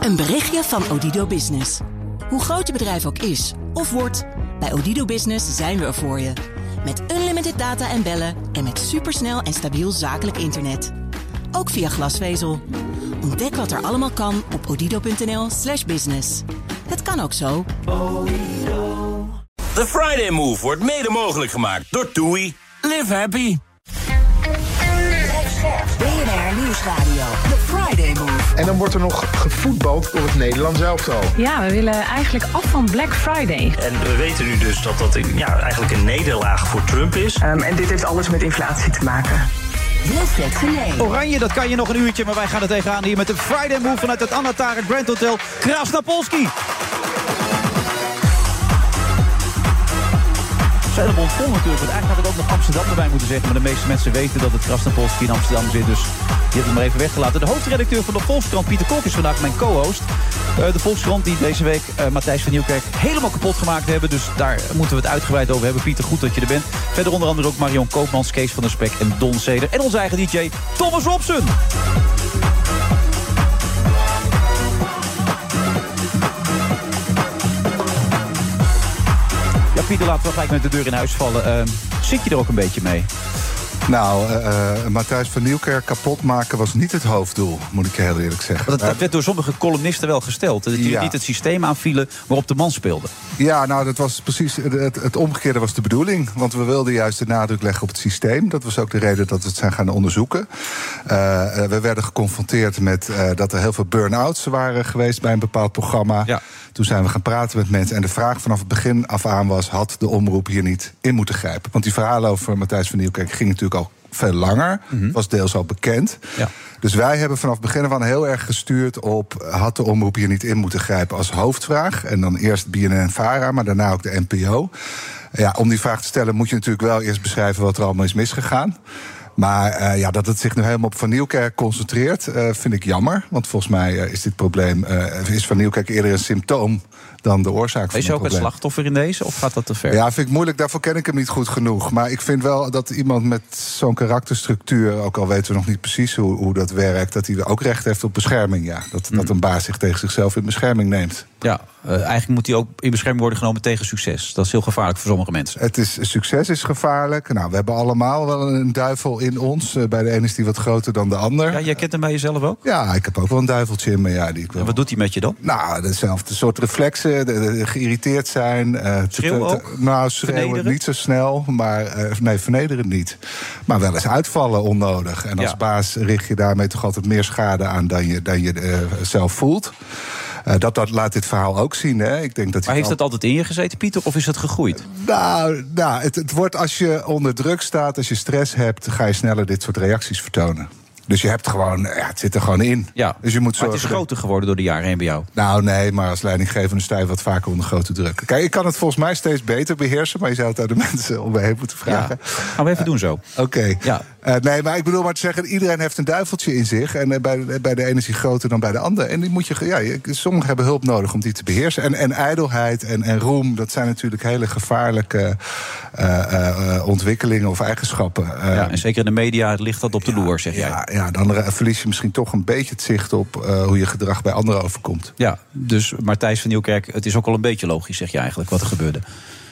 Een berichtje van Odido Business. Hoe groot je bedrijf ook is of wordt, bij Odido Business zijn we er voor je. Met unlimited data en bellen en met supersnel en stabiel zakelijk internet. Ook via glasvezel. Ontdek wat er allemaal kan op odido.nl/slash business. Het kan ook zo. The Friday Move wordt mede mogelijk gemaakt door TUI. Live happy. Nieuwsradio. The Friday Move. En dan wordt er nog gevoetbald door het Nederlands elftal. Ja, we willen eigenlijk af van Black Friday. En we weten nu dus dat dat ja, eigenlijk een nederlaag voor Trump is. Um, en dit heeft alles met inflatie te maken. Oranje, dat kan je nog een uurtje, maar wij gaan er tegenaan hier met de Friday Move vanuit het Anatara Grand Hotel Krasnapolski. Helemaal vol natuurlijk. Want eigenlijk had ik ook nog Amsterdam erbij moeten zeggen. Maar de meeste mensen weten dat het Krasnapolski in Amsterdam zit. Dus die heb ik maar even weggelaten. De hoofdredacteur van de Volkskrant, Pieter Kok, is vandaag mijn co-host. Uh, de Volkskrant die deze week uh, Matthijs van Nieuwkerk helemaal kapot gemaakt hebben. Dus daar moeten we het uitgebreid over hebben. Pieter, goed dat je er bent. Verder onder andere ook Marion Koopmans, Kees van der Spek en Don Zeder. En onze eigen DJ Thomas Robson. Pieter, laten we gelijk met de deur in huis vallen. Uh, zit je er ook een beetje mee? Nou, uh, Matthijs van Nieuwkerk kapot maken was niet het hoofddoel, moet ik heel eerlijk zeggen. Dat, dat werd door sommige columnisten wel gesteld. Dat jullie ja. niet het systeem aanvielen waarop de man speelde. Ja, nou, dat was precies het, het, omgekeerde was de bedoeling. Want we wilden juist de nadruk leggen op het systeem. Dat was ook de reden dat we het zijn gaan onderzoeken. Uh, we werden geconfronteerd met dat er heel veel burn-outs waren geweest bij een bepaald programma. Ja. Toen zijn we gaan praten met mensen. En de vraag vanaf het begin af aan was: had de omroep hier niet in moeten grijpen? Want die verhalen over Matthijs van Nieuwkerk gingen natuurlijk veel langer. Mm -hmm. Was deels al bekend. Ja. Dus wij hebben vanaf het begin van heel erg gestuurd op... had de omroep hier niet in moeten grijpen als hoofdvraag. En dan eerst BNN en VARA, maar daarna ook de NPO. Ja, om die vraag te stellen moet je natuurlijk wel eerst beschrijven... wat er allemaal is misgegaan. Maar uh, ja, dat het zich nu helemaal op Van Nieuwkerk concentreert, uh, vind ik jammer. Want volgens mij uh, is dit probleem, is Van Nieuwkerk eerder een symptoom dan de oorzaak van Is je ook het het slachtoffer in deze, of gaat dat te ver? Ja, vind ik moeilijk. Daarvoor ken ik hem niet goed genoeg. Maar ik vind wel dat iemand met zo'n karakterstructuur... ook al weten we nog niet precies hoe, hoe dat werkt... dat hij ook recht heeft op bescherming, ja. Dat, mm. dat een baas zich tegen zichzelf in bescherming neemt. Ja, uh, eigenlijk moet hij ook in bescherming worden genomen tegen succes. Dat is heel gevaarlijk voor sommige mensen. Het is, succes is gevaarlijk. Nou, we hebben allemaal wel een duivel in ons. Uh, bij de ene is die wat groter dan de ander. Ja, jij kent hem bij jezelf ook? Ja, ik heb ook wel een duiveltje in me. Ja, die ik wel... En wat doet hij met je dan? Nou, dezelfde soort reflexen. De, de, geïrriteerd zijn. Uh, ook? Nou, schreeuwen niet zo snel. Maar, uh, nee, vernederen niet. Maar wel eens uitvallen onnodig. En als Ja. baas richt je daarmee toch altijd meer schade aan dan je, dan je uh, zelf voelt. Uh, dat, dat laat dit verhaal ook zien. Hè. Ik denk dat Maar heeft het altijd in je gezeten, Pieter, of is het gegroeid? Nou, nou het, het wordt als je onder druk staat, als je stress hebt, ga je sneller dit soort reacties vertonen. Dus je hebt gewoon, ja, het zit er gewoon in. Ja, dus je moet maar het is groter geworden door de jaren heen bij jou. Nou, nee, maar als leidinggevende sta je wat vaker onder grote druk. Kijk, ik kan het volgens mij steeds beter beheersen, maar je zou het aan de mensen om me heen moeten vragen. Ja. Gaan we even doen zo. Oké. Ja. Uh, nee, maar ik bedoel maar te zeggen, iedereen heeft een duiveltje in zich. En uh, bij, bij de ene is die groter dan bij de ander. En die moet je, ja, sommigen hebben hulp nodig om die te beheersen. En, en ijdelheid en, en roem, dat zijn natuurlijk hele gevaarlijke uh, ontwikkelingen of eigenschappen. ja, en zeker in de media ligt dat op de loer, zeg jij. Ja, ja, dan verlies je misschien toch een beetje het zicht op hoe je gedrag bij anderen overkomt. Ja, dus Martijs van Nieuwkerk, het is ook al een beetje logisch, zeg je eigenlijk, wat er gebeurde.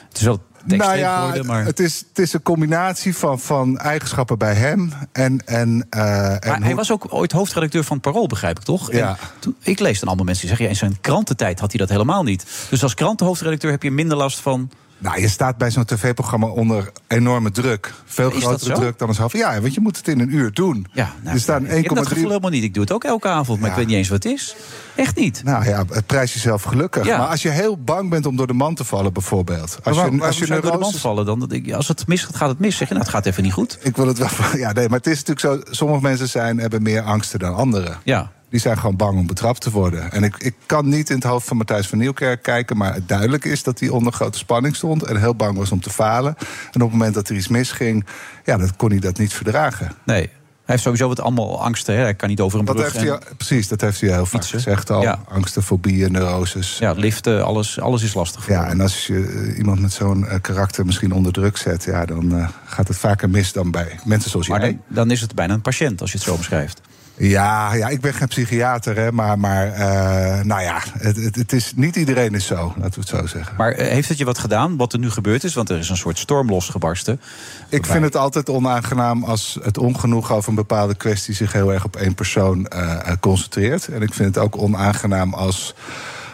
Het is wel nou ja, maar... het, is, het is een combinatie van, van eigenschappen bij hem. En, en, uh, en maar hoe... hij was ook ooit hoofdredacteur van Parool, begrijp ik toch? Ja. Toen, ik lees dan allemaal mensen die zeggen... Ja, in zijn krantentijd had hij dat helemaal niet. Dus als krantenhoofdredacteur heb je minder last van... Nou, je staat bij zo'n tv-programma onder enorme druk. Veel Is grotere druk dan een half. Ja, want je moet het in een uur doen. Ja, nou, er staan ik heb dat 1,3 gevoel helemaal niet. Ik doe het ook elke avond, maar Ja. ik weet niet eens wat het is. Echt niet. Nou ja, het prijs jezelf gelukkig. Ja. Maar als je heel bang bent om door de man te vallen, bijvoorbeeld. Als waar, je, als je door de man vallen dan? Als het misgaat, gaat het mis. Zeg je, nou, het gaat even niet goed. Ik wil het wel. Ja, nee, maar het is natuurlijk zo. Sommige mensen zijn, hebben meer angsten dan anderen. Ja. Die zijn gewoon bang om betrapt te worden. En ik, ik kan niet in het hoofd van Matthijs van Nieuwkerk kijken... maar het duidelijk is dat hij onder grote spanning stond... en heel bang was om te falen. En op het moment dat er iets misging... ja, dan kon hij dat niet verdragen. Nee. Hij heeft sowieso wat allemaal angsten. Hè? Hij kan niet over een Dat brug. heeft hij, en- al- precies, dat heeft hij heel vaak Fietsen. gezegd al. Ja. Angsten, fobieën, neuroses. Ja, liften, alles, alles is lastig voor Ja, hem. en als je eh, iemand met zo'n eh, karakter misschien onder druk zet... Ja, dan eh, gaat het vaker mis dan bij mensen zoals Maar jij. dan, dan is het bijna een patiënt, als je het zo beschrijft. Ja, ja, ik ben geen psychiater, hè, maar, maar uh, nou ja, het, het, het, is, niet iedereen is zo, laten we het zo zeggen. Maar uh, heeft het je wat gedaan, wat er nu gebeurd is? Want er is een soort storm losgebarsten. Ik vind het altijd onaangenaam als het ongenoeg over een bepaalde kwestie zich heel erg op één persoon uh, concentreert. En ik vind het ook onaangenaam als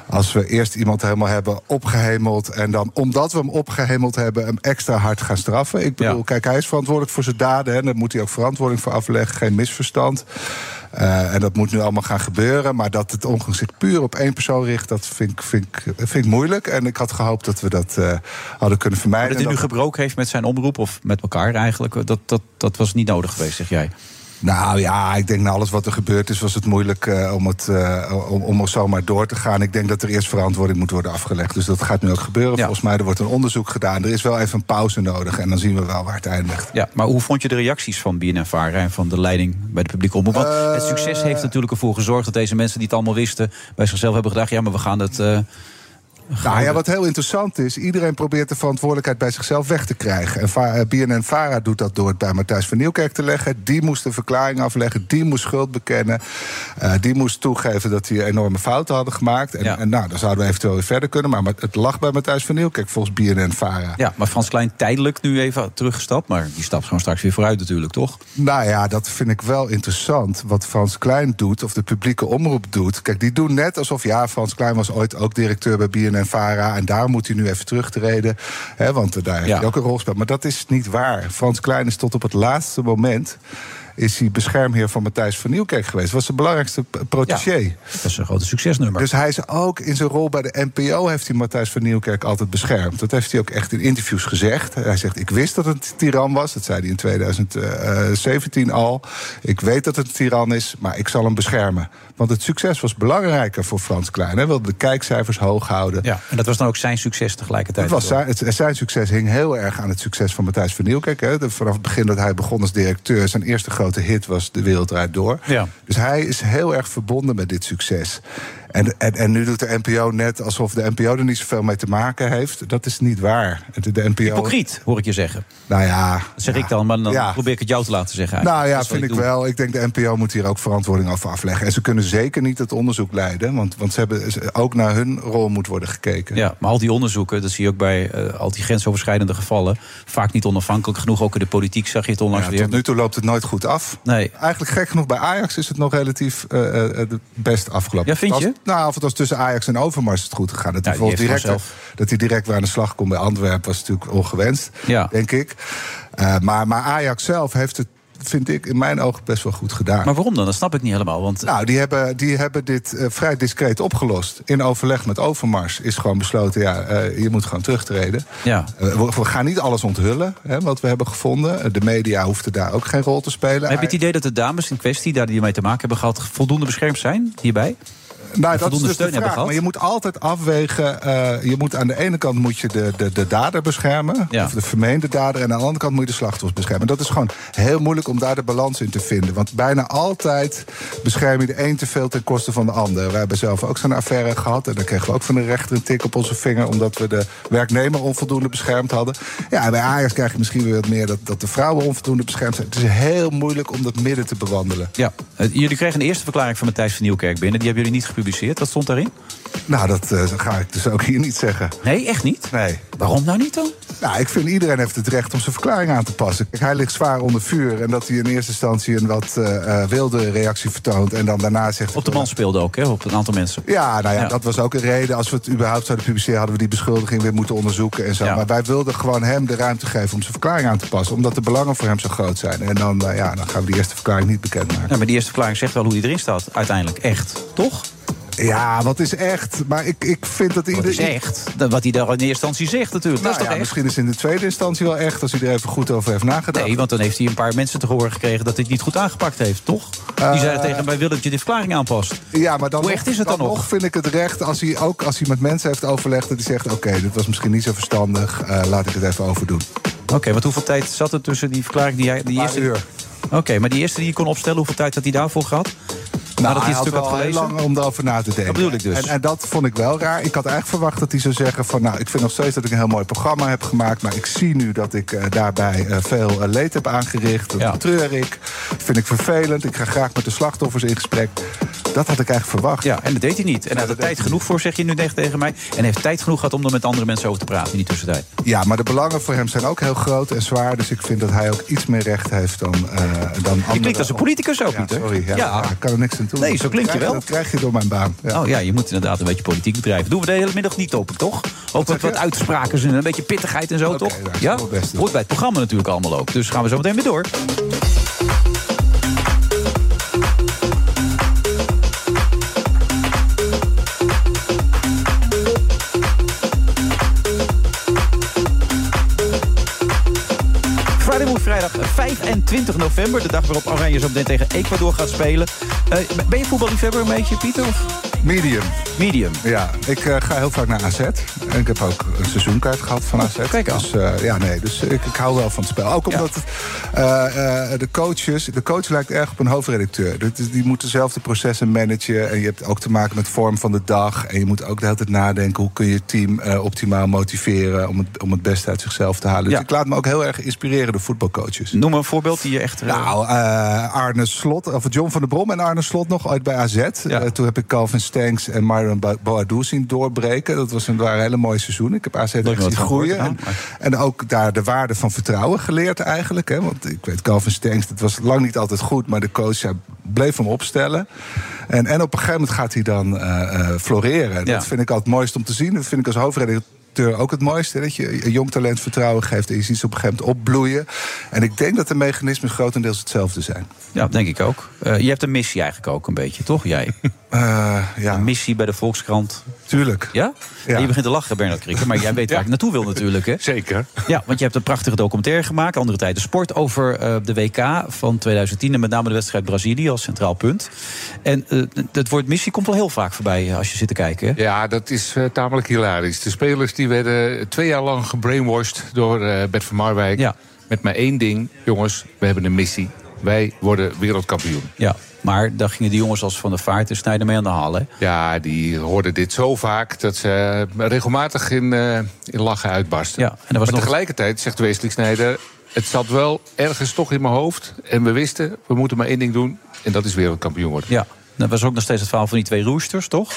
als we eerst iemand helemaal hebben opgehemeld. en dan, omdat we hem opgehemeld hebben, hem extra hard gaan straffen. Ik bedoel, ja. kijk, hij is verantwoordelijk voor zijn daden. En daar moet hij ook verantwoording voor afleggen. Geen misverstand. Uh, en dat moet nu allemaal gaan gebeuren. Maar dat het ongeveer zich puur op één persoon richt, dat vind ik, vind ik, vind ik moeilijk. En ik had gehoopt dat we dat uh, hadden kunnen vermijden. Dat hij nu gebroken heeft met zijn omroep, of met elkaar eigenlijk, dat, dat, dat was niet nodig geweest, zeg jij? Nou ja, ik denk na alles wat er gebeurd is, was het moeilijk uh, om, het, uh, om, om er zomaar door te gaan. Ik denk dat er eerst verantwoording moet worden afgelegd. Dus dat gaat nu ook gebeuren. Ja. Volgens mij er wordt een onderzoek gedaan. Er is wel even een pauze nodig en dan zien we wel waar het eindigt. Ja, maar hoe vond je de reacties van BNNVARA en van de leiding bij de publieke omroep? Want uh, het succes heeft natuurlijk ervoor gezorgd dat deze mensen die het allemaal wisten... bij zichzelf hebben gedacht, ja, maar we gaan het... Nou ja, wat heel interessant is, iedereen probeert de verantwoordelijkheid bij zichzelf weg te krijgen. En BNN Vara doet dat door het bij Matthijs van Nieuwkerk te leggen. Die moest een verklaring afleggen, die moest schuld bekennen. Uh, die moest toegeven dat hij enorme fouten hadden gemaakt. En, ja. en nou, dan zouden we eventueel weer verder kunnen. Maar het lag bij Matthijs van Nieuwkerk volgens BNN Vara. Ja, maar Frans Klein tijdelijk nu even teruggestapt. Maar die stapt gewoon straks weer vooruit natuurlijk, toch? Nou ja, dat vind ik wel interessant. Wat Frans Klein doet, of de publieke omroep doet. Kijk, die doen net alsof, ja, Frans Klein was ooit ook directeur bij BNN en Vara. En daar moet hij nu even terugtreden. Hè, want daar heeft Ja. hij ook een rol gespeeld. Maar dat is niet waar. Frans Klein is tot op het laatste moment. Is hij beschermheer van Matthijs van Nieuwkerk geweest? Was zijn belangrijkste protégé. Dat is een grote succesnummer. Dus hij is ook in zijn rol bij de NPO heeft hij Matthijs van Nieuwkerk altijd beschermd. Dat heeft hij ook echt in interviews gezegd. Hij zegt: Ik wist dat het een tiran was. Dat zei hij in 2017 al. Ik weet dat het een tiran is, maar ik zal hem beschermen. Want het succes was belangrijker voor Frans Klein. Hij wilde de kijkcijfers hoog houden. Ja, en dat was dan ook zijn succes tegelijkertijd. Het was zijn, het, zijn succes hing heel erg aan het succes van Matthijs van Nieuwkerk. Hè. Vanaf het begin dat hij begon als directeur... zijn eerste grote hit was De Wereld Draait Door. Ja. Dus hij is heel erg verbonden met dit succes. En, en, en nu doet de NPO net alsof de NPO er niet zoveel mee te maken heeft. Dat is niet waar. De, de NPO... Hypocriet, hoor ik je zeggen. Nou ja... Dat zeg ja, ik dan, maar dan ja. probeer ik het jou te laten zeggen. Nou eigenlijk. ja, is wat vind ik doe. wel. Ik denk de NPO moet hier ook verantwoording over afleggen. En ze kunnen zeker niet het onderzoek leiden. Want, want ze hebben ook naar hun rol moet worden gekeken. Ja, maar al die onderzoeken, dat zie je ook bij eh, al die grensoverschrijdende gevallen. Vaak niet onafhankelijk genoeg. Ook in de politiek zag je het onlangs Ja, weer. tot nu toe loopt het nooit goed af. Nee. Eigenlijk gek genoeg bij Ajax is het nog relatief eh, best afgelopen. Ja, vind je? Nou, of het was tussen Ajax en Overmars het goed gegaan. Dat hij, Ja, direct, dat hij direct weer aan de slag kon bij Antwerpen was natuurlijk ongewenst, Ja. denk ik. Eh, maar, maar Ajax zelf heeft het, vind ik, in mijn ogen best wel goed gedaan. Maar waarom dan? Dat snap ik niet helemaal. Want Nou, die hebben, die hebben dit eh, vrij discreet opgelost. In overleg met Overmars is gewoon besloten... ja, eh, je moet gewoon terugtreden. ja, we, we gaan niet alles onthullen, hè, wat we hebben gevonden. De media hoefde daar ook geen rol te spelen. heb je het idee dat de dames in kwestie, daar die ermee te maken hebben gehad, voldoende beschermd zijn hierbij? Nou, dat is dus de vraag. Maar je moet altijd afwegen. eh, je moet aan de ene kant moet je de, de, de dader beschermen. Ja. Of de vermeende dader. En aan de andere kant moet je de slachtoffers beschermen. Dat is gewoon heel moeilijk om daar de balans in te vinden. Want bijna altijd bescherm je de een te veel ten koste van de ander. We hebben zelf ook zo'n affaire gehad. En daar kregen we ook van de rechter een tik op onze vinger. Omdat we de werknemer onvoldoende beschermd hadden. Ja, en bij Ajax krijg je misschien weer wat meer dat, dat de vrouwen onvoldoende beschermd zijn. Het is heel moeilijk om dat midden te bewandelen. Ja. Eh, Jullie kregen een eerste verklaring van Matthijs van Nieuwkerk binnen. Die hebben jullie niet gepubliceerd. Wat stond daarin? Nou, dat eh, ga ik dus ook hier niet zeggen. Nee, echt niet? Nee. Waarom nou niet dan? Nou, ik vind iedereen heeft het recht om zijn verklaring aan te passen. Kijk, hij ligt zwaar onder vuur. En dat hij in eerste instantie een wat eh, eh, wilde reactie vertoont. En dan daarna zegt. Op de man speelde ook, hè? Op een aantal mensen. Ja, nou ja, Ja. dat was ook een reden. Als we het überhaupt zouden publiceren, hadden we die beschuldiging weer moeten onderzoeken en zo. Ja. Maar wij wilden gewoon hem de ruimte geven om zijn verklaring aan te passen. Omdat de belangen voor hem zo groot zijn. En dan, eh, ja, dan gaan we die eerste verklaring niet bekendmaken. Ja, maar die eerste verklaring zegt wel hoe hij erin staat, uiteindelijk. Echt, toch? Ja, wat is echt? Maar ik, ik vind dat Dat is iedereen. echt. Wat hij daar in eerste instantie zegt, natuurlijk. Nou dat is ja, toch misschien is in de tweede instantie wel echt, als hij er even goed over heeft nagedacht. Nee, want dan heeft hij een paar mensen te horen gekregen dat hij het niet goed aangepakt heeft, toch? Die Eh, zeiden tegen hem, wij willen dat je de verklaring aanpast. Ja, maar dan Hoe nog- echt is het dan nog? vind ik het recht, als hij, ook als hij met mensen heeft overlegd... dat hij zegt, oké, dit was misschien niet zo verstandig, eh, laat ik het even overdoen. Oké, want hoeveel tijd zat er tussen die verklaring die jij... Die eerste... uur. Oké, maar die eerste die je kon opstellen, hoeveel tijd had hij daarvoor gehad? Nadat hij het stuk had gelezen? lang om erover na te denken. Dat bedoel ik dus. En, en dat vond ik wel raar. Ik had eigenlijk verwacht dat hij zou zeggen van... nou, ik vind nog steeds dat ik een heel mooi programma heb gemaakt... maar ik zie nu dat ik eh, daarbij eh, veel eh, leed heb aangericht. Dat Ja. betreur ik. vind ik vervelend. Ik ga graag met de slachtoffers in gesprek. Dat had ik eigenlijk verwacht. Ja, en dat deed hij niet. En hij had er tijd genoeg voor, zeg je nu tegen tegen mij. En hij heeft tijd genoeg gehad om er met andere mensen over te praten in die tussentijd. Ja, maar de belangen voor hem zijn ook heel groot en zwaar. Dus ik vind dat hij ook iets meer recht heeft dan, dan anderen. Je klinkt als een politicus ook, Ja, Pieter. sorry. Ja, kan er niks aan doen. Nee, zo klink je wel. Dat krijg je door mijn baan. Ja. Oh ja, je moet inderdaad een beetje politiek bedrijven. Doen we de hele middag niet open, toch? Ook wat uitspraken en een beetje pittigheid en zo, toch? Ja, best hoort bij het programma natuurlijk allemaal ook. Dus gaan we zo meteen weer door. Vrijdag 25 november. De dag waarop Oranje zo meteen tegen Ecuador gaat spelen. Eh, ben je voetballiefhebber een beetje, Pieter? Of? Medium. Medium. Ja, ik eh, ga heel vaak naar AZ. En ik heb ook een seizoenkaart gehad van AZ. kijk aan. Dus, eh, ja, nee, dus ik, ik hou wel van het spel. Ook omdat het, eh, de coaches... De coach lijkt erg op een hoofdredacteur. Dus die moet dezelfde processen managen. En je hebt ook te maken met vorm van de dag. En je moet ook de hele tijd nadenken... hoe kun je het team optimaal motiveren... Om het, om het beste uit zichzelf te halen. Dus Ja. ik laat me ook heel erg inspireren door voetbalcoaches. Noem maar een voorbeeld die je echt... Nou, Arne Slot, of John van der Brom en Arne Slot nog ooit bij AZ. Ja. Toen heb ik Calvin Stanks en Myron Bo- Boadou zien doorbreken. Dat was een, waren hele mooie seizoenen. Ik heb AZ echt zien groeien. En, en ook daar de waarde van vertrouwen geleerd eigenlijk. Hè. Want ik weet, Calvin Stanks, dat was lang niet altijd goed... maar de coach ja, bleef hem opstellen. En, en op een gegeven moment gaat hij dan eh, eh, floreren. Ja. Dat vind ik altijd het mooiste om te zien. Dat vind ik als hoofdredacteur ook het mooiste. Dat je jong talent vertrouwen geeft en je ziet ze op een gegeven moment opbloeien. En ik denk dat de mechanismen grotendeels hetzelfde zijn. Ja, denk ik ook. Eh, je hebt een missie eigenlijk ook een beetje, toch? Jij. Eh, ja, Een missie bij de Volkskrant. tuurlijk. Ja? Ja. Je begint te lachen, Bernard Krikke. Maar jij weet waar ik naartoe wil natuurlijk, hè? Zeker. Ja, want je hebt een prachtige documentaire gemaakt, Andere Tijden Sport, over eh, de WK van 2010 en met name de wedstrijd Brazilië als centraal punt. En eh, het woord missie komt wel heel vaak voorbij als je zit te kijken. Hè? Ja, dat is tamelijk hilarisch. De spelers die werden twee jaar lang gebrainwashed door Bert van Marwijk. Ja. Met maar één ding. Jongens, we hebben een missie. Wij worden wereldkampioen. Ja, maar daar gingen die jongens als Van der Vaart en Snijder mee aan de haal, hè? Ja, die hoorden dit zo vaak dat ze eh, regelmatig in, eh, in lachen uitbarsten. Ja, en was maar nog- tegelijkertijd zegt Wesley Snijder... het zat wel ergens toch in mijn hoofd. En we wisten, we moeten maar één ding doen. En dat is wereldkampioen worden. Ja, dat was ook nog steeds het verhaal van die twee roesters, toch?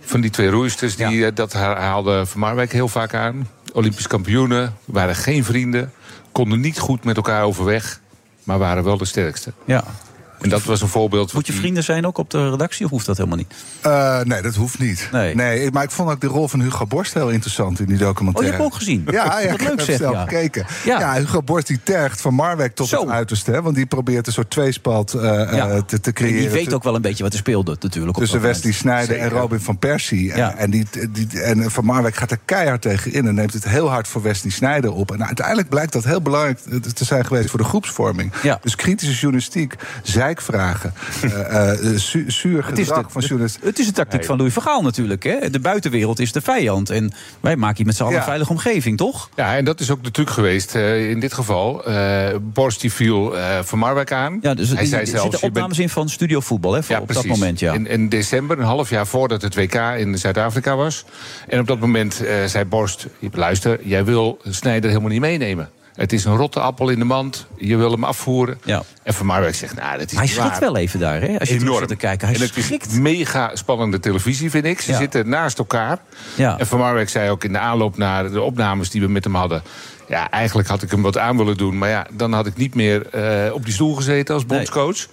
Van die twee roeisters, die, eh, dat ha- haalde Van Marwijk heel vaak aan. Olympisch kampioenen, waren geen vrienden. Konden niet goed met elkaar overweg. Maar waren wel de sterkste. Ja. En dat was een voorbeeld. Moet je vrienden zijn ook op de redactie of hoeft dat helemaal niet? Eh, nee, dat hoeft niet. Nee. maar ik vond ook de rol van Hugo Borst heel interessant in die documentaire. Oh, je hebt hem ook gezien? Ja, ja ik leuk heb zeg, zelf ja. gekeken. Ja. Ja. Hugo Borst die tergt van Marwijk tot Zo. het uiterste. Hè, want die probeert een soort tweespalt eh, Ja. eh, te, te En creëren. die weet ook wel een beetje wat er speelde natuurlijk. Op Tussen Wesley moment. Sneijder en Robin van Persie. Ja. En, en, die, die, en Van Marwijk gaat er keihard tegen in. En neemt het heel hard voor Wesley Sneijder op. En uiteindelijk blijkt dat heel belangrijk te zijn geweest voor de groepsvorming. Ja. Dus kritische journalistiek, zeikvragen, eh, eh, zu- zuur Het is, gedrag de, van journalisten. het is de tactiek van Louis Vergaal natuurlijk. Hè? De buitenwereld is de vijand. En wij maken hier met z'n allen een veilige omgeving, toch? Ja, en dat is ook de truc geweest eh, in dit geval. Eh Borst die viel eh, Van Marwijk aan. Ja, dus Hij zei zelfs, zitten je bent- opnames in van Studio Voetbal, hè? Ja, op precies. dat moment, ja. In, in december, een half jaar voordat het WK in Zuid-Afrika was. En op dat moment eh, zei Borst: luister, jij wil Snijder helemaal niet meenemen. Het is een rotte appel in de mand. Je wil hem afvoeren. Ja. En Van Marwijk zegt: Nou, dat is Hij schrikt waar. wel even daar, hè? Als je Enorm. te kijken. Hij en het schrikt. is mega spannende televisie, vind ik. Ze Ja. zitten naast elkaar. Ja. En Van Marwijk zei ook in de aanloop naar de opnames die we met hem hadden... ja, eigenlijk had ik hem wat aan willen doen. Maar ja, dan had ik niet meer eh, op die stoel gezeten als bondscoach.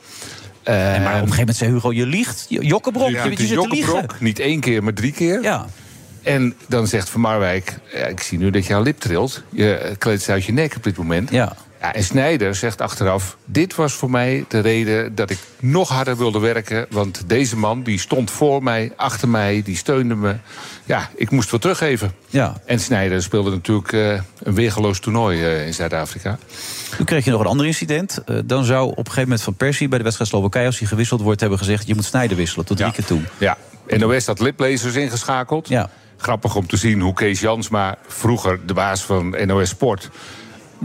Eh, En maar op een gegeven moment zei Hugo, je liegt. Jokkebrok, ja, je, je is zit te liegen. Jokkebrok, niet één keer, maar drie keer. Ja. En dan zegt Van Marwijk, ja, ik zie nu dat je aan lip trilt. Je kleedt ze uit je nek op dit moment. Ja. Ja, en Snijder zegt achteraf, dit was voor mij de reden dat ik nog harder wilde werken. Want deze man, die stond voor mij, achter mij, die steunde me. Ja, ik moest wat teruggeven. Ja. En Snijder speelde natuurlijk eh, een weergeloos toernooi eh, in Zuid-Afrika. Toen kreeg je nog een ander incident. Eh, dan zou op een gegeven moment Van Persie bij de wedstrijd Slowakije... als hij gewisseld wordt, hebben gezegd... je moet Snijder wisselen, tot drie keer toe. Ja, NOS had liplezers ingeschakeld. Ja. Grappig om te zien hoe Kees Jansma, vroeger de baas van NOS Sport...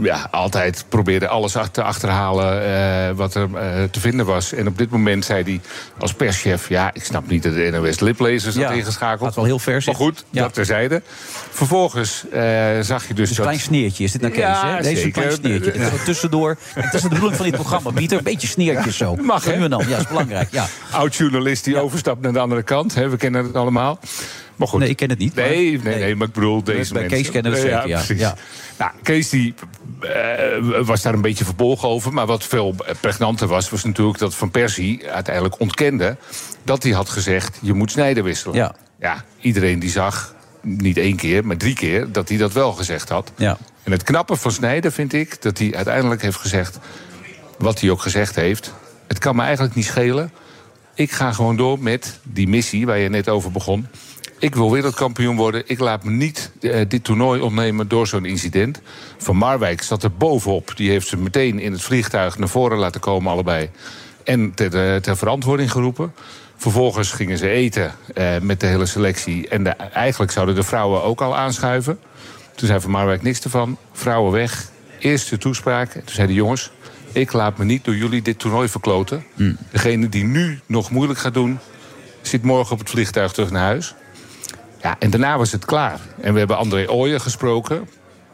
ja, altijd probeerde alles te achterhalen uh, wat er uh, te vinden was. En op dit moment zei hij als perschef... ja, ik snap niet dat de NOS liplezers Ja, had ingeschakeld. gaat wel heel ver, Maar goed, Ja. dat terzijde. Vervolgens eh, zag je dus Een dat... klein sneertje is dit nou, Kees? Ja, hè? Deze een klein zeker. sneertje. Is tussendoor. Het is de bedoeling van dit programma, Pieter. Een beetje sneertjes zo. Mag, hè? nu en dan. Ja, is belangrijk. Ja. Oud-journalist die overstapt naar de andere kant. Hè, we kennen het allemaal. Maar goed. Nee, ik ken het niet. maar- Nee, nee, nee, maar ik bedoel deze Bij mensen. Kees kennen we het zeker, ja. precies. Ja. Nou, Kees die, eh, was daar een beetje verbolgen over. Maar wat veel pregnanter was, was natuurlijk dat Van Persie uiteindelijk ontkende... dat hij had gezegd, je moet snijden wisselen. Ja. ja, iedereen die zag, niet één keer, maar drie keer... dat hij dat wel gezegd had. Ja. En het knappe van Snijder vind ik dat hij uiteindelijk heeft gezegd... wat hij ook gezegd heeft, het kan me eigenlijk niet schelen. Ik ga gewoon door met die missie waar je net over begon. Ik wil wereldkampioen worden. Ik laat me niet eh, dit toernooi ontnemen door zo'n incident. Van Marwijk zat er bovenop. Die heeft ze meteen in het vliegtuig naar voren laten komen, allebei. En ter, eh, ter verantwoording geroepen. Vervolgens gingen ze eten eh, met de hele selectie. En de, eigenlijk zouden de vrouwen ook al aanschuiven. Toen zei Van Marwijk niks ervan. Vrouwen weg. Eerste toespraak. En toen zei de jongens... ik laat me niet door jullie dit toernooi verkloten. Degene die nu nog moeilijk gaat doen... zit morgen op het vliegtuig terug naar huis. Ja, en daarna was het klaar. En we hebben André Ooyer gesproken.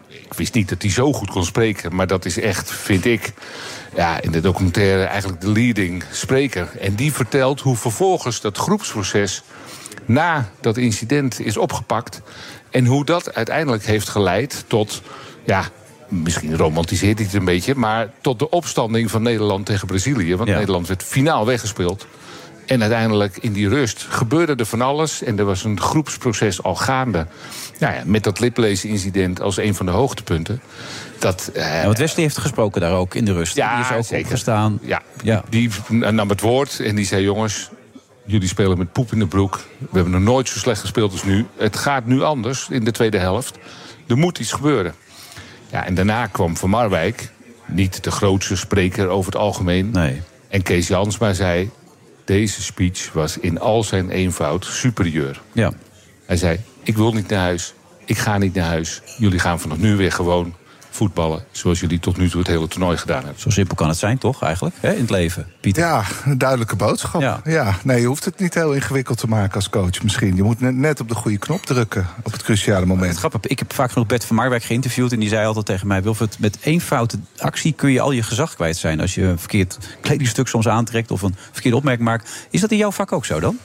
Ik wist niet dat hij zo goed kon spreken. Maar dat is echt, vind ik, ja, in de documentaire eigenlijk de leading spreker. En die vertelt hoe vervolgens dat groepsproces na dat incident is opgepakt. En hoe dat uiteindelijk heeft geleid tot, ja, misschien romantiseert hij het een beetje, maar tot de opstanding van Nederland tegen Brazilië. Want Ja. Nederland werd finaal weggespeeld. En uiteindelijk in die rust gebeurde er van alles. En er was een groepsproces al gaande. Nou ja, met dat liplezen-incident als een van de hoogtepunten. Dat, Ja, want Wesley heeft gesproken daar ook in de rust. Ja, die is ook zeker. opgestaan. Ja, Ja. die nam het woord en die zei: Jongens, jullie spelen met poep in de broek. We hebben nog nooit zo slecht gespeeld als nu. Het gaat nu anders in de tweede helft. Er moet iets gebeuren. Ja, en daarna kwam Van Marwijk, niet de grootste spreker over het algemeen. Nee. En Kees Jansma zei: Deze speech was in al zijn eenvoud superieur. Ja. Hij zei: Ik wil niet naar huis. Ik ga niet naar huis. Jullie gaan vanaf nu weer gewoon voetballen. Zoals jullie tot nu toe het hele toernooi gedaan hebben. Zo simpel kan het zijn, toch, eigenlijk? Hè, in het leven, Pieter. Ja, een duidelijke boodschap. Ja. Ja. nee, je hoeft het niet heel ingewikkeld te maken als coach misschien. Je moet net, net op de goede knop drukken op het cruciale Het moment. grappig, ik heb vaak genoeg Bert van Marwijk geïnterviewd... en die zei altijd tegen mij... Wilfred, met één foute actie kun je al je gezag kwijt zijn... als je een verkeerd kledingstuk soms aantrekt of een verkeerde opmerking maakt. Is dat in jouw vak ook zo dan?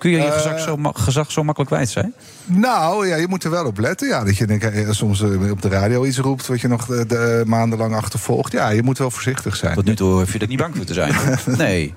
Kun je je Eh, gezag, zo, gezag zo makkelijk kwijt zijn? Nou, ja, je moet er wel op letten. Ja, dat je denk, eh, soms eh, op de radio iets roept wat je nog de, de maandenlang achtervolgt. Ja, je moet wel voorzichtig zijn. Tot nu toe hoef je er niet bang voor te zijn. Nee.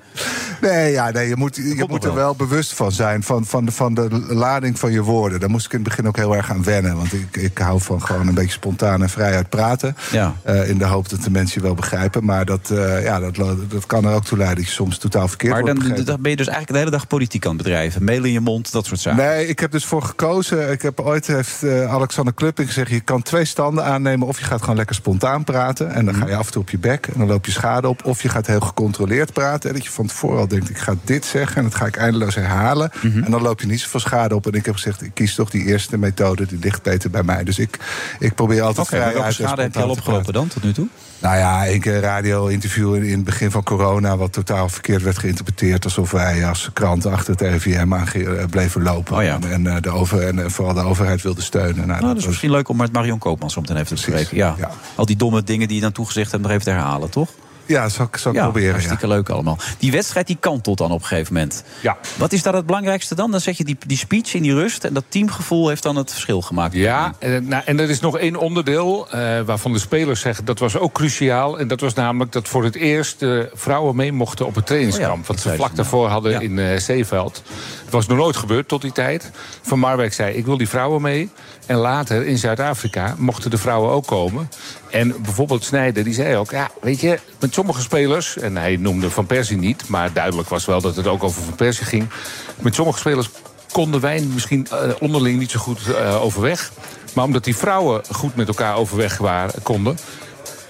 Nee, ja, nee je moet, je moet er wel. wel bewust van zijn. Van, van, de, van de lading van je woorden. Daar moest ik in het begin ook heel erg aan wennen. Want ik, ik hou van gewoon een beetje spontaan en vrij uit praten. Ja. Eh, in de hoop dat de mensen je wel begrijpen. Maar dat, eh, ja, dat, dat kan er ook toe leiden dat je soms totaal verkeerd Maar wordt dan, dan ben je dus eigenlijk de hele dag politiek aan het bedrijven. Mail in je mond, dat soort zaken. Nee, ik heb dus voor gekozen. Ik heb ooit heeft eh, Alexander Klupping gezegd: je kan twee standen aannemen. Of je gaat gewoon lekker spontaan praten. En dan ga je af en toe op je bek. En dan loop je schade op. Of je gaat heel gecontroleerd praten. En dat je van tevoren al denkt: ik ga dit zeggen. En dat ga ik eindeloos herhalen. En dan loop je niet zoveel schade op. En ik heb gezegd: ik kies toch die eerste methode. Die ligt beter bij mij. Dus ik, ik probeer altijd Oké, en schade heb je al opgelopen dan tot nu toe? Nou ja, één keer een radio-interview in, in het begin van corona... wat totaal verkeerd werd geïnterpreteerd... alsof wij als krant achter het RIVM aan eh, bleven lopen... Oh ja. en, en, eh, de over, en eh, vooral de overheid wilden steunen. Nou, Nou, dat is was- misschien leuk om met Marion Koopman zo meteen even te spreken. Ja. ja. Al die domme dingen die je dan toegezegd hebt, nog even te herhalen, toch? Ja, zal ik, zal ik ja, proberen. Ja. hartstikke leuk allemaal. Die wedstrijd die kantelt dan op een gegeven moment. Ja. Wat is daar het belangrijkste dan? Dan zet je die, die speech in die rust... en dat teamgevoel heeft dan het verschil gemaakt. Ja, en, nou, en er is nog één onderdeel eh, waarvan de spelers zeggen dat was ook cruciaal. En dat was namelijk dat voor het eerst de vrouwen mee mochten op het trainingskamp. Oh ja, wat ze vlak daarvoor hadden in eh Zeeveld. Het was nog nooit gebeurd tot die tijd. Van Marwijk zei: Ik wil die vrouwen mee. En later in Zuid-Afrika mochten de vrouwen ook komen. En bijvoorbeeld Snijder, die zei ook: Ja, weet je, met sommige spelers. En hij noemde Van Persie niet, maar duidelijk was wel dat het ook over Van Persie ging. Met sommige spelers konden wij misschien eh, onderling niet zo goed eh, overweg. Maar omdat die vrouwen goed met elkaar overweg waren, konden...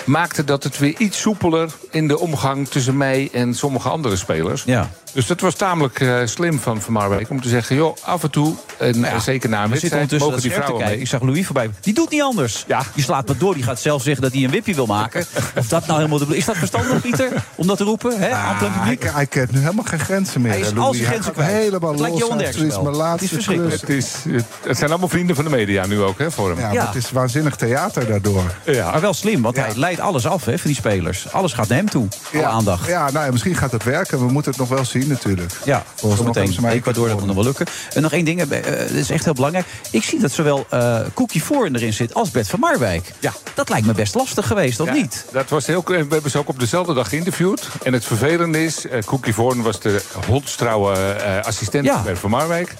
maakte dat het weer iets soepeler in de omgang tussen mij en sommige andere spelers. Ja. Dus dat was tamelijk eh, slim van Van Marwijk om te zeggen... joh, af en toe En Nou ja, eh, zeker na een we zitten wedstrijd ondertussen mogen die vrouwen mee. Ik zag Louis voorbij. Die doet niet anders. Ja. Die slaat maar door. Die gaat zelf zeggen dat hij een wipje wil maken. Of dat nou helemaal de Is dat verstandig, Pieter? Om dat te roepen? Hè? aan het Ah, hij, publiek? hij kent nu helemaal geen grenzen meer. Hij is al zijn grenzen kwijt. Helemaal Het lijkt. Johan Derksen is mijn laatste Het is verschrikkelijk. klus. Het, is, het, het zijn allemaal vrienden van de media nu ook, hè, voor hem. Ja, Ja. maar het is waanzinnig theater daardoor. Ja. Maar wel slim, want Ja. hij leidt alles af hè, van die spelers. Alles gaat naar hem toe. Alle ja, aandacht. Ja, nou ja, misschien gaat het werken. We moeten het nog wel zien natuurlijk. Ja, Volgens mij Ecuador, dat moet nog wel lukken. En nog één ding, eh, dat is echt heel belangrijk. Ik zie dat zowel eh Cookie Foreign erin zit als Bert van Marwijk. Ja. Dat lijkt me best lastig geweest, of Ja, niet? Dat was heel, we hebben ze ook op dezelfde dag geïnterviewd. En het vervelende is, eh Cookie Voorn was de hondstrouwe eh, assistent Ja. van Bert van Marwijk.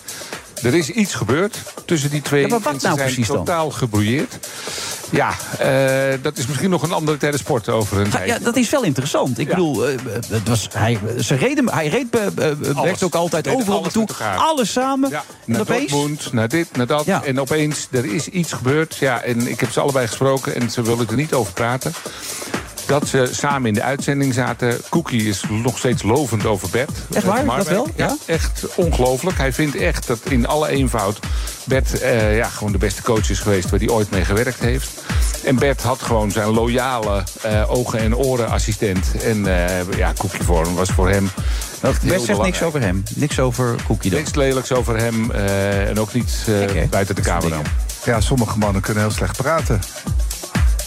Er is iets gebeurd tussen die twee. Ja, maar wat nou precies dan? totaal gebrouilleerd. Ja, eh, dat is misschien nog een andere tijdens sport over een Ja, tijd. ja, dat is wel interessant. Ik Ja. bedoel, eh, het was, hij, ze reden, hij reed Bert ook altijd overal naartoe. Alles samen. Ja, naar opeens... Dortmund, naar dit, naar dat. En opeens, er is iets gebeurd. Ja, en ik heb ze allebei gesproken en ze willen er niet over praten. Dat ze samen in de uitzending zaten. Cookie is nog steeds lovend over Bert. Echt waar? Dat wel? Ja, Ja? echt ongelooflijk. Hij vindt echt dat in alle eenvoud Bert eh, ja, gewoon de beste coach is geweest... waar hij ooit mee gewerkt heeft. En Bert had gewoon zijn loyale eh, ogen- en oren assistent. En eh, ja, Cookie Vorm was voor hem... Dat echt heel Bert zegt niks over hem. Niks over Cookie dan. Niks lelijks over hem eh, en ook niet buiten de camera. Ja, sommige mannen kunnen heel slecht praten.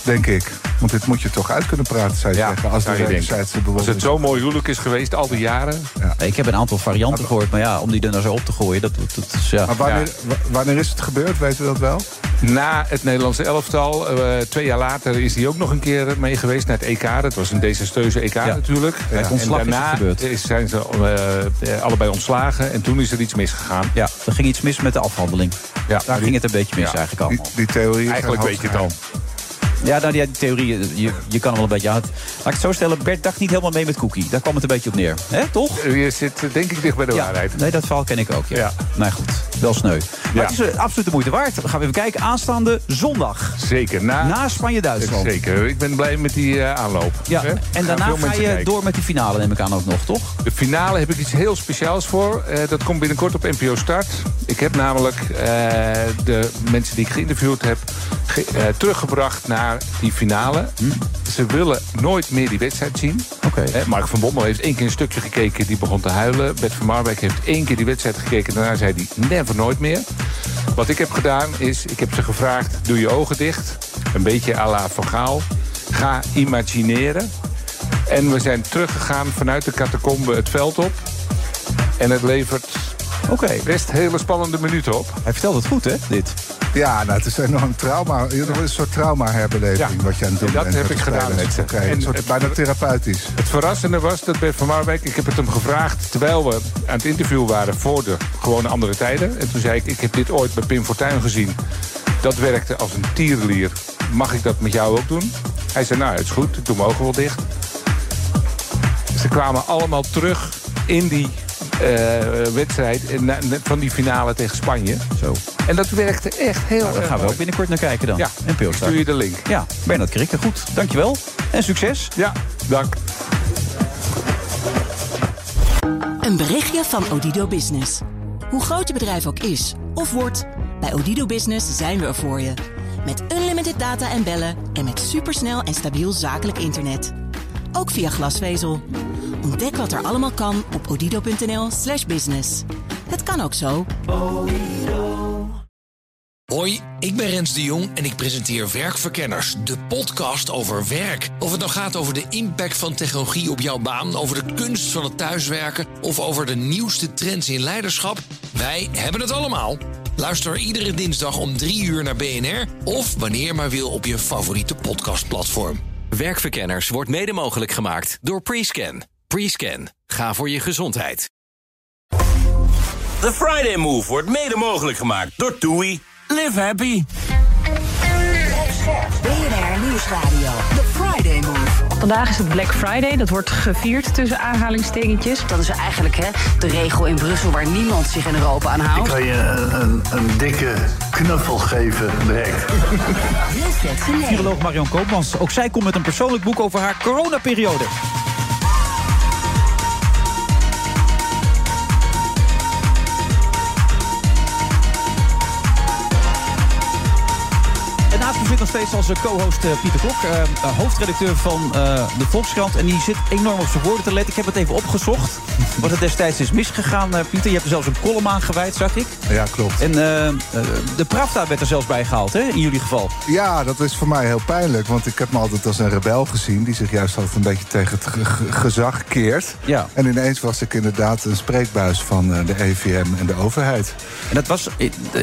Denk ik. Want dit moet je toch uit kunnen praten, zou je Ja, zeggen. Als de wederzijdse Als het zo mooi huwelijk is geweest, al die jaren. Nee, ik heb een aantal varianten gehoord, maar ja, om die er nou zo op te gooien, dat, dat, dat is ja. Maar wanneer, wa- wanneer is het gebeurd? Weten we dat wel? Na het Nederlandse elftal, eh, twee jaar later, is hij ook nog een keer mee geweest naar het EK. Dat was een desastreuze EK natuurlijk. Bij het ontslag en is het daarna gebeurd. is- zijn ze eh, eh, allebei ontslagen. En toen is er iets misgegaan. Ja, er ging iets mis met de afhandeling. Ja, Daar ging het een beetje mis Ja. eigenlijk Die, allemaal. die theorie. Eigenlijk weet je het al. Ja, nou, die, theorie, je, je kan hem wel een beetje... Laat ik het zo stellen, Bert dacht niet helemaal mee met Cookie. Daar kwam het een beetje op neer. hè? toch? Je zit eh, denk ik dicht bij de Ja, waarheid. nee, dat verhaal ken ik ook. Ja. Ja. Nou goed, wel sneu. Maar Ja. het is eh, absoluut de moeite waard. Dan gaan we even kijken. Aanstaande zondag. Zeker. Na, Na Spanje-Duitsland. Zeker. Ik ben blij met die eh, aanloop. Ja, en daarna ga je kijken. door met die finale, neem ik aan ook nog, toch? De finale heb ik iets heel speciaals voor. Eh, dat komt binnenkort op NPO Start. Ik heb namelijk eh, de mensen die ik geïnterviewd heb... ge- eh, teruggebracht naar die finale. Ze willen nooit meer die wedstrijd zien. Oké. Mark van Bommel heeft één keer een stukje gekeken. Die begon te huilen. Bert van Marwijk heeft één keer die wedstrijd gekeken. Daarna zei hij never nooit meer. Wat ik heb gedaan is... Ik heb ze gevraagd, doe je ogen dicht. Een beetje à la Van Gaal. Ga imagineren. En we zijn teruggegaan vanuit de catacombe het veld op. En het levert Oké. best hele spannende minuten op. Hij vertelt het goed, hè, dit? Ja, nou, het is enorm trauma. Het is een soort trauma-herbeleving Ja. wat je aan het doen En dat bent heb ik gedaan En een soort het- bijna therapeutisch. Het verrassende was dat Bert van Marwijk... ik heb het hem gevraagd terwijl we aan het interview waren... voor de gewone andere tijden. En toen zei ik, ik heb dit ooit bij Pim Fortuyn gezien. Dat werkte als een tierenlier. Mag ik dat met jou ook doen? Hij zei, nou, het is goed. Ik doe mijn ogen wel dicht. Ze kwamen allemaal terug in die wedstrijd... na- net van die finale tegen Spanje. Zo. En dat werkte echt heel Nou, daar gaan we ook binnenkort naar kijken dan. Ja, en ik stuur je de link. Ja, Bernard Krikke, goed. Dankjewel. En succes. Ja, dank. Een berichtje van Odido Business. Hoe groot je bedrijf ook is of wordt, bij Odido Business zijn we er voor je. Met unlimited data en bellen en met supersnel en stabiel zakelijk internet. Ook via glasvezel. Ontdek wat er allemaal kan op odido.nl/slash business. Het kan ook zo. Hoi, ik ben Rens de Jong en ik presenteer Werkverkenners, de podcast over werk. Of het nou gaat over de impact van technologie op jouw baan, over de kunst van het thuiswerken of over de nieuwste trends in leiderschap, wij hebben het allemaal. Luister iedere dinsdag om 3 uur naar BNR of wanneer maar wil op je favoriete podcastplatform. Werkverkenners wordt mede mogelijk gemaakt door Prescan. Prescan. Ga voor je gezondheid. The Friday Move wordt mede mogelijk gemaakt door TUI. Live happy. BNR Nieuwsradio. The Friday Move. Vandaag is het Black Friday. Dat wordt gevierd tussen aanhalingstekentjes. Dat is eigenlijk hè, de regel in Brussel waar niemand zich in Europa aan houdt. Ik kan je een, een, een dikke knuffel geven direct. Viroloog Marion Koopmans. Ook zij komt met een persoonlijk boek over haar coronaperiode. Steeds als co-host eh, Pieter Klok, eh, eh, hoofdredacteur van de Volkskrant. En die zit enorm op zijn woorden te letten. Ik heb het even opgezocht. Wat het destijds is misgegaan, Pieter. Je hebt er zelfs een column aan gewijd, zag ik. Ja, klopt. En de Pravda werd er zelfs bij gehaald, hè, in jullie geval. Ja, dat is voor mij heel pijnlijk. Want ik heb me altijd als een rebel gezien... die zich juist altijd een beetje tegen het ge- ge- gezag keert. Ja. En ineens was ik inderdaad een spreekbuis van de EVM en de overheid. En dat was,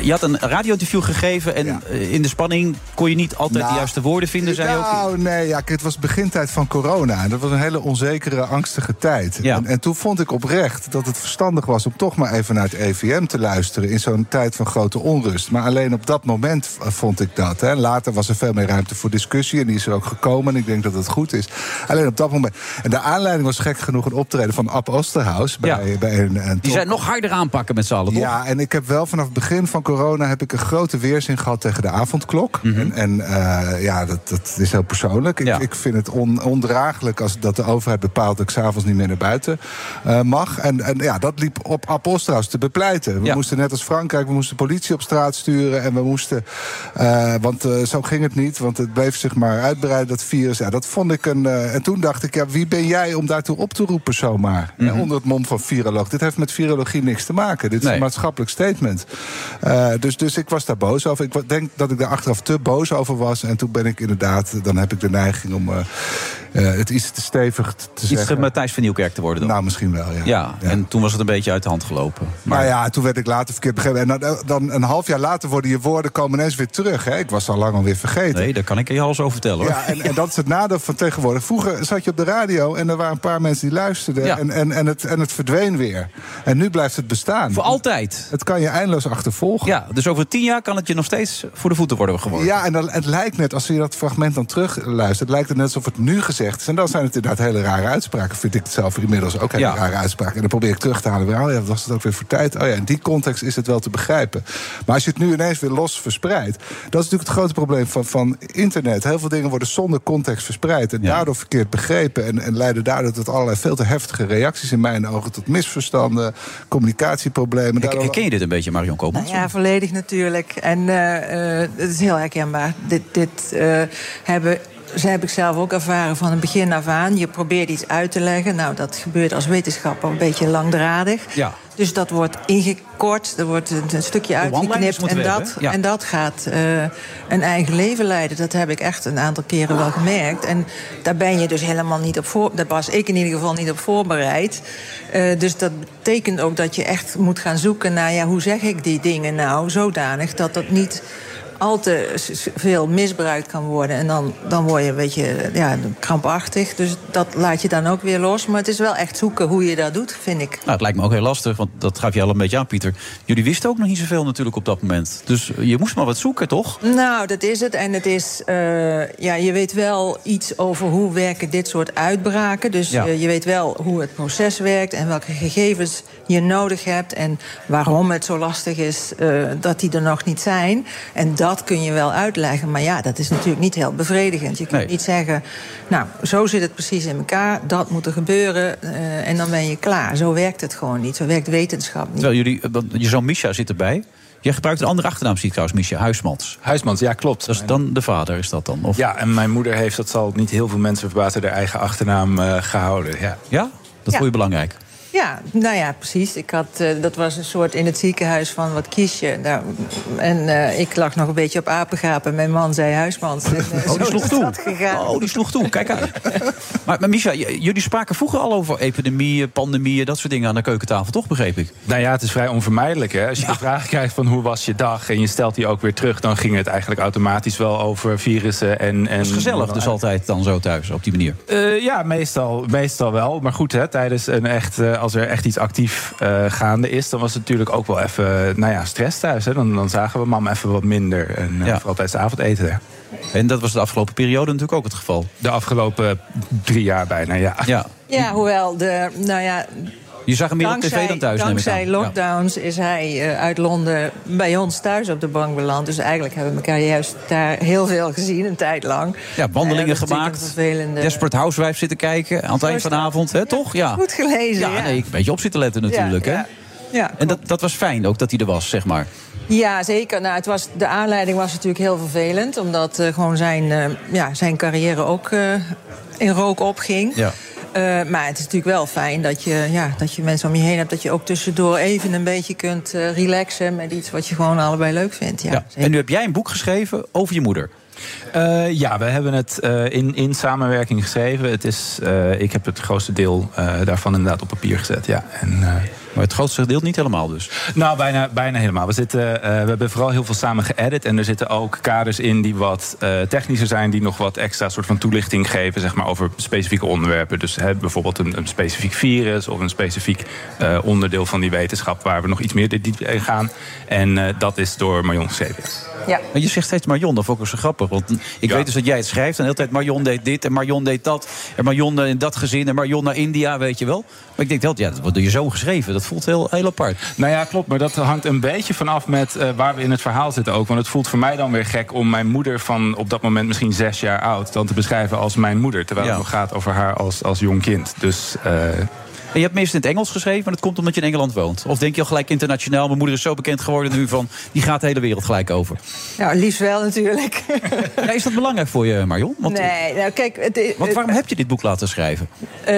je had een radio-interview gegeven... en in de spanning kon je niet altijd de Nou, juiste woorden vinden, zei je ook. Nou, nee, ja, het was begintijd van corona. Dat was een hele onzekere, angstige tijd. En, en toen vond ik oprecht dat het verstandig was... om toch maar even naar het EVM te luisteren... in zo'n tijd van grote onrust. Maar alleen op dat moment vond ik dat. Hè. Later was er veel meer ruimte voor discussie... en die is er ook gekomen en ik denk dat het goed is. Alleen op dat moment... En de aanleiding was gek genoeg een optreden van Ab Osterhaus... bij, bij een, een Die zijn nog harder aanpakken met z'n allen, toch? ja, en ik heb wel vanaf het begin van corona heb ik een grote weerzin gehad tegen de avondklok. Mhm. En, en eh, ja, dat, dat is heel persoonlijk. Ik, ik vind het on, ondraaglijk als dat de overheid bepaalt dat ik s'avonds niet meer naar buiten eh, mag. En, en ja, dat liep op Apostelhaus te bepleiten. We moesten net als Frankrijk, we moesten politie op straat sturen. En we moesten, eh, want zo ging het niet, want het bleef zich maar uitbreiden, dat virus. Ja, dat vond ik een. en toen dacht ik, ja, wie ben jij om daartoe op te roepen zomaar? Mhm. Ja, onder het mom van viroloog. Dit heeft met virologie niks te maken. Dit is Nee. een maatschappelijk statement. Dus, dus ik was daar boos over. Ik denk dat ik daar achteraf te boos over was. En toen ben ik inderdaad, dan heb ik de neiging om eh, het iets te stevig te Iets zeggen. te Matthijs van Nieuwkerk te worden dan. Nou, misschien wel, ja. Ja, en toen was het een beetje uit de hand gelopen. Maar ja, toen werd ik later verkeerd begrepen. En dan, dan een half jaar later worden je woorden komen ineens weer terug. Hè? Ik was al lang alweer vergeten. Nee, daar kan ik je alles over vertellen hoor. Ja, en, en dat is het nadeel van tegenwoordig. Vroeger zat je op de radio en er waren een paar mensen die luisterden. Ja. En, en, en, het, en het verdween weer. En nu blijft het bestaan. Voor altijd. Het kan je eindeloos achtervolgen. Ja, dus over tien jaar kan het je nog steeds voor de voeten worden geworden. Ja, en dan, het lijkt net, als je dat fragment dan terugluistert... lijkt het net alsof het nu gezegd is. En dan zijn het inderdaad hele rare uitspraken. Vind ik het zelf inmiddels ook hele Ja. rare uitspraken. En dan probeer ik terug te halen. Oh ja, wat was het ook weer voor tijd? Oh ja, in die context is het wel te begrijpen. Maar als je het nu ineens weer los verspreidt... dat is natuurlijk het grote probleem van, van internet. Heel veel dingen worden zonder context verspreid. En daardoor verkeerd begrepen. En, en leiden daardoor tot allerlei veel te heftige reacties in mijn ogen. Tot misverstanden, communicatieproblemen. Daardoor- Herken je dit een beetje, Marion Koopmans? Ja, volledig natuurlijk. En eh, eh, het is heel herkenbaar. Dit, dit eh, hebben. Ze heb ik zelf ook ervaren van het begin af aan. Je probeert iets uit te leggen. Nou, dat gebeurt als wetenschapper een beetje langdradig. Ja. Dus dat wordt ingekort, er wordt een, stukje uitgeknipt. En dat, ja. en dat gaat eh, een eigen leven leiden. Dat heb ik echt een aantal keren wel gemerkt. En daar ben je dus helemaal niet op voor. Daar was ik in ieder geval niet op voorbereid. Eh, dus dat betekent ook dat je echt moet gaan zoeken naar ja, hoe zeg ik die dingen nou zodanig dat dat niet al te veel misbruikt kan worden. En dan, dan word je een beetje ja, krampachtig. Dus dat laat je dan ook weer los. Maar het is wel echt zoeken hoe je dat doet, vind ik. Nou, het lijkt me ook heel lastig, want dat gaf je al een beetje aan, Pieter. Jullie wisten ook nog niet zoveel natuurlijk op dat moment. Dus je moest maar wat zoeken, toch? Nou, dat is het. En het is, eh, ja, je weet wel iets over hoe werken dit soort uitbraken. Dus Ja. eh, je weet wel hoe het proces werkt en welke gegevens je nodig hebt. En waarom het zo lastig is eh, dat die er nog niet zijn. En dat kun je wel uitleggen. Maar ja, dat is natuurlijk niet heel bevredigend. Je kunt Nee. niet zeggen, nou, zo zit het precies in elkaar. Dat moet er gebeuren eh, en dan ben je klaar. Zo werkt het gewoon niet. Zo werkt wetenschap niet. Terwijl jullie, want je zoon Misha zit erbij. Jij gebruikt een andere achternaam, zie ik trouwens, Misha. Huismans. Huismans, ja, klopt. Dat is dan de vader, is dat dan? Of... Ja, en mijn moeder heeft, dat zal niet heel veel mensen verbazen, haar eigen achternaam eh, gehouden. Ja, ja? Dat Ja. vond je belangrijk? Ja, nou ja, precies. Ik had, eh, dat was een soort in het ziekenhuis van wat kies je. Nou, en eh, ik lag nog een beetje op apengapen. Mijn man zei huismans. En, eh, Oh, die sloeg toe. Oh, die sloeg toe. Kijk uit. maar, maar Misha, jullie spraken vroeger al over epidemieën, pandemieën, dat soort dingen aan de keukentafel, toch, begreep ik? Nou ja, het is vrij onvermijdelijk. Hè? Als je de vraag krijgt van hoe was je dag en je stelt die ook weer terug, dan ging het eigenlijk automatisch wel over virussen en. en Dat is gezellig dus altijd dan zo thuis, op die manier. Eh, ja, meestal, meestal wel. Maar goed, hè, tijdens een echt, eh, als er echt iets actief eh, gaande is, dan was het natuurlijk ook wel even nou ja, stress thuis. Hè? Dan, dan zagen we mam even wat minder. En eh, Ja. vooral tijdens het avondeten. Hè? En dat was de afgelopen periode natuurlijk ook het geval. De afgelopen drie jaar bijna, ja. Ja. Ja, hoewel de, nou ja, Je zag hem meer op tv dan thuis, ik dankzij. Ja. lockdowns is hij eh, uit Londen bij ons thuis op de bank beland. Dus eigenlijk hebben we elkaar juist daar heel veel gezien, een tijd lang. Ja, wandelingen Eh, gemaakt. vervelende- Desperate Housewives zitten kijken aan het eind van de avond, hè, toch? Ja. Goed gelezen, Ja, nee, een beetje op zitten letten natuurlijk, Ja, hè? ja. En dat, dat was fijn ook dat hij er was, zeg maar. Ja, zeker. Nou, het was, de aanleiding was natuurlijk heel vervelend. Omdat eh, gewoon zijn, ja, zijn carrière ook in rook opging. Ja. Eh, maar het is natuurlijk wel fijn dat je, ja, dat je mensen om je heen hebt. Dat je ook tussendoor even een beetje kunt eh, relaxen met iets wat je gewoon allebei leuk vindt. Ja, Ja. En nu heb jij een boek geschreven over je moeder. Eh, ja, we hebben het eh, in, in samenwerking geschreven. Het is, eh, ik heb het grootste deel eh, daarvan inderdaad op papier gezet. Ja. En, eh, maar het grootste deel niet helemaal dus? Nou, bijna, bijna helemaal. We, zitten, eh, we hebben vooral heel veel samen geëdit. En er zitten ook kaders in die wat eh, technischer zijn... die nog wat extra soort van toelichting geven zeg maar, over specifieke onderwerpen. Dus hè, bijvoorbeeld een, een specifiek virus... of een specifiek eh, onderdeel van die wetenschap... waar we nog iets meer diep in gaan. En eh, dat is door Marion geschreven. Ja. Maar je zegt steeds Marion, dat vond ik ook zo grappig. Want ik weet dus dat jij het schrijft en de hele tijd Marion deed dit en Marion deed dat. En Marion in dat gezin en Marion naar India, weet je wel. Maar ik denk dat, ja, dat wordt door je zoon geschreven. Dat voelt heel, heel apart. Nou ja, klopt. Maar dat hangt een beetje vanaf met eh, waar we in het verhaal zitten ook. Want het voelt voor mij dan weer gek om mijn moeder van op dat moment misschien zes jaar oud... dan te beschrijven als mijn moeder. Terwijl het nog gaat over haar als, als jong kind. Dus... eh, En je hebt meestal in het Engels geschreven, maar dat komt omdat je in Engeland woont. Of denk je al gelijk internationaal? Mijn moeder is zo bekend geworden nu van, die gaat de hele wereld gelijk over. Nou, liefst wel natuurlijk. Ja, is dat belangrijk voor je, Marion? Want, nee, nou kijk... Het, want waarom heb je dit boek laten schrijven? Eh,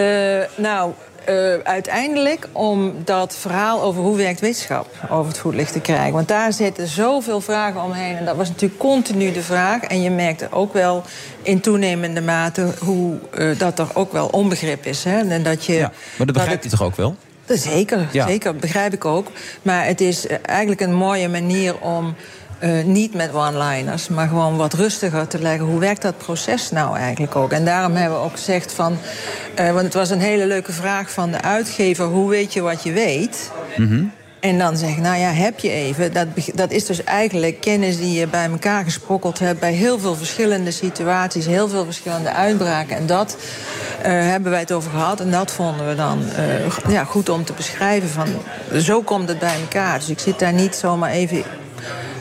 nou, eh, uiteindelijk om dat verhaal over hoe werkt wetenschap over het voetlicht te krijgen. Want daar zitten zoveel vragen omheen. En dat was natuurlijk continu de vraag. En je merkte ook wel in toenemende mate hoe eh, dat er ook wel onbegrip is. Hè? En dat je, Ja, maar dat begrijpt het- hij toch ook wel? Zeker, Ja. zeker, begrijp ik ook. Maar het is eh, eigenlijk een mooie manier om eh, niet met one-liners, maar gewoon wat rustiger te leggen. Hoe werkt dat proces nou eigenlijk ook? En daarom hebben we ook gezegd van. eh, want het was een hele leuke vraag van de uitgever: hoe weet je wat je weet? En dan zeg ik, nou ja, heb je even. Dat, dat is dus eigenlijk kennis die je bij elkaar gesprokkeld hebt... bij heel veel verschillende situaties, heel veel verschillende uitbraken. En dat eh, hebben wij het over gehad. En dat vonden we dan ja, goed om te beschrijven. Van, zo komt het bij elkaar. Dus ik zit daar niet zomaar even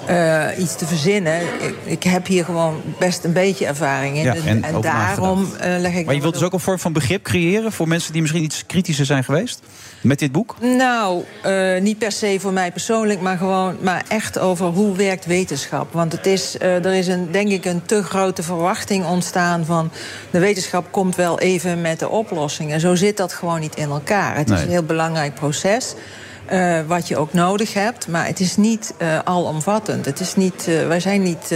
eh, iets te verzinnen. Ik, ik heb hier gewoon best een beetje ervaring in. Ja, en, daarom eh, leg ik... Maar je wilt dus ook een vorm van begrip creëren voor mensen die misschien iets kritischer zijn geweest met dit boek? Nou, eh, niet per se voor mij persoonlijk, maar gewoon, maar echt over hoe werkt wetenschap. Want het is, er is een, denk ik een te grote verwachting ontstaan van de wetenschap komt wel even met de oplossing. En zo zit dat gewoon niet in elkaar. Het is een heel belangrijk proces. Eh, wat je ook nodig hebt, maar het is niet eh, alomvattend. Het is niet, eh, wij zijn niet,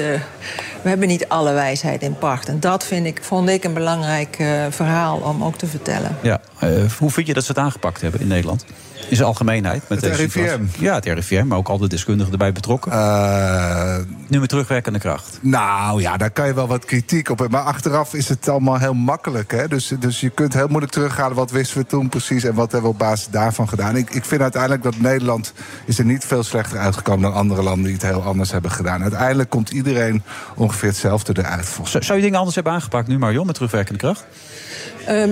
we hebben niet alle wijsheid in pacht. En dat vind ik, vond ik een belangrijk verhaal om ook te vertellen. Ja. hoe vind je dat ze het aangepakt hebben in Nederland? In zijn algemeenheid? Met Het deze RIVM. situatie? Ja, het RIVM, maar ook al de deskundigen erbij betrokken. nu met terugwerkende kracht. Nou ja, daar kan je wel wat kritiek op hebben. Maar achteraf is het allemaal heel makkelijk. Hè? Dus, dus je kunt heel moeilijk terughalen. Wat wisten we toen precies en wat hebben we op basis daarvan gedaan? Ik, ik vind uiteindelijk dat Nederland is er niet veel slechter uitgekomen dan andere landen die het heel anders hebben gedaan. Uiteindelijk komt iedereen ongeveer hetzelfde eruit. volgens Zou, zou je dingen anders hebben aangepakt nu, Marion, met terugwerkende kracht? Ehm,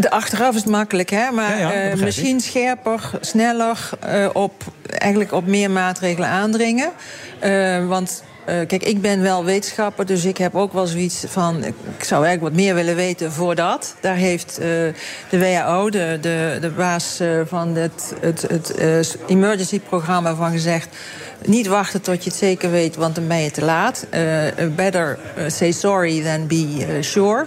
de achteraf is het makkelijk, hè? maar Ja, ja, dat eh, misschien scherper, sneller eh, op, eigenlijk op meer maatregelen aandringen. Eh, want eh, kijk, ik ben wel wetenschapper, dus ik heb ook wel zoiets van... ik zou eigenlijk wat meer willen weten voordat. Daar heeft de WHO, de, de, de baas van het, het, het emergency-programma, van gezegd... niet wachten tot je het zeker weet, want dan ben je te laat. Better say sorry than be sure.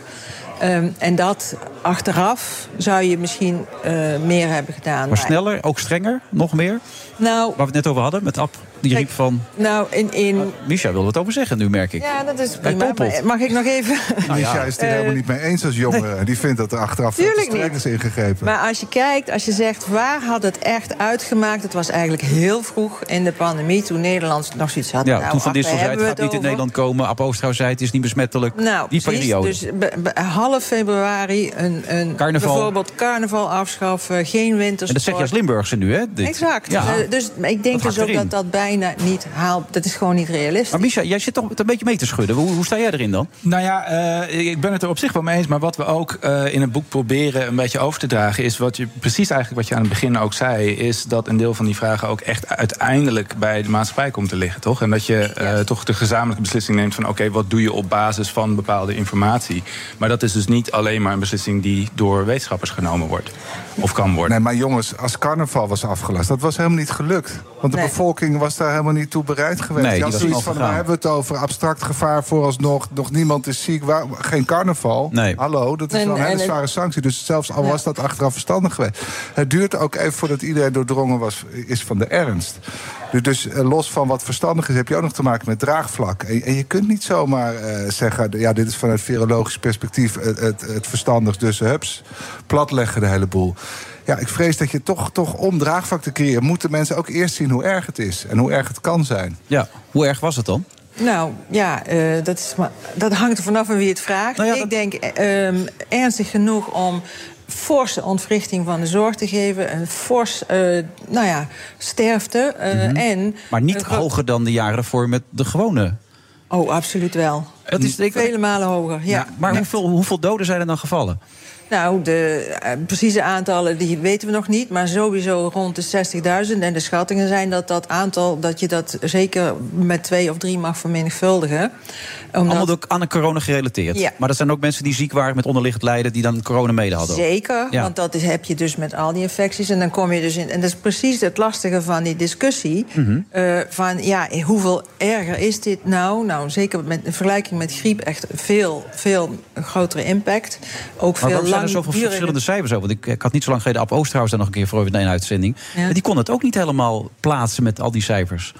Ehm, en dat achteraf zou je misschien eh, meer hebben gedaan. Maar sneller, ook strenger, nog meer? Nou, Waar we het net over hadden, met Ab, die riep van... nou in, in, Misha wil wat over zeggen nu, merk ik. ja, dat is Bij prima. Mag ik nog even... mij. Misha is het er Eh, helemaal niet mee eens als jongere. Die vindt dat er achteraf niet. is ingegrepen. Maar als je kijkt, als je zegt waar had het echt uitgemaakt... het was eigenlijk heel vroeg in de pandemie... toen Nederland nog zoiets had. Ja, nou, toen Van Dissel zei, het gaat niet in? Nederland komen. Oosterhuis zei, het is niet besmettelijk. Nou, die precies. periode. Dus half februari een, een Carnaval. bijvoorbeeld carnaval afschaffen, geen wintersport. en dat zeg je als Limburgse nu, hè? Dit. Exact. Ja. Eh, dus ik denk Dat dus ook erin. dat dat bijna niet haalt. Dat is gewoon niet realistisch. Maar Misha, jij zit toch een beetje mee te schudden. Hoe, hoe sta jij erin dan? Nou ja, eh, ik ben het er op zich wel mee eens. Maar wat we ook eh, in het boek proberen een beetje over te dragen... is wat je precies eigenlijk wat je aan het begin ook zei... is dat een deel van die vragen ook echt uiteindelijk bij de maatschappij komt te liggen, toch? En dat je eh, toch de gezamenlijke beslissing neemt van... oké, wat doe je op basis van bepaalde informatie? Maar dat is dus dus niet alleen maar een beslissing die door wetenschappers genomen wordt. Of kan worden. Nee, maar jongens, als carnaval was afgelast, dat was helemaal niet gelukt. Want de Nee. bevolking was daar helemaal niet toe bereid geweest. Nee, die zoiets van, waar hebben we het over? Abstract gevaar vooralsnog. Nog niemand is ziek. Waar, geen carnaval. Nee. Hallo, dat is En- wel een hele en- zware sanctie. Dus zelfs al Ja. was dat achteraf verstandig geweest. Het duurt ook even voordat iedereen doordrongen was, is van de ernst. Dus, dus eh, los van wat verstandig is, heb je ook nog te maken met draagvlak. En, en je kunt niet zomaar eh, zeggen, ja, dit is vanuit virologisch perspectief het, het, het verstandigst. Dus hups, platleggen de hele boel. Ja, ik vrees dat je toch, toch om draagvlak te creëren... moeten mensen ook eerst zien hoe erg het is. En hoe erg het kan zijn. Ja, hoe erg was het dan? Nou ja, eh, dat, is maar, dat hangt er vanaf van wie het vraagt. Nou Ik denk eh, ehm, ernstig genoeg om forse ontwrichting van de zorg te geven. Een fors, eh, nou ja, sterfte. eh, en Maar niet hoger dan de jaren voor met de gewone. Oh, absoluut wel. Dat is, ik, Vele malen hoger, ja. maar hoeveel, hoeveel doden zijn er dan gevallen? Nou, de eh, precieze aantallen die weten we nog niet. Maar sowieso rond de 60.000. En de schattingen zijn dat dat aantal... dat je dat zeker met twee of drie mag vermenigvuldigen. Omdat... Allemaal ook aan de corona gerelateerd. Ja. Maar dat zijn ook mensen die ziek waren met onderliggend lijden... die dan corona mede hadden. Zeker, Ja. want dat is, heb je dus met al die infecties. En dan kom je dus in. En dat is precies het lastige van die discussie. Mhm. eh, van ja, hoeveel erger is dit nou? Nou, zeker met in vergelijking met griep echt veel, veel grotere impact. Ook veel waarom zijn er zoveel verschillende cijfers over? Want ik, ik had niet zo lang geleden Ab Oosterhuis daar nog een keer voor in een uitzending. Ja. En die kon het ook niet helemaal plaatsen met al die cijfers.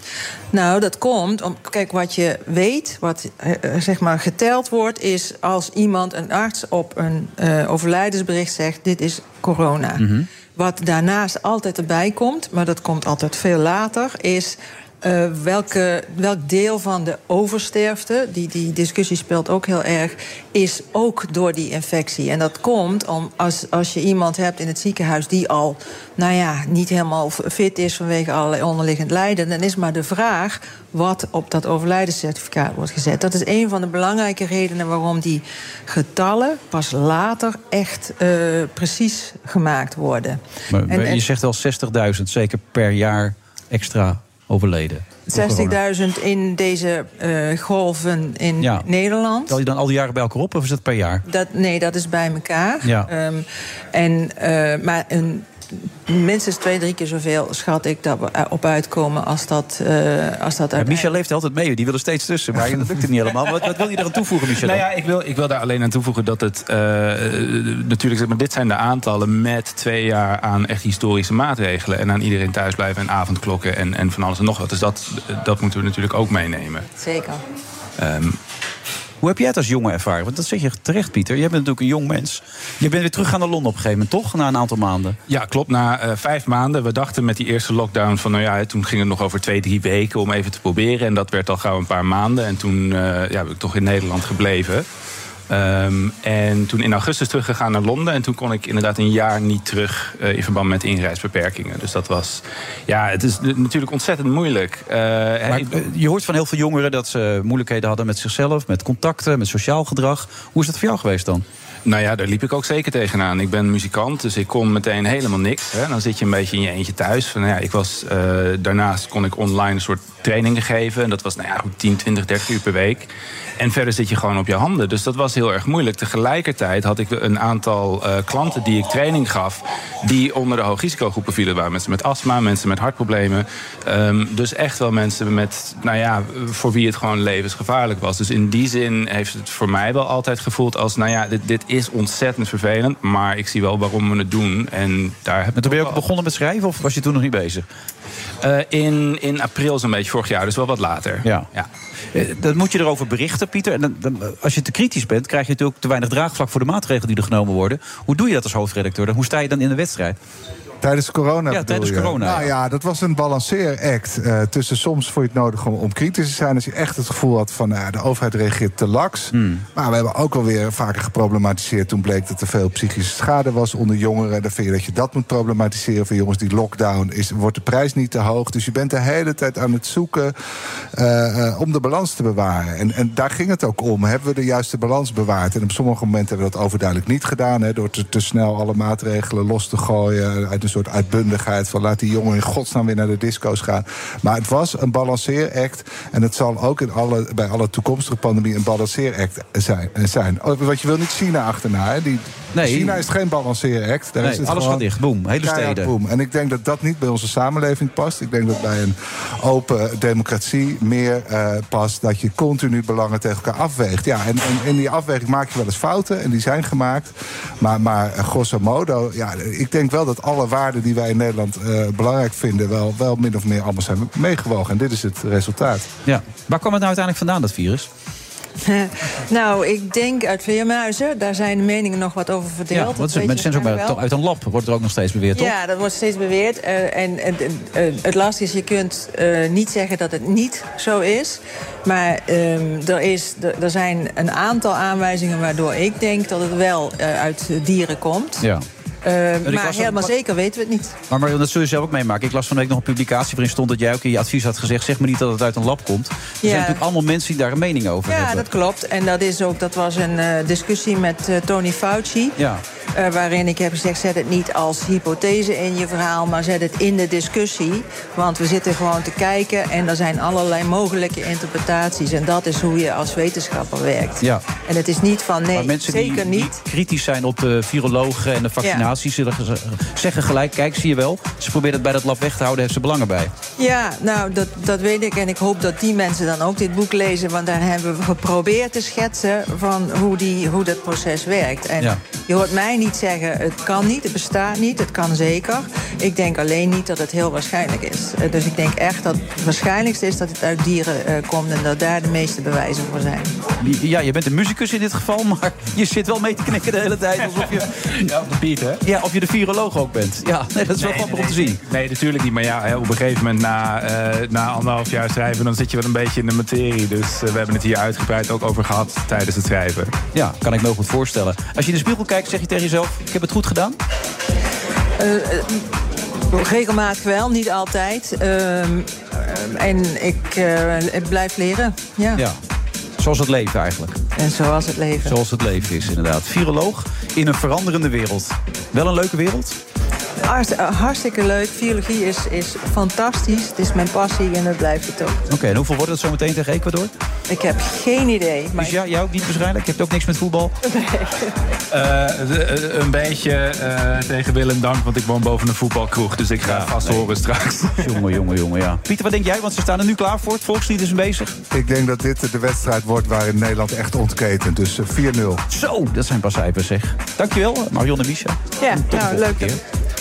Nou, dat komt om. Kijk, wat je weet, wat eh, eh, zeg maar geteld wordt, is als iemand, een arts, op een eh, overlijdensbericht zegt: dit is corona. Mhm. Wat daarnaast altijd erbij komt, maar dat komt altijd veel later, is. Eh, welke, welk deel van de oversterfte, die, die discussie speelt ook heel erg, is ook door die infectie. En dat komt om als, als je iemand hebt in het ziekenhuis die al, nou ja, niet helemaal fit is vanwege allerlei onderliggend lijden, dan is maar de vraag wat op dat overlijdenscertificaat wordt gezet. Dat is een van de belangrijke redenen waarom die getallen pas later echt eh, precies gemaakt worden. Maar, En- maar en- je zegt wel 60.000 zeker per jaar extra overleden. door corona. 60.000 in deze eh, golven in Ja. Nederland. Tel je dan al die jaren bij elkaar op of is dat per jaar? Dat, nee, dat is bij elkaar. Ja. Ehm, en, eh, maar een, minstens twee, drie keer zoveel schat ik dat we op uitkomen als dat, eh als dat Ja. Michel leeft altijd mee, die wil er steeds tussen. Maar dat lukt het niet helemaal. Wat, wat wil je eraan toevoegen, Michel? Nou ja, ik wil, ik wil daar alleen aan toevoegen dat het eh, natuurlijk, zeg maar, dit zijn de aantallen met twee jaar aan echt historische maatregelen. En aan iedereen thuisblijven en avondklokken en, en van alles en nog wat. Dus dat, dat moeten we natuurlijk ook meenemen. Zeker. Ehm, Hoe heb jij het als jongen ervaren? Want dat zeg je terecht, Pieter. Jij bent natuurlijk een jong mens. Je bent weer teruggegaan naar Londen op een gegeven moment, toch? Na een aantal maanden. Ja, klopt. Na eh, vijf maanden. We dachten met die eerste lockdown van, nou ja, toen ging het nog over twee, drie weken om even te proberen. En dat werd al gauw een paar maanden. En toen eh, ja, ben ik toch in Nederland gebleven. Ehm, en toen in augustus teruggegaan naar Londen. En toen kon ik inderdaad een jaar niet terug eh, in verband met inreisbeperkingen. Dus dat was, ja, het is natuurlijk ontzettend moeilijk. Eh, Maar eh, je hoort van heel veel jongeren dat ze moeilijkheden hadden met zichzelf, met contacten, met sociaal gedrag. Hoe is dat voor jou geweest dan? Nou ja, daar liep ik ook zeker tegenaan. Ik ben muzikant, dus ik kon meteen helemaal niks. Hè. Dan zit je een beetje in je eentje thuis. Van, nou ja, ik was, daarnaast kon ik online een soort trainingen geven. En dat was nou ja, goed 10, 20, 30 uur per week. En verder zit je gewoon op je handen. Dus dat was heel erg moeilijk. Tegelijkertijd had ik een aantal eh, klanten die ik training gaf... die onder de hoogrisicogroepen vielen. waren mensen met astma, mensen met hartproblemen. Ehm, dus echt wel mensen met, nou ja, voor wie het gewoon levensgevaarlijk was. Dus in die zin heeft het voor mij wel altijd gevoeld als... nou ja, dit, dit is ontzettend vervelend, maar ik zie wel waarom we het doen. En daar heb En toen ben je ook begonnen met schrijven of was je toen nog niet bezig? Eh, in, in april zo'n beetje vorig jaar, dus wel wat later. Ja. ja. Eh, Dan moet je erover berichten, Pieter. En dan, dan- als je te kritisch bent, krijg je natuurlijk te weinig draagvlak voor de maatregelen die er genomen worden. Hoe doe je dat als hoofdredacteur? Dan Hoe sta je dan in de wedstrijd? Tijdens corona Ja, tijdens corona, Nou ja. ja, dat was een balanceeract. eh tussen soms vond je het nodig om, om kritisch te zijn... als je echt het gevoel had van ja, de overheid reageert te laks. Hmm. Maar we hebben ook wel weer vaker geproblematiseerd... toen bleek dat er veel psychische schade was onder jongeren. Dan vind je dat je dat moet problematiseren. Voor jongens, die lockdown, is, wordt de prijs niet te hoog. Dus je bent de hele tijd aan het zoeken eh, eh, om de balans te bewaren. En, en daar ging het ook om. Hebben we de juiste balans bewaard? En op sommige momenten hebben we dat overduidelijk niet gedaan... Hè, door te, te snel alle maatregelen los te gooien... uit soort uitbundigheid van laat die jongen in godsnaam weer naar de disco's gaan. Maar het was een balanceeract. En het zal ook in alle, bij alle toekomstige pandemie een balanceeract zijn. zijn. Oh, Want je wil niet China achterna. Hè? Die, Nee. China is geen balanceeract. Daar Nee, is het alles gaat dicht. Boom. Hele steden. boom. En ik denk dat dat niet bij onze samenleving past. Ik denk dat bij een open democratie meer eh, past dat je continu belangen tegen elkaar afweegt. Ja, en, en in die afweging maak je wel eens fouten en die zijn gemaakt. Maar, maar eh, grosso modo, ja, ik denk wel dat alle waarden die wij in Nederland eh, belangrijk vinden, wel, wel min of meer allemaal zijn meegewogen. En dit is het resultaat. Ja. Waar kwam het nou uiteindelijk vandaan, dat virus? nou, ik denk uit vleermuizen. Daar zijn de meningen nog wat over verdeeld. Ja, Dat want weet mensen zijn toch uit een lab, wordt er ook nog steeds beweerd, toch? Ja, dat wordt steeds beweerd. Eh, en en, eh, het lastige is, je kunt eh, niet zeggen dat het niet zo is. Maar ehm, er, is, er, er zijn een aantal aanwijzingen waardoor ik denk dat het wel eh, uit dieren komt. Ja. Eh, ik maar helemaal zeker weten we het niet. Maar Marion, dat zul je zelf ook meemaken. Ik las van de week nog een publicatie waarin stond dat jij ook in je advies had gezegd... zeg maar niet dat het uit een lab komt. Er zijn natuurlijk allemaal mensen die daar een mening over Ja, hebben. dat klopt. En dat, is ook, dat was een eh, discussie met eh, Tony Fauci. Ja. Eh, waarin ik heb gezegd, zet het niet als hypothese in je verhaal... maar zet het in de discussie. Want we zitten gewoon te kijken... en er zijn allerlei mogelijke interpretaties. En dat is hoe je als wetenschapper werkt. Ja. En het is niet van, nee, maar mensen zeker die, niet. die kritisch zijn op de virologen en de vaccinaties... zullen ge- zeggen gelijk, kijk, zie je wel... ze proberen het bij dat lab weg te houden, heeft ze belangen bij. Ja, nou, dat, dat weet ik. En ik hoop dat die mensen dan ook dit boek lezen. Want daar hebben we geprobeerd te schetsen van hoe, die, hoe dat proces werkt. En Ja. je hoort mij niet zeggen, het kan niet, het bestaat niet. Het kan zeker. Ik denk alleen niet dat het heel waarschijnlijk is. Eh, Dus ik denk echt dat het waarschijnlijkste is dat het uit dieren eh, komt... en dat daar de meeste bewijzen voor zijn. Ja, je bent een muzikus in dit geval, maar je zit wel mee te knikken de hele tijd. Alsof je, Ja, op de beat, hè? Ja, of je de viroloog ook bent. Ja, nee, dat is wel grappig om te zien. Nee, natuurlijk niet. Maar ja, op een gegeven moment na, eh, na anderhalf jaar schrijven... dan zit je wel een beetje in de materie. Dus eh, we hebben het hier uitgebreid ook over gehad tijdens het schrijven. Ja, kan ik me heel goed voorstellen. Als je in de spiegel kijkt, zeg je tegen jezelf... ik heb het goed gedaan? Eh, regelmatig wel, niet altijd. Ehm, ehm, en ik, eh, ik blijf leren, ja. Ja. Zoals het leven eigenlijk. En zoals het leven. Zoals het leven is, inderdaad. Viroloog in een veranderende wereld. Wel een leuke wereld? Eh, hartstikke leuk. Biologie is, is fantastisch. Het is mijn passie en dat blijft het ook. Oké, en hoeveel wordt het zo meteen tegen Ecuador? Ik heb geen idee. Maar Dus ja, jij ook niet waarschijnlijk? Je hebt ook niks met voetbal? Eh, de- eh, een beetje eh, tegen wil en dank, want ik woon boven een voetbalkroeg. Dus ik ga vast horen straks. jongen, jongen, jongen, ja. Pieter, wat denk jij? Want ze staan er nu klaar voor. Het volkslied is bezig. Ik denk dat dit de wedstrijd wordt waarin Nederland echt ontketent. Dus eh, 4-0. Zo, dat zijn pas cijfers, zeg. Dankjewel, Marion en Misha. Ja, nou, leuk. keer.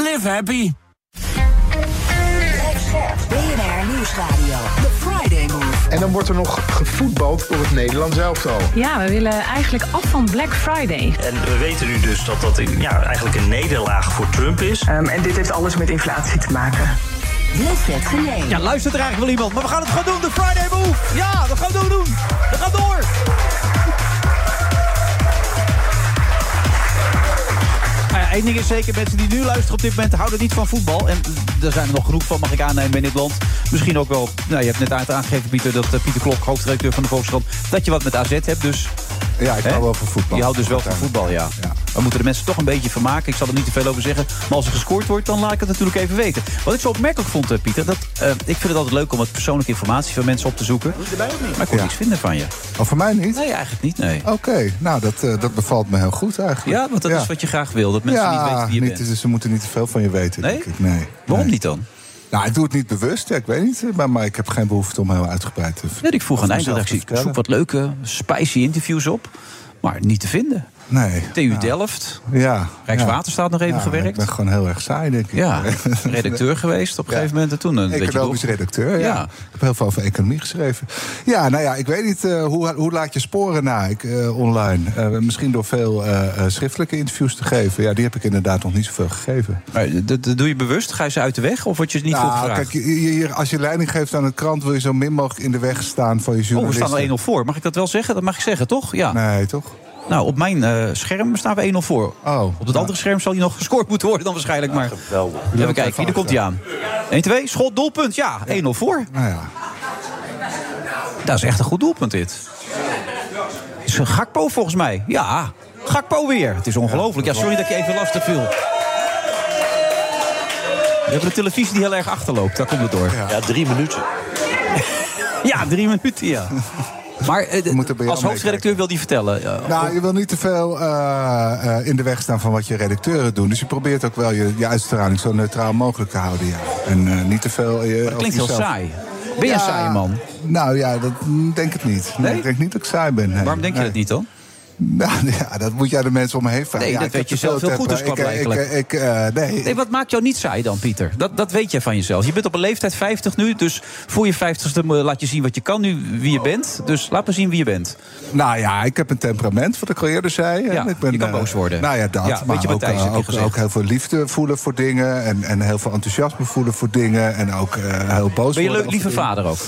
Live happy. BNR Nieuwsradio. The Friday Move. En dan wordt er nog gevoetbald door het Nederlands elftal. Ja, we willen eigenlijk af van Black Friday. En we weten nu dus dat dat een, ja, eigenlijk een nederlaag voor Trump is. Ehm, en dit heeft alles met inflatie te maken. Ja, luistert er eigenlijk wel iemand, maar we gaan het gewoon doen. De Friday Move. Ja, we gaan het doen. We gaan door. Ja, één ding is zeker, mensen die nu luisteren op dit moment houden niet van voetbal. En er zijn er nog genoeg van, mag ik aannemen, in dit land. Misschien ook wel, nou, je hebt net uit- aangegeven, Pieter, dat eh, Pieter Klok, hoofdredacteur van de Volkskrant, dat je wat met AZ hebt. Dus Ja, ik hou wel van voetbal. je houdt dus wel van voetbal, ja. Ja. We moeten de mensen toch een beetje vermaken. Ik zal er niet te veel over zeggen. Maar als er gescoord wordt, dan laat ik het natuurlijk even weten. Wat ik zo opmerkelijk vond, eh, Pieter, dat, eh, ik vind het altijd leuk om wat persoonlijke informatie van mensen op te zoeken. Maar ik kon Ja. niks vinden van je. Oh, voor mij niet? Nee, eigenlijk niet, nee. Oké, nou, dat, eh, dat bevalt me heel goed eigenlijk. Ja, want dat is wat je graag wil. Dat mensen niet weten wie je niet, bent. dus ze moeten niet te veel van je weten, Nee? denk ik. Nee. Waarom nee. niet dan? Nou, ik doe het niet bewust, ja, ik weet niet. Maar, maar ik heb geen behoefte om heel uitgebreid te Weet ik vroeg aan eindredactie, vertellen. zoek wat leuke, spicy interviews op. Maar niet te vinden. Nee. TU Delft, Ja. Rijkswaterstaat nog even Ja, gewerkt. Ik ben gewoon heel erg saai, denk ik. Ja, redacteur geweest op een gegeven moment. En toen een beetje Economisch redacteur, ja. Ik heb heel veel over economie geschreven. Ja, nou ja, ik weet niet, eh, hoe, hoe laat je sporen na ik, eh, online? Eh, misschien door veel eh, eh, schriftelijke interviews te geven. Ja, die heb ik inderdaad nog niet zoveel gegeven. Maar dat, doe je bewust? Ga je ze uit de weg? Of word je niet veel Nou, gevraagd? kijk, als je leiding geeft aan een krant... wil je zo min mogelijk in de weg staan van je Oh, we journalisten. staan al 1-0 voor. Mag ik dat wel zeggen? Dat mag ik zeggen, toch? Ja. Nee, toch? Nou, op mijn eh, scherm staan we 1-0 voor. Oh. Op het andere scherm zal hij nog gescoord moeten worden dan waarschijnlijk. Maar geweldig. even kijken, hier komt hij aan. 1-2, schot, doelpunt. Ja, 1-0 voor. Nou ja. Dat is echt een goed doelpunt dit. Is een Gakpo volgens mij. Ja, Gakpo weer. Het is ongelooflijk. Ja, sorry dat ik je even lastig viel. We hebben de televisie die heel erg achterloopt. Daar komt het door. Ja, drie minuten. Ja, drie minuten, ja. Maar eh, als hoofdredacteur wil die vertellen. eh, Nou, je wil niet te veel eh, in de weg staan van wat je redacteuren doen. Dus je probeert ook wel je, je uitstraling zo neutraal mogelijk te houden. Ja. En niet te veel. dat klinkt heel saai. Ben je een Ja, saaie man? Nou ja, dat denk ik niet. Nee? ik denk niet dat ik saai ben. nee. Waarom denk je Nee. dat niet dan? Nou ja, dat moet jij de mensen om me heen vragen. Nee, Ja, dat ik weet je zelf veel heel goed tempo. klap Ik, eh, eigenlijk. Ik, ik, eh, nee. Nee, wat maakt jou niet saai dan, Pieter? Dat, dat weet je van jezelf. Je bent op een leeftijd 50 nu, dus voor je 50ste laat je zien wat je kan nu, wie je bent. Dus laat me zien wie je bent. Nou ja, ik heb een temperament, wat ik al eerder zei. Ja, ik ben, je kan eh, boos worden. Nou ja, dat. Ja, maar je ook, eh, ook, ook heel veel liefde voelen voor dingen. En, en heel veel enthousiasme voelen voor dingen. En ook eh, heel boos Ben je leuk, lieve vader ook?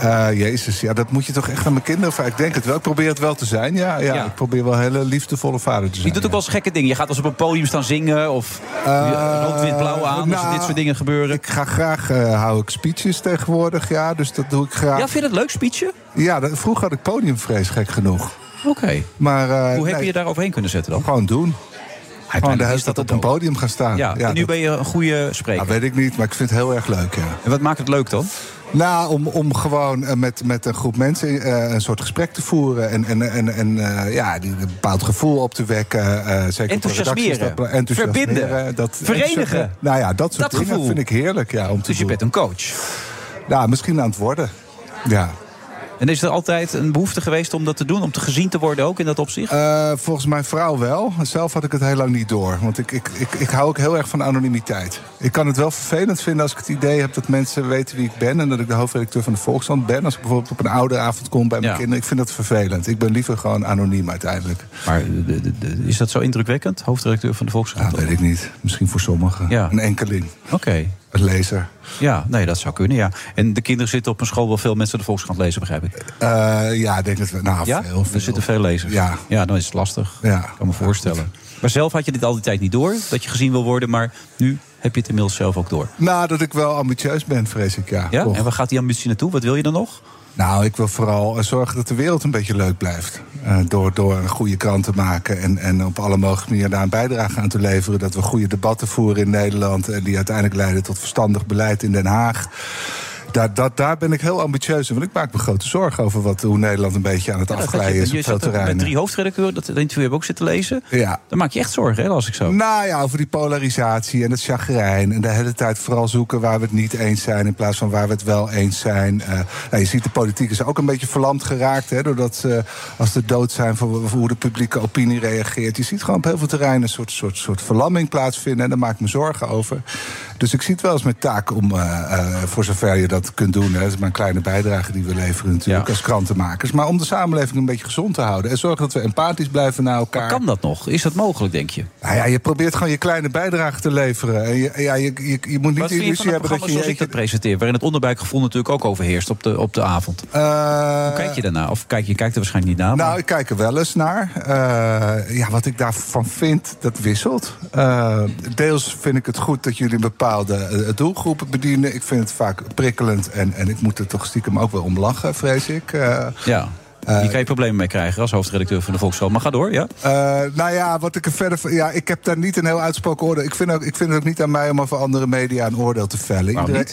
Eh, Jezus, ja, dat moet je toch echt aan mijn kinderen vragen. Ik denk het wel. Ik probeer het wel te zijn. Ja, ja, Ja. ik probeer wel een hele liefdevolle vader te zijn. Je doet ook wel eens gekke dingen. Je gaat als op een podium staan zingen of rood, wit, blauw aan. als nou, dit soort dingen gebeuren. Ik ga graag, eh, hou ik speeches tegenwoordig. Ja, dus dat doe ik graag. Ja, vind je dat leuk, speechen? Ja, dat, vroeger had ik podiumvrees, gek genoeg. Oké. Maar, eh, Hoe heb nee, je je daar overheen kunnen zetten dan? Gewoon doen. Gewoon de hele is dat op een podium gaan staan. Ja, en nu dat- ben je een goede spreker. Nou, weet ik niet, maar ik vind het heel erg leuk, ja. En wat maakt het leuk dan? Nou, om, om gewoon eh, met, met een groep mensen eh, een soort gesprek te voeren. En, en, en, en eh, ja, die, een bepaald gevoel op te wekken. zeker Enthousiasmeren. dat- enthousiasmeren, Verbinden. Dat, Verenigen. Nou ja, dat soort Dat dingen gevoel. vind ik heerlijk. Ja, om te Dus je doen. bent een coach. Ja, misschien aan het worden. Ja. En is er altijd een behoefte geweest om dat te doen? Om te gezien te worden ook in dat opzicht? Eh, volgens mijn vrouw wel. Zelf had ik het heel lang niet door. Want ik, ik, ik, ik hou ook heel erg van anonimiteit. Ik kan het wel vervelend vinden als ik het idee heb dat mensen weten wie ik ben. En dat ik de hoofdredacteur van de Volkskrant ben. Als ik bijvoorbeeld op een ouderavond kom bij mijn Ja. kinderen. Ik vind dat vervelend. Ik ben liever gewoon anoniem uiteindelijk. Maar de- de- de- is dat zo indrukwekkend? Hoofdredacteur van de Volkskrant? Ja, weet ik niet. Misschien voor sommigen. Ja. Een enkeling. Oké. Lezer. Ja, nee, dat zou kunnen, ja. En de kinderen zitten op een school waar veel mensen de Volkskrant lezen, begrijp ik. Eh, ja, ik denk dat we. Nou, ja? veel. Er zitten veel lezers. Ja. ja, dan is het lastig. Ja. kan me voorstellen. Maar zelf had je dit al die tijd niet door, dat je gezien wil worden. Maar nu heb je het inmiddels zelf ook door. Nou, dat ik wel ambitieus ben, vrees ik, ja. Ja? Toch. En waar gaat die ambitie naartoe? Wat wil je dan nog? Nou, ik wil vooral eh, zorgen dat de wereld een beetje leuk blijft. Eh, door, door een goede krant te maken en, en op alle mogelijke manieren daar een bijdrage aan te leveren. Dat we goede debatten voeren in Nederland. En die uiteindelijk leiden tot verstandig beleid in Den Haag. Daar, dat, daar ben ik heel ambitieus in. Want ik maak me grote zorgen over wat, hoe Nederland een beetje aan het Ja, afglijden je, is op veel er met terreinen. drie hoofdredacteuren, dat interview hebben we ook zitten lezen. Ja. Dan maak je echt zorgen, hè, als ik zo. Nou ja, over die polarisatie en het chagrijn. En de hele tijd vooral zoeken waar we het niet eens zijn... in plaats van waar we het wel eens zijn. Eh, nou, je ziet de politiek is ook een beetje verlamd geraakt... Hè, doordat ze, als ze dood zijn voor, voor hoe de publieke opinie reageert. Je ziet gewoon op heel veel terreinen een soort, soort, soort verlamming plaatsvinden... en daar maak ik me zorgen over. Dus ik zie het wel als mijn taak om, eh, eh, voor zover je dat kunt doen... Hè, dat is maar een kleine bijdrage die we leveren natuurlijk als krantenmakers... maar om de samenleving een beetje gezond te houden... en zorgen dat we empathisch blijven naar elkaar. Kan dat nog? Is dat mogelijk, denk je? Nou ja, je probeert gewoon je kleine bijdrage te leveren. En je, ja, je, je, je moet niet Wat de illusie hebben dat je... zoals ik dat presenteer... waarin het onderbuikgevoel natuurlijk ook overheerst op de, op de avond? Eh, Hoe kijk je daarna? Of kijk, je kijkt er waarschijnlijk niet naar. maar- Nou, ik kijk er wel eens naar. Eh, ja, wat ik daarvan vind, dat wisselt. Eh, deels vind ik het goed dat jullie een bepaalde doelgroepen bedienen. Ik vind het vaak prikkelend en, en ik moet er toch stiekem ook wel om lachen, vrees ik. Eh, ja. Die kan je problemen mee krijgen als hoofdredacteur van de Volkskrant. Maar ga door, ja? Eh, nou ja, wat ik er verder. Ja, ik heb daar niet een heel uitsproken oordeel. Ik vind, ook, ik vind het ook niet aan mij om over andere media een oordeel te vellen. Iedereen-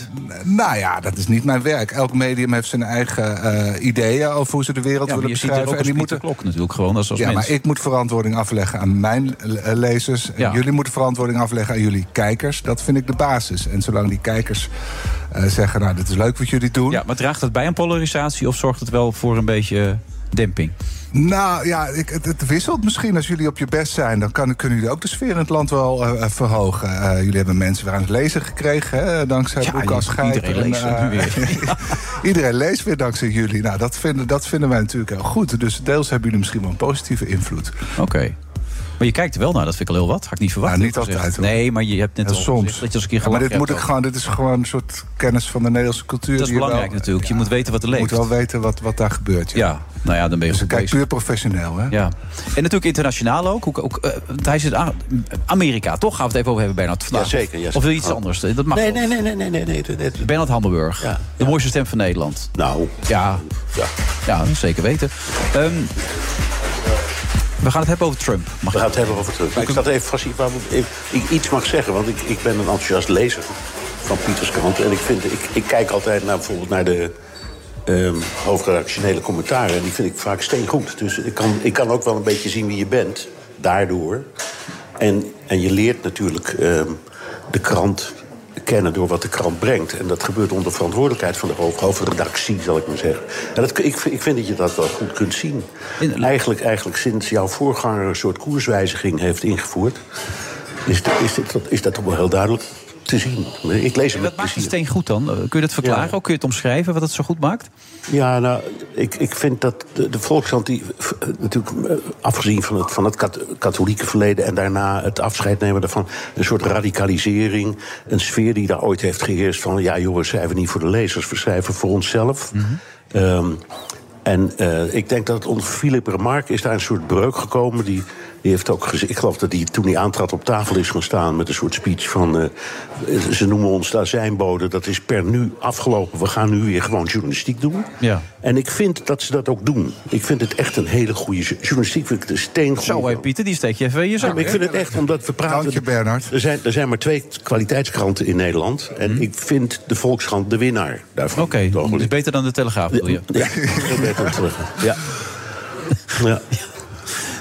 Nou ja, dat is niet mijn werk. Elk medium heeft zijn eigen eh, ideeën over hoe ze de wereld Ja, willen beschrijven. als die Pieter Klok natuurlijk gewoon als, als ja, mens. maar ik moet verantwoording afleggen aan mijn eh, lezers. En jullie moeten verantwoording afleggen aan jullie kijkers. Dat vind ik de basis. En zolang die kijkers eh, zeggen, nou, dit is leuk wat jullie doen. Ja, maar draagt het bij een polarisatie of zorgt het wel voor een beetje demping? Nou ja, ik, het, het wisselt misschien. Als jullie op je best zijn, dan kan, kunnen jullie ook de sfeer in het land wel eh, eh, verhogen. Eh, jullie hebben mensen weer aan het lezen gekregen, hè, dankzij Ja, boeken als iedereen leest eh, weer. iedereen leest weer dankzij jullie. Nou, dat vinden, dat vinden wij natuurlijk heel goed. Dus deels hebben jullie misschien wel een positieve invloed. Oké. Maar je kijkt er wel naar, dat vind ik al heel wat. Had ik niet verwacht. Ja, niet altijd, hoor. Nee, maar je hebt net Ja, al soms. gezegd dat je als een keer Ja, maar dit, moet ik gewoon, dit is gewoon een soort kennis van de Nederlandse cultuur. Dat is je belangrijk wel- natuurlijk. Je moet weten wat er Je leeft. moet wel weten wat, wat daar gebeurt. Ja. Ja, nou ja, dan ben je Dus goed kijk, bezig. puur professioneel, hè? Ja. En natuurlijk internationaal ook. ook, ook eh, hij zit aan Amerika, toch? Gaan we het even over hebben, Bernard. vandaag. Jazeker, ja, Of wil je iets Oh. anders? Dat mag Nee, nee, nee, nee, nee, nee, nee, nee. Bernard Hammelburg. De mooiste stem van Nederland. Nou. Ja, Ja. ja zeker weten. Ehm, we gaan het hebben over Trump. Mag We gaan het hebben over Trump. Maar ik zat even vast waar ik, iets mag zeggen, want ik, ik ben een enthousiast lezer van Pieters krant. En ik, vind, ik, ik kijk altijd naar bijvoorbeeld naar de ehm, hoofdredactionele commentaren. En die vind ik vaak steengoed. Dus ik kan, ik kan ook wel een beetje zien wie je bent, daardoor. En, en je leert natuurlijk ehm, de krant kennen door wat de krant brengt. En dat gebeurt onder verantwoordelijkheid van de hoofd- hoofdredactie, zal ik maar zeggen. En dat, ik, ik vind dat je dat wel goed kunt zien. Eigenlijk, eigenlijk sinds jouw voorganger een soort koerswijziging heeft ingevoerd... is, de- is, dit, is dat toch wel heel duidelijk te zien. Ik lees hem met Wat maakt het plezier. steen goed dan? Eh, Kun je dat verklaren? Ja. Kun je het omschrijven wat het zo goed maakt? Ja, nou, ik, ik vind dat de, de Volkskrant, die, eh, natuurlijk eh, afgezien van het, van het kat- katholieke verleden en daarna het afscheid nemen daarvan, een soort radicalisering, een sfeer die daar ooit heeft geheerst van, ja we schrijven niet voor de lezers, we schrijven voor onszelf. Ehm, en ik denk dat onder Philip Remarque is daar een soort breuk gekomen. Die, die heeft ook gezegd, ik geloof dat hij toen hij aantrad op tafel is gaan staan met een soort speech van. eh, ze noemen ons de azijnbode, dat is per nu afgelopen. We gaan nu weer gewoon journalistiek doen. Ja. En ik vind dat ze dat ook doen. Ik vind het echt een hele goede jo- journalistiek. Vind ik de steen Zo, hè, Pieter, die steek je even in je ja, zak. maar ik vind het echt, omdat we praten... Dank je, Bernard. Er zijn, er zijn maar twee kwaliteitskranten in Nederland. En ik vind de Volkskrant de winnaar daarvan. Mhm. Oké, Toch? dus beter dan de Telegraaf, wil je? Ja, dat beter dan terug. Ja. Ja.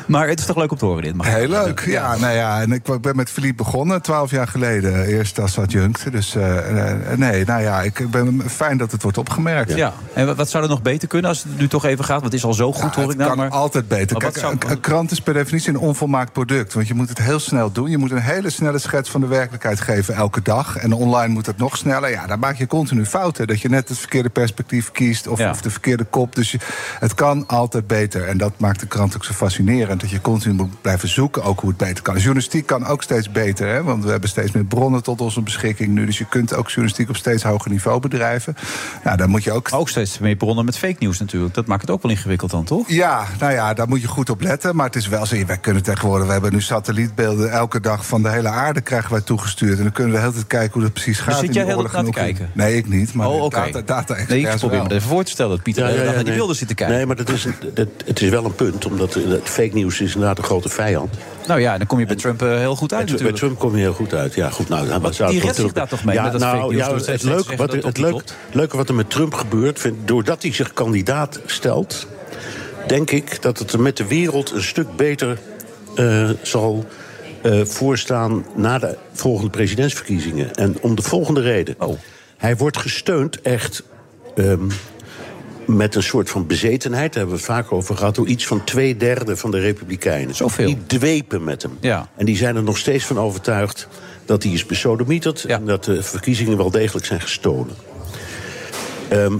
Maar het is toch leuk om te horen dit? Mag Heel leuk, ja. Nou ja, en ik ben met Philippe begonnen, twaalf jaar geleden. Eerst als adjunct. Dus eh, eh, nee, nou ja, ik ben fijn dat het wordt opgemerkt. Ja. En wat- zou er nog beter kunnen als het nu toch even gaat? Want het is al zo goed, Ja, hoor ik het nou. kan Maar... altijd beter. Maar Kijk, zou- een, krant is per definitie een onvolmaakt product. Want je moet het heel snel doen. Je moet een hele snelle schets van de werkelijkheid geven elke dag. En online moet het nog sneller. Ja, dan maak je continu fouten. Dat je net het verkeerde perspectief kiest of, of de verkeerde kop. Dus je, het kan altijd beter. En dat maakt de krant ook zo fascinerend. Dat je continu moet blijven zoeken ook hoe het beter kan. Journalistiek kan ook steeds beter. Hè? Want we hebben steeds meer bronnen tot onze beschikking nu. Dus je kunt ook journalistiek op steeds hoger niveau bedrijven. Nou, dan moet je ook Ook steeds meer bronnen met fake news natuurlijk. Dat maakt het ook wel ingewikkeld dan, toch? ja, nou ja, daar moet je goed op letten. Maar het is wel zo, wij kunnen tegenwoordig... we hebben nu satellietbeelden elke dag van de hele aarde krijgen wij toegestuurd. En dan kunnen we de hele tijd kijken hoe dat precies gaat. Dus zit jij heel oorlog naar te kijken? Nee, ik niet. Maar Oh, de oké. data, data Nee, ik probeer me even voor te stellen dat Pieter naar die beelden zit te kijken. Nee, maar dat is, dat, het is wel een punt. Omdat eh, dat is inderdaad een grote vijand. Nou ja, dan kom je bij Trump eh, heel goed uit Bij natuurlijk. Trump kom je heel goed uit. Ja, goed, nou, wat zou die redt zich daar toch mee, Ja, met dat nou, ja, het, leuke, wat, dat het leuk, leuke wat er met Trump gebeurt, vind, doordat hij zich kandidaat stelt, denk ik dat het er met de wereld een stuk beter eh, zal eh, voorstaan na de volgende presidentsverkiezingen. En om de volgende reden. Oh. Hij wordt gesteund echt. ehm, met een soort van bezetenheid, daar hebben we het vaak over gehad, door iets van twee derde van de Republikeinen. Zoveel. Die dwepen met hem. Ja. En die zijn er nog steeds van overtuigd dat hij is besodemieterd en dat de verkiezingen wel degelijk zijn gestolen. Ehm,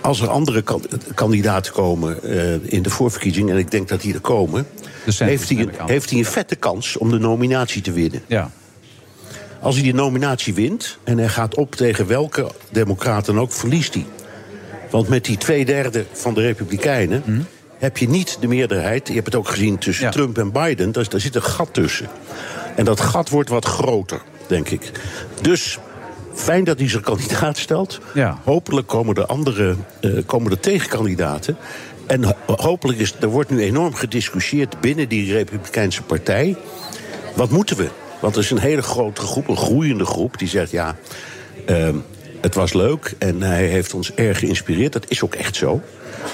als er andere kan- kandidaten komen eh, in de voorverkiezingen, en ik denk dat die er komen, heeft hij, een, heeft hij een vette kans om de nominatie te winnen. Ja. Als hij die nominatie wint en hij gaat op tegen welke democrat dan ook, verliest hij. Want met die twee derde van de Republikeinen Mhm. heb je niet de meerderheid. Je hebt het ook gezien tussen Trump en Biden. Daar, daar zit een gat tussen. En dat gat wordt wat groter, denk ik. Dus fijn dat hij zich kandidaat stelt. Ja. Hopelijk komen er andere eh, komen er tegenkandidaten en ho- hopelijk is er wordt nu enorm gediscussieerd binnen die Republikeinse partij. Wat moeten we? Want er is een hele grote groep, een groeiende groep, die zegt ja. ehm, het was leuk en hij heeft ons erg geïnspireerd. Dat is ook echt zo.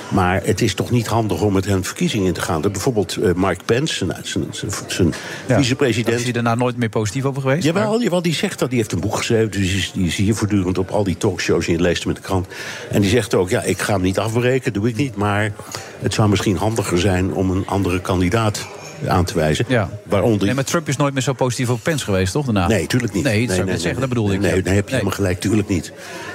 Maar het is toch niet handig om met hem verkiezingen in te gaan. Dat bijvoorbeeld eh, Mike Pence, zijn, zijn, zijn, vicepresident. is hij daarna nooit meer positief over geweest. Jawel, jawel, die zegt dat. Die heeft een boek geschreven. Dus die is, is hier voortdurend op al die talkshows. En je leest hem met de krant. En die zegt ook: Ja, ik ga hem niet afbreken. Doe ik niet. Maar het zou misschien handiger zijn om een andere kandidaat aan te wijzen. Ja. Waaronder. Nee, maar Trump is nooit meer zo positief over Pence geweest, toch? Daarna? Nee, tuurlijk niet. Nee, dat zou ik zeggen, dat bedoelde ik. Nee, nee, heb je helemaal gelijk, tuurlijk niet.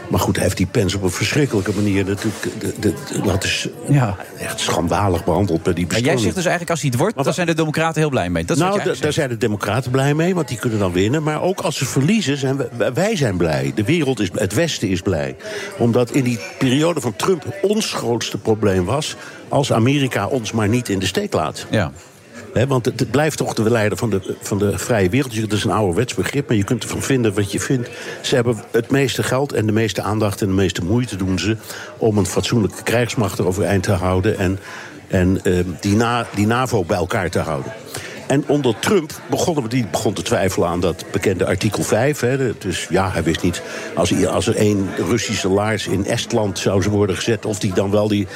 Maar goed, hij heeft die Pence op een verschrikkelijke manier natuurlijk... de- Dat is Ja. echt schandalig behandeld bij die Maar jij zegt dus eigenlijk, als hij het wordt, dan zijn de Democraten heel blij mee. Dat nou, daar zijn de Democraten blij mee, want die kunnen dan winnen. Maar ook als ze verliezen, zijn we, wij zijn blij. De wereld is, het Westen is blij. Omdat in die periode van Trump ons grootste probleem was... als Amerika ons maar niet in de steek laat. Ja. Want het, het blijft toch de leider van de, van de vrije wereld. Je- Dat is een ouderwets begrip, maar je kunt ervan vinden wat je vindt. Ze hebben het meeste geld en de meeste aandacht en de meeste moeite doen ze... om een fatsoenlijke krijgsmacht erovereind te houden... en, en eh, die, na, die NAVO bij elkaar te houden. En onder Trump begonnen we, die begon te twijfelen aan dat bekende artikel 5. Hè. Dus ja, hij wist niet, als, als er één Russische laars in Estland zou worden gezet... of die dan wel die,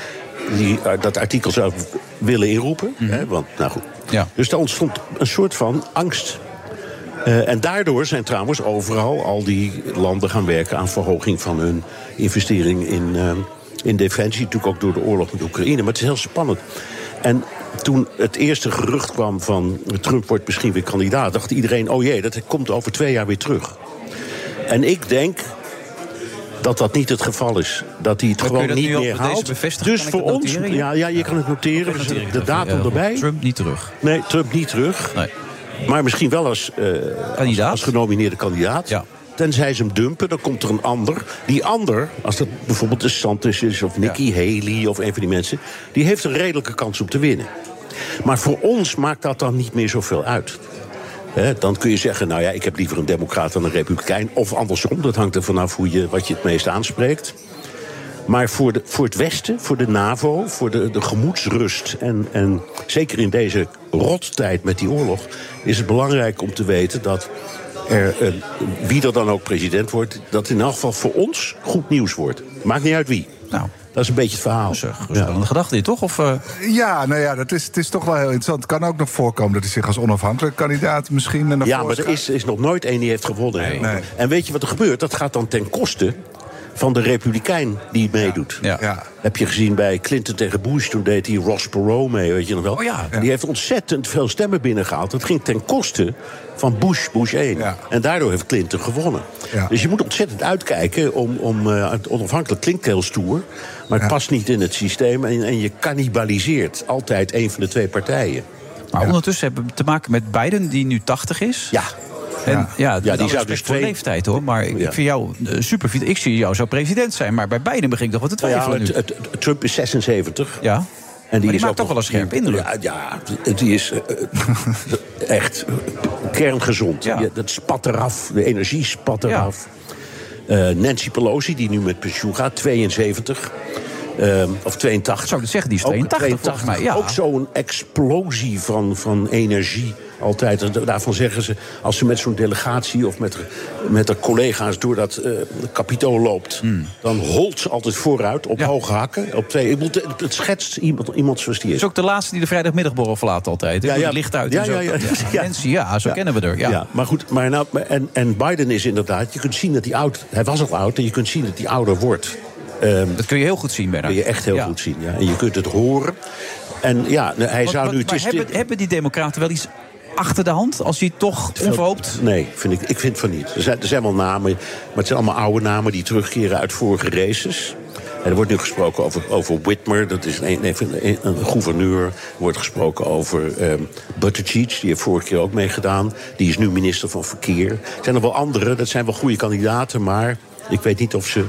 die, eh, dat artikel zou willen inroepen. Hè. Want, nou goed. Ja. Dus daar ontstond een soort van angst. Eh, en daardoor zijn trouwens overal al die landen gaan werken aan verhoging van hun investering in, eh, in defensie. Natuurlijk ook door de oorlog met Oekraïne. Maar het is heel spannend. En toen het eerste gerucht kwam van Trump wordt misschien weer kandidaat, dacht iedereen: oh jee, dat komt over twee jaar weer terug. En ik denk dat dat niet het geval is. Dat hij het Maar gewoon niet meer haalt. Dus voor ons, noteren? ja, ja, je kan het noteren. De datum erbij. Trump niet terug. Nee, Trump niet terug. Nee. Maar misschien wel als, eh, als, als genomineerde kandidaat. Ja. Tenzij ze hem dumpen, dan komt er een ander. Die ander, als dat bijvoorbeeld de Santos is of Nikki Haley of een van die mensen, die heeft een redelijke kans om te winnen. Maar voor ons maakt dat dan niet meer zoveel uit. Dan kun je zeggen, nou ja, ik heb liever een democraat dan een republikein. Of andersom, dat hangt er vanaf hoe je, wat je het meest aanspreekt. Maar voor, de, voor het Westen, voor de NAVO, voor de, de gemoedsrust... En, en zeker in deze rottijd met die oorlog... is het belangrijk om te weten dat er, eh, wie er dan ook president wordt... dat in elk geval voor ons goed nieuws wordt. Maakt niet uit wie. Nou. Dat is een beetje het verhaal. Dat is een gedachte dit, toch? Of, eh, Ja, nou ja, dat is, het is toch wel heel interessant. Het kan ook nog voorkomen dat hij zich als onafhankelijk kandidaat misschien naar Ja, maar er is, is nog nooit één die heeft gewonnen. Nee. En weet je wat er gebeurt? Dat gaat dan ten koste van de republikein die meedoet. ja. Heb je gezien bij Clinton tegen Bush, toen deed hij Ross Perot mee, weet je nog wel? Oh ja. En die heeft ontzettend veel stemmen binnengehaald. Dat ging ten koste van Bush, Bush 1. En daardoor heeft Clinton gewonnen. Ja. Dus je moet ontzettend uitkijken om, om eh, het onafhankelijk klinkt heel stoer... maar het past niet in het systeem en, en je cannibaliseert altijd een van de twee partijen. Maar ondertussen hebben we te maken met Biden, die nu 80 is. Ja. En, ja, die die zou dus twee- leeftijd hoor. Maar ik, ik vind jou eh, super. Ik zie jou zo president zijn. Maar bij Biden begin ik toch wat te Nou ja, twijfelen het- nu. het- Trump is 76. Ja. En Maar die is maakt toch wel een scherpe indruk. Ja, ja die is eh, echt kerngezond. Ja, dat spat eraf, de energie spat eraf. Eh, Nancy Pelosi, die nu met pensioen gaat, 72. eh, of 82. Zou ik zeggen, die is 82 volgens mij, ja. Ook zo'n explosie van, van energie altijd. En Daarvan zeggen ze, als ze met zo'n delegatie of met, met haar collega's door dat eh kapitool loopt, Hmm. dan holt ze altijd vooruit op hoge hakken. Op twee, ik bedoel, het, het schetst iemand, iemand zoals die is. is ook de laatste die de vrijdagmiddagborrel verlaat altijd. Ja, ja. licht uit Ja, en zo. ja, ja. Nancy, ja, zo kennen we er. Ja. maar goed, maar nou, en, en Biden is inderdaad, je kunt zien dat hij oud, hij was al oud en je kunt zien dat hij ouder wordt. dat kun je heel goed zien, Bernard. kun je echt heel Ja. goed zien, ja. En je kunt het horen. En ja, hij zou nu... Het maar hebben, hebben die democraten wel iets achter de hand? Als hij toch onverhoopt... Nee, vind ik, ik vind van niet. Er zijn, er zijn wel namen, maar het zijn allemaal oude namen... die terugkeren uit vorige races. En er wordt nu gesproken over, over Whitmer, dat is een, een, een, een gouverneur. Er wordt gesproken over ehm Buttigieg, die heeft vorige keer ook meegedaan. Die is nu minister van Verkeer. Er zijn er wel andere, dat zijn wel goede kandidaten... maar ik weet niet of ze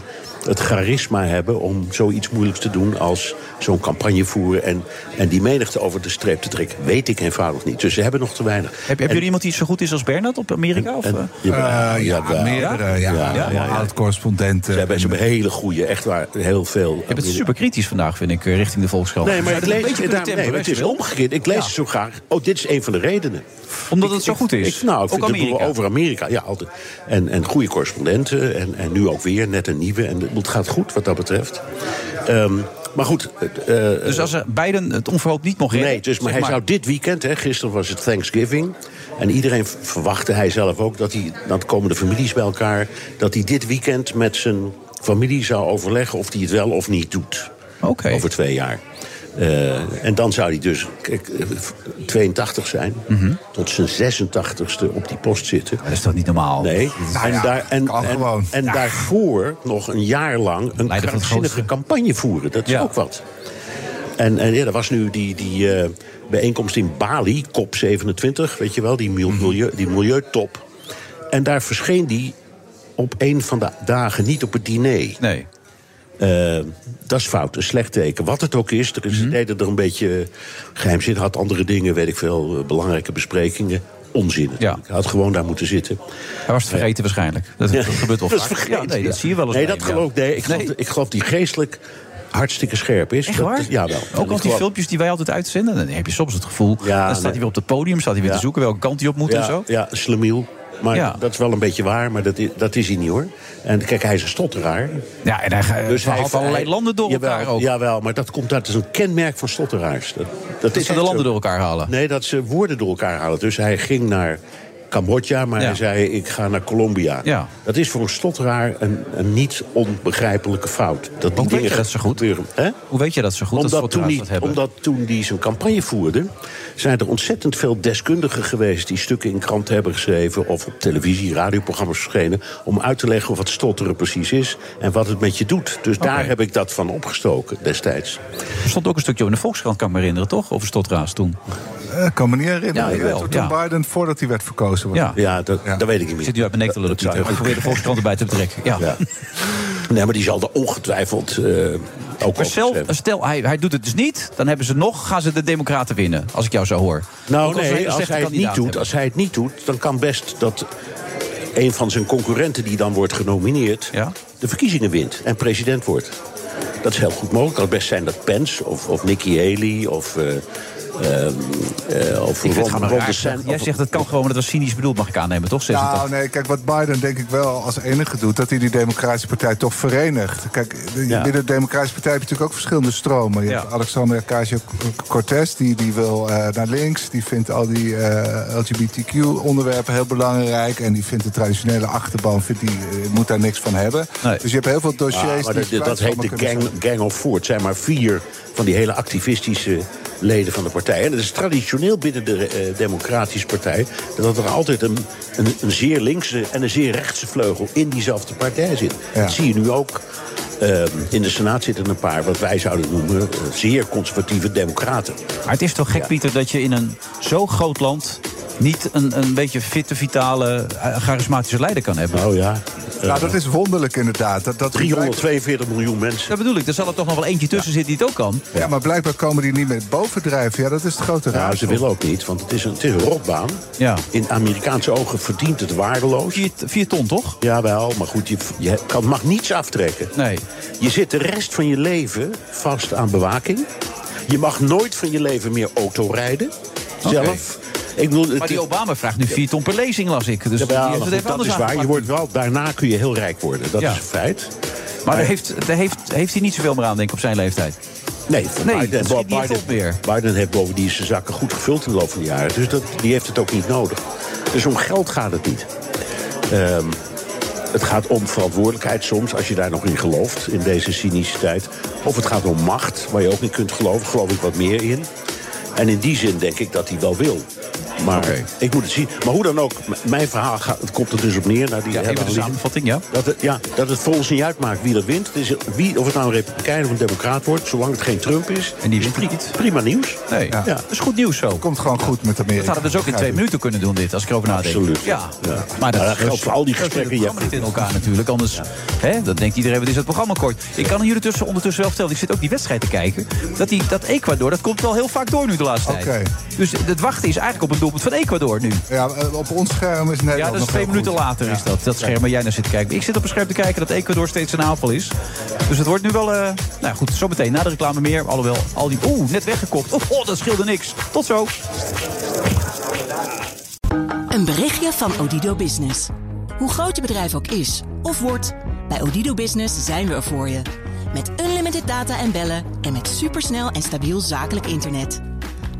het charisma hebben om zoiets moeilijks te doen als zo'n campagne voeren en, en die menigte over de streep te trekken. Weet ik eenvoudig niet. Dus ze hebben nog te weinig. Heb, hebben En- jullie iemand die zo goed is als Bernard op Amerika? Of, eh? Ja, Eh, ja, wel. meerdere. Ja, Ja, ja, ja. oud-correspondenten. Ze hebben, ze hebben hele goede, echt waar, heel veel. Je bent super kritisch vandaag, vind ik, eh, richting de Volkskrant. Nee, maar ik lees een beetje het, kunnen nee, het is omgekeerd. Ik lees Ja. het zo graag. Oh, dit is een van de redenen. Omdat het zo goed is? Ik, nou, ik Ook vind Amerika? over Amerika. Ja, altijd. En, en goede correspondenten. En, en nu ook weer net een nieuwe. En het gaat goed wat dat betreft. Ehm, maar goed. eh, Dus als er Biden het onverhoopt niet mocht redden... Nee, dus, maar zeg hij zou dit weekend, hè, gisteren was het Thanksgiving. En iedereen verwachtte, hij zelf ook, dat hij, dan komen de families bij elkaar. Dat hij dit weekend met zijn familie zou overleggen of hij het wel of niet doet. Oké. Over twee jaar. Eh, en dan zou hij dus kijk, eh, 82 zijn. Mhm. Tot zijn 86ste op die post zitten. Dat is toch niet normaal? Nee. Nou en ja, daar, en, kan en, gewoon. en daarvoor nog een jaar lang een Leider krankzinnige grootste. campagne voeren. Dat is Ja. ook wat. En, en ja, er was nu die, die eh, bijeenkomst in Bali, COP27, weet je wel, die, Mhm. milieu, die milieutop. En daar verscheen die op een van de dagen niet op het diner. Nee. Eh, dat is fout, een slecht teken. Wat het ook is, er is Mhm. deden er een beetje geheimzin, had andere dingen, weet ik veel, eh, belangrijke besprekingen. Onzin. natuurlijk. Hij had gewoon daar moeten zitten. Hij was het vergeten waarschijnlijk. Dat, dat gebeurt wel Dat vaak. vergeten. Ja, nee, dat zie je wel eens Nee, dat geloof ik. ja. Nee, ik geloof, ik geloof die geestelijk hartstikke scherp is. Echt Dat- waar? Ja, wel. Ook al die filmpjes die wij altijd uitzenden, dan heb je soms het gevoel... Ja, dan staat nee. hij weer op het podium, staat hij weer Ja. te zoeken welke kant hij op moet ja, en zo. Ja, slemiel. Maar Ja. dat is wel een beetje waar, maar dat is, dat is hij niet hoor. En kijk, hij is een stotteraar. Ja, en hij Dus hij- allerlei hij- landen door jawel, elkaar ook. Jawel, maar dat komt uit, dat is een kenmerk van stotteraars. Dat, dat Dat ze de landen zo. door elkaar halen. Nee, dat ze woorden door elkaar halen. Dus hij ging naar Cambodja, maar Ja. hij zei ik ga naar Colombia. Ja. Dat is voor een stotteraar een, een niet onbegrijpelijke fout. Dat Hoe weet je dat zo goed? gebeuren. Hè? Hoe weet je dat zo goed, dat omdat, toen stotteraars die, dat hebben? omdat toen die zijn campagne voerde... zijn er ontzettend veel deskundigen geweest... die stukken in kranten hebben geschreven... of op televisie, radioprogramma's verschenen... om uit te leggen wat stotteren precies is... en wat het met je doet. Dus daar heb ik dat van opgestoken destijds. Er stond ook een stukje in de Volkskrant, kan ik me herinneren, toch? Over stotteraars toen. Eh, Ik kan me niet herinneren. Ja, ik wel, Toen ja. Biden, voordat hij werd verkozen. was. Ja. Ja, dat, dat weet ik niet meer. Zit nu uit mijn nek te lullen, Pieter. Ik probeer de Volkskrant erbij te betrekken. Ja. Ja. Nee, maar die zal er ongetwijfeld eh, ook Maar hebben. stel hij, hij doet het dus niet, dan hebben ze nog, gaan ze de Democraten winnen. Als ik jou zo hoor. Nou als nee, als hij, het niet doet, hebben. als hij het niet doet, dan kan best dat een van zijn concurrenten die dan wordt genomineerd... de verkiezingen wint en president wordt. Dat is heel goed mogelijk. Het kan best zijn dat Pence of, of Nikki Haley of... eh, eh, of Ik vind het gewoon raar. Jij zegt het kan gewoon, maar dat was cynisch bedoeld, mag ik aannemen, toch? 86. Nou, nee, kijk, wat Biden denk ik wel als enige doet... dat hij die Democratische Partij toch verenigt. Kijk, Ja. binnen de Democratische Partij heb je natuurlijk ook verschillende stromen. Je Ja. hebt Alexandria Ocasio-Cortez, die, die wil eh, naar links. Die vindt al die eh, LGBTQ-onderwerpen heel belangrijk. En die vindt de traditionele achterban, vindt die, moet daar niks van hebben. Nee. Dus je hebt heel veel dossiers... Ja, maar die dat, dat heet de gang, gang of Four. Het zijn maar vier van die hele activistische leden van de partij. En het is traditioneel binnen de eh, Democratische Partij... dat er altijd een, een, een zeer linkse en een zeer rechtse vleugel... in diezelfde partij zit. Ja. Dat zie je nu ook. Ehm, in de Senaat zitten een paar, wat wij zouden noemen... eh, zeer conservatieve democraten. Maar het is toch gek, Ja. Pieter, dat je in een zo groot land... niet een, een beetje fitte, vitale, eh, charismatische leider kan hebben. Nou ja, Nou, dat is wonderlijk inderdaad. Dat, dat 342 miljoen mensen. Dat bedoel ik, er zal er toch nog wel eentje tussen zitten die het ook kan. Ja, maar blijkbaar komen die niet met bovendrijven. Ja, dat is het grote Nou, raadsel. ze willen ook niet, want het is een, het is een rotbaan. Ja. In Amerikaanse ogen verdient het waardeloos. Vier, vier ton, toch? Jawel, maar goed, je, je kan, mag niets aftrekken. Nee. Je zit de rest van je leven vast aan bewaking. Je mag nooit van je leven meer auto rijden. Zelf. Ik bedoel, Maar die Obama vraagt nu vier ton per lezing, las ik. Dus maar goed, dat is waar. Je wordt wel, daarna kun je heel rijk worden. Dat Ja. is een feit. Maar daar heeft, daar heeft, heeft hij niet zoveel meer aan, denk ik, op zijn leeftijd. Nee, Biden, niet Biden, op meer. Biden heeft bovendien zijn zakken goed gevuld in de loop van de jaren. Dus dat, die heeft het ook niet nodig. Dus om geld gaat het niet. Ehm, het gaat om verantwoordelijkheid soms, als je daar nog in gelooft, in deze cynische tijd. Of het gaat om macht, waar je ook in kunt geloven. Geloof ik wat meer in. En in die zin denk ik dat hij wel wil. Maar ik moet het zien. Maar hoe dan ook, mijn verhaal gaat, het komt er dus op neer. Naar die Ja, even de samenvatting, ja. Dat het, ja, dat het voor ons niet uitmaakt wie er wint. Het is, wie, of het nou een republikein of een democraat wordt, zolang het geen Trump is. En die is wint. Prima nieuws. Nee, Ja. dat is goed nieuws zo. Komt gewoon goed met Amerika. Dat hadden we dus ook in twee minuten kunnen doen, dit, als ik erover nadenk. Absoluut. Ja. Ja. Maar Maar dat geldt voor al die gesprekken, Het programma niet in elkaar natuurlijk. Anders hè, dan denkt iedereen, wat is het programma kort. Ik kan jullie tussen, ondertussen wel vertellen, ik zit ook die wedstrijd te kijken. Dat, die, dat Ecuador, dat komt wel heel vaak door nu de laatste. Dus het wachten is eigenlijk op een doelpunt van Ecuador nu. Ja, eh, op ons scherm is Nederland Ja, dat is nog twee minuten goed. later is dat. Dat scherm waar jij naar zit te kijken. Ik zit op een scherm te kijken dat Ecuador steeds een aanval is. Dus het wordt nu wel... eh nou goed, zometeen na de reclame meer. Alhoewel, al die... Oeh, net weggekopt. Oh, oh, dat scheelde niks. Tot zo. Een berichtje van Odido Business. Hoe groot je bedrijf ook is of wordt, bij Odido Business zijn we er voor je. Met unlimited data en bellen en met supersnel en stabiel zakelijk internet.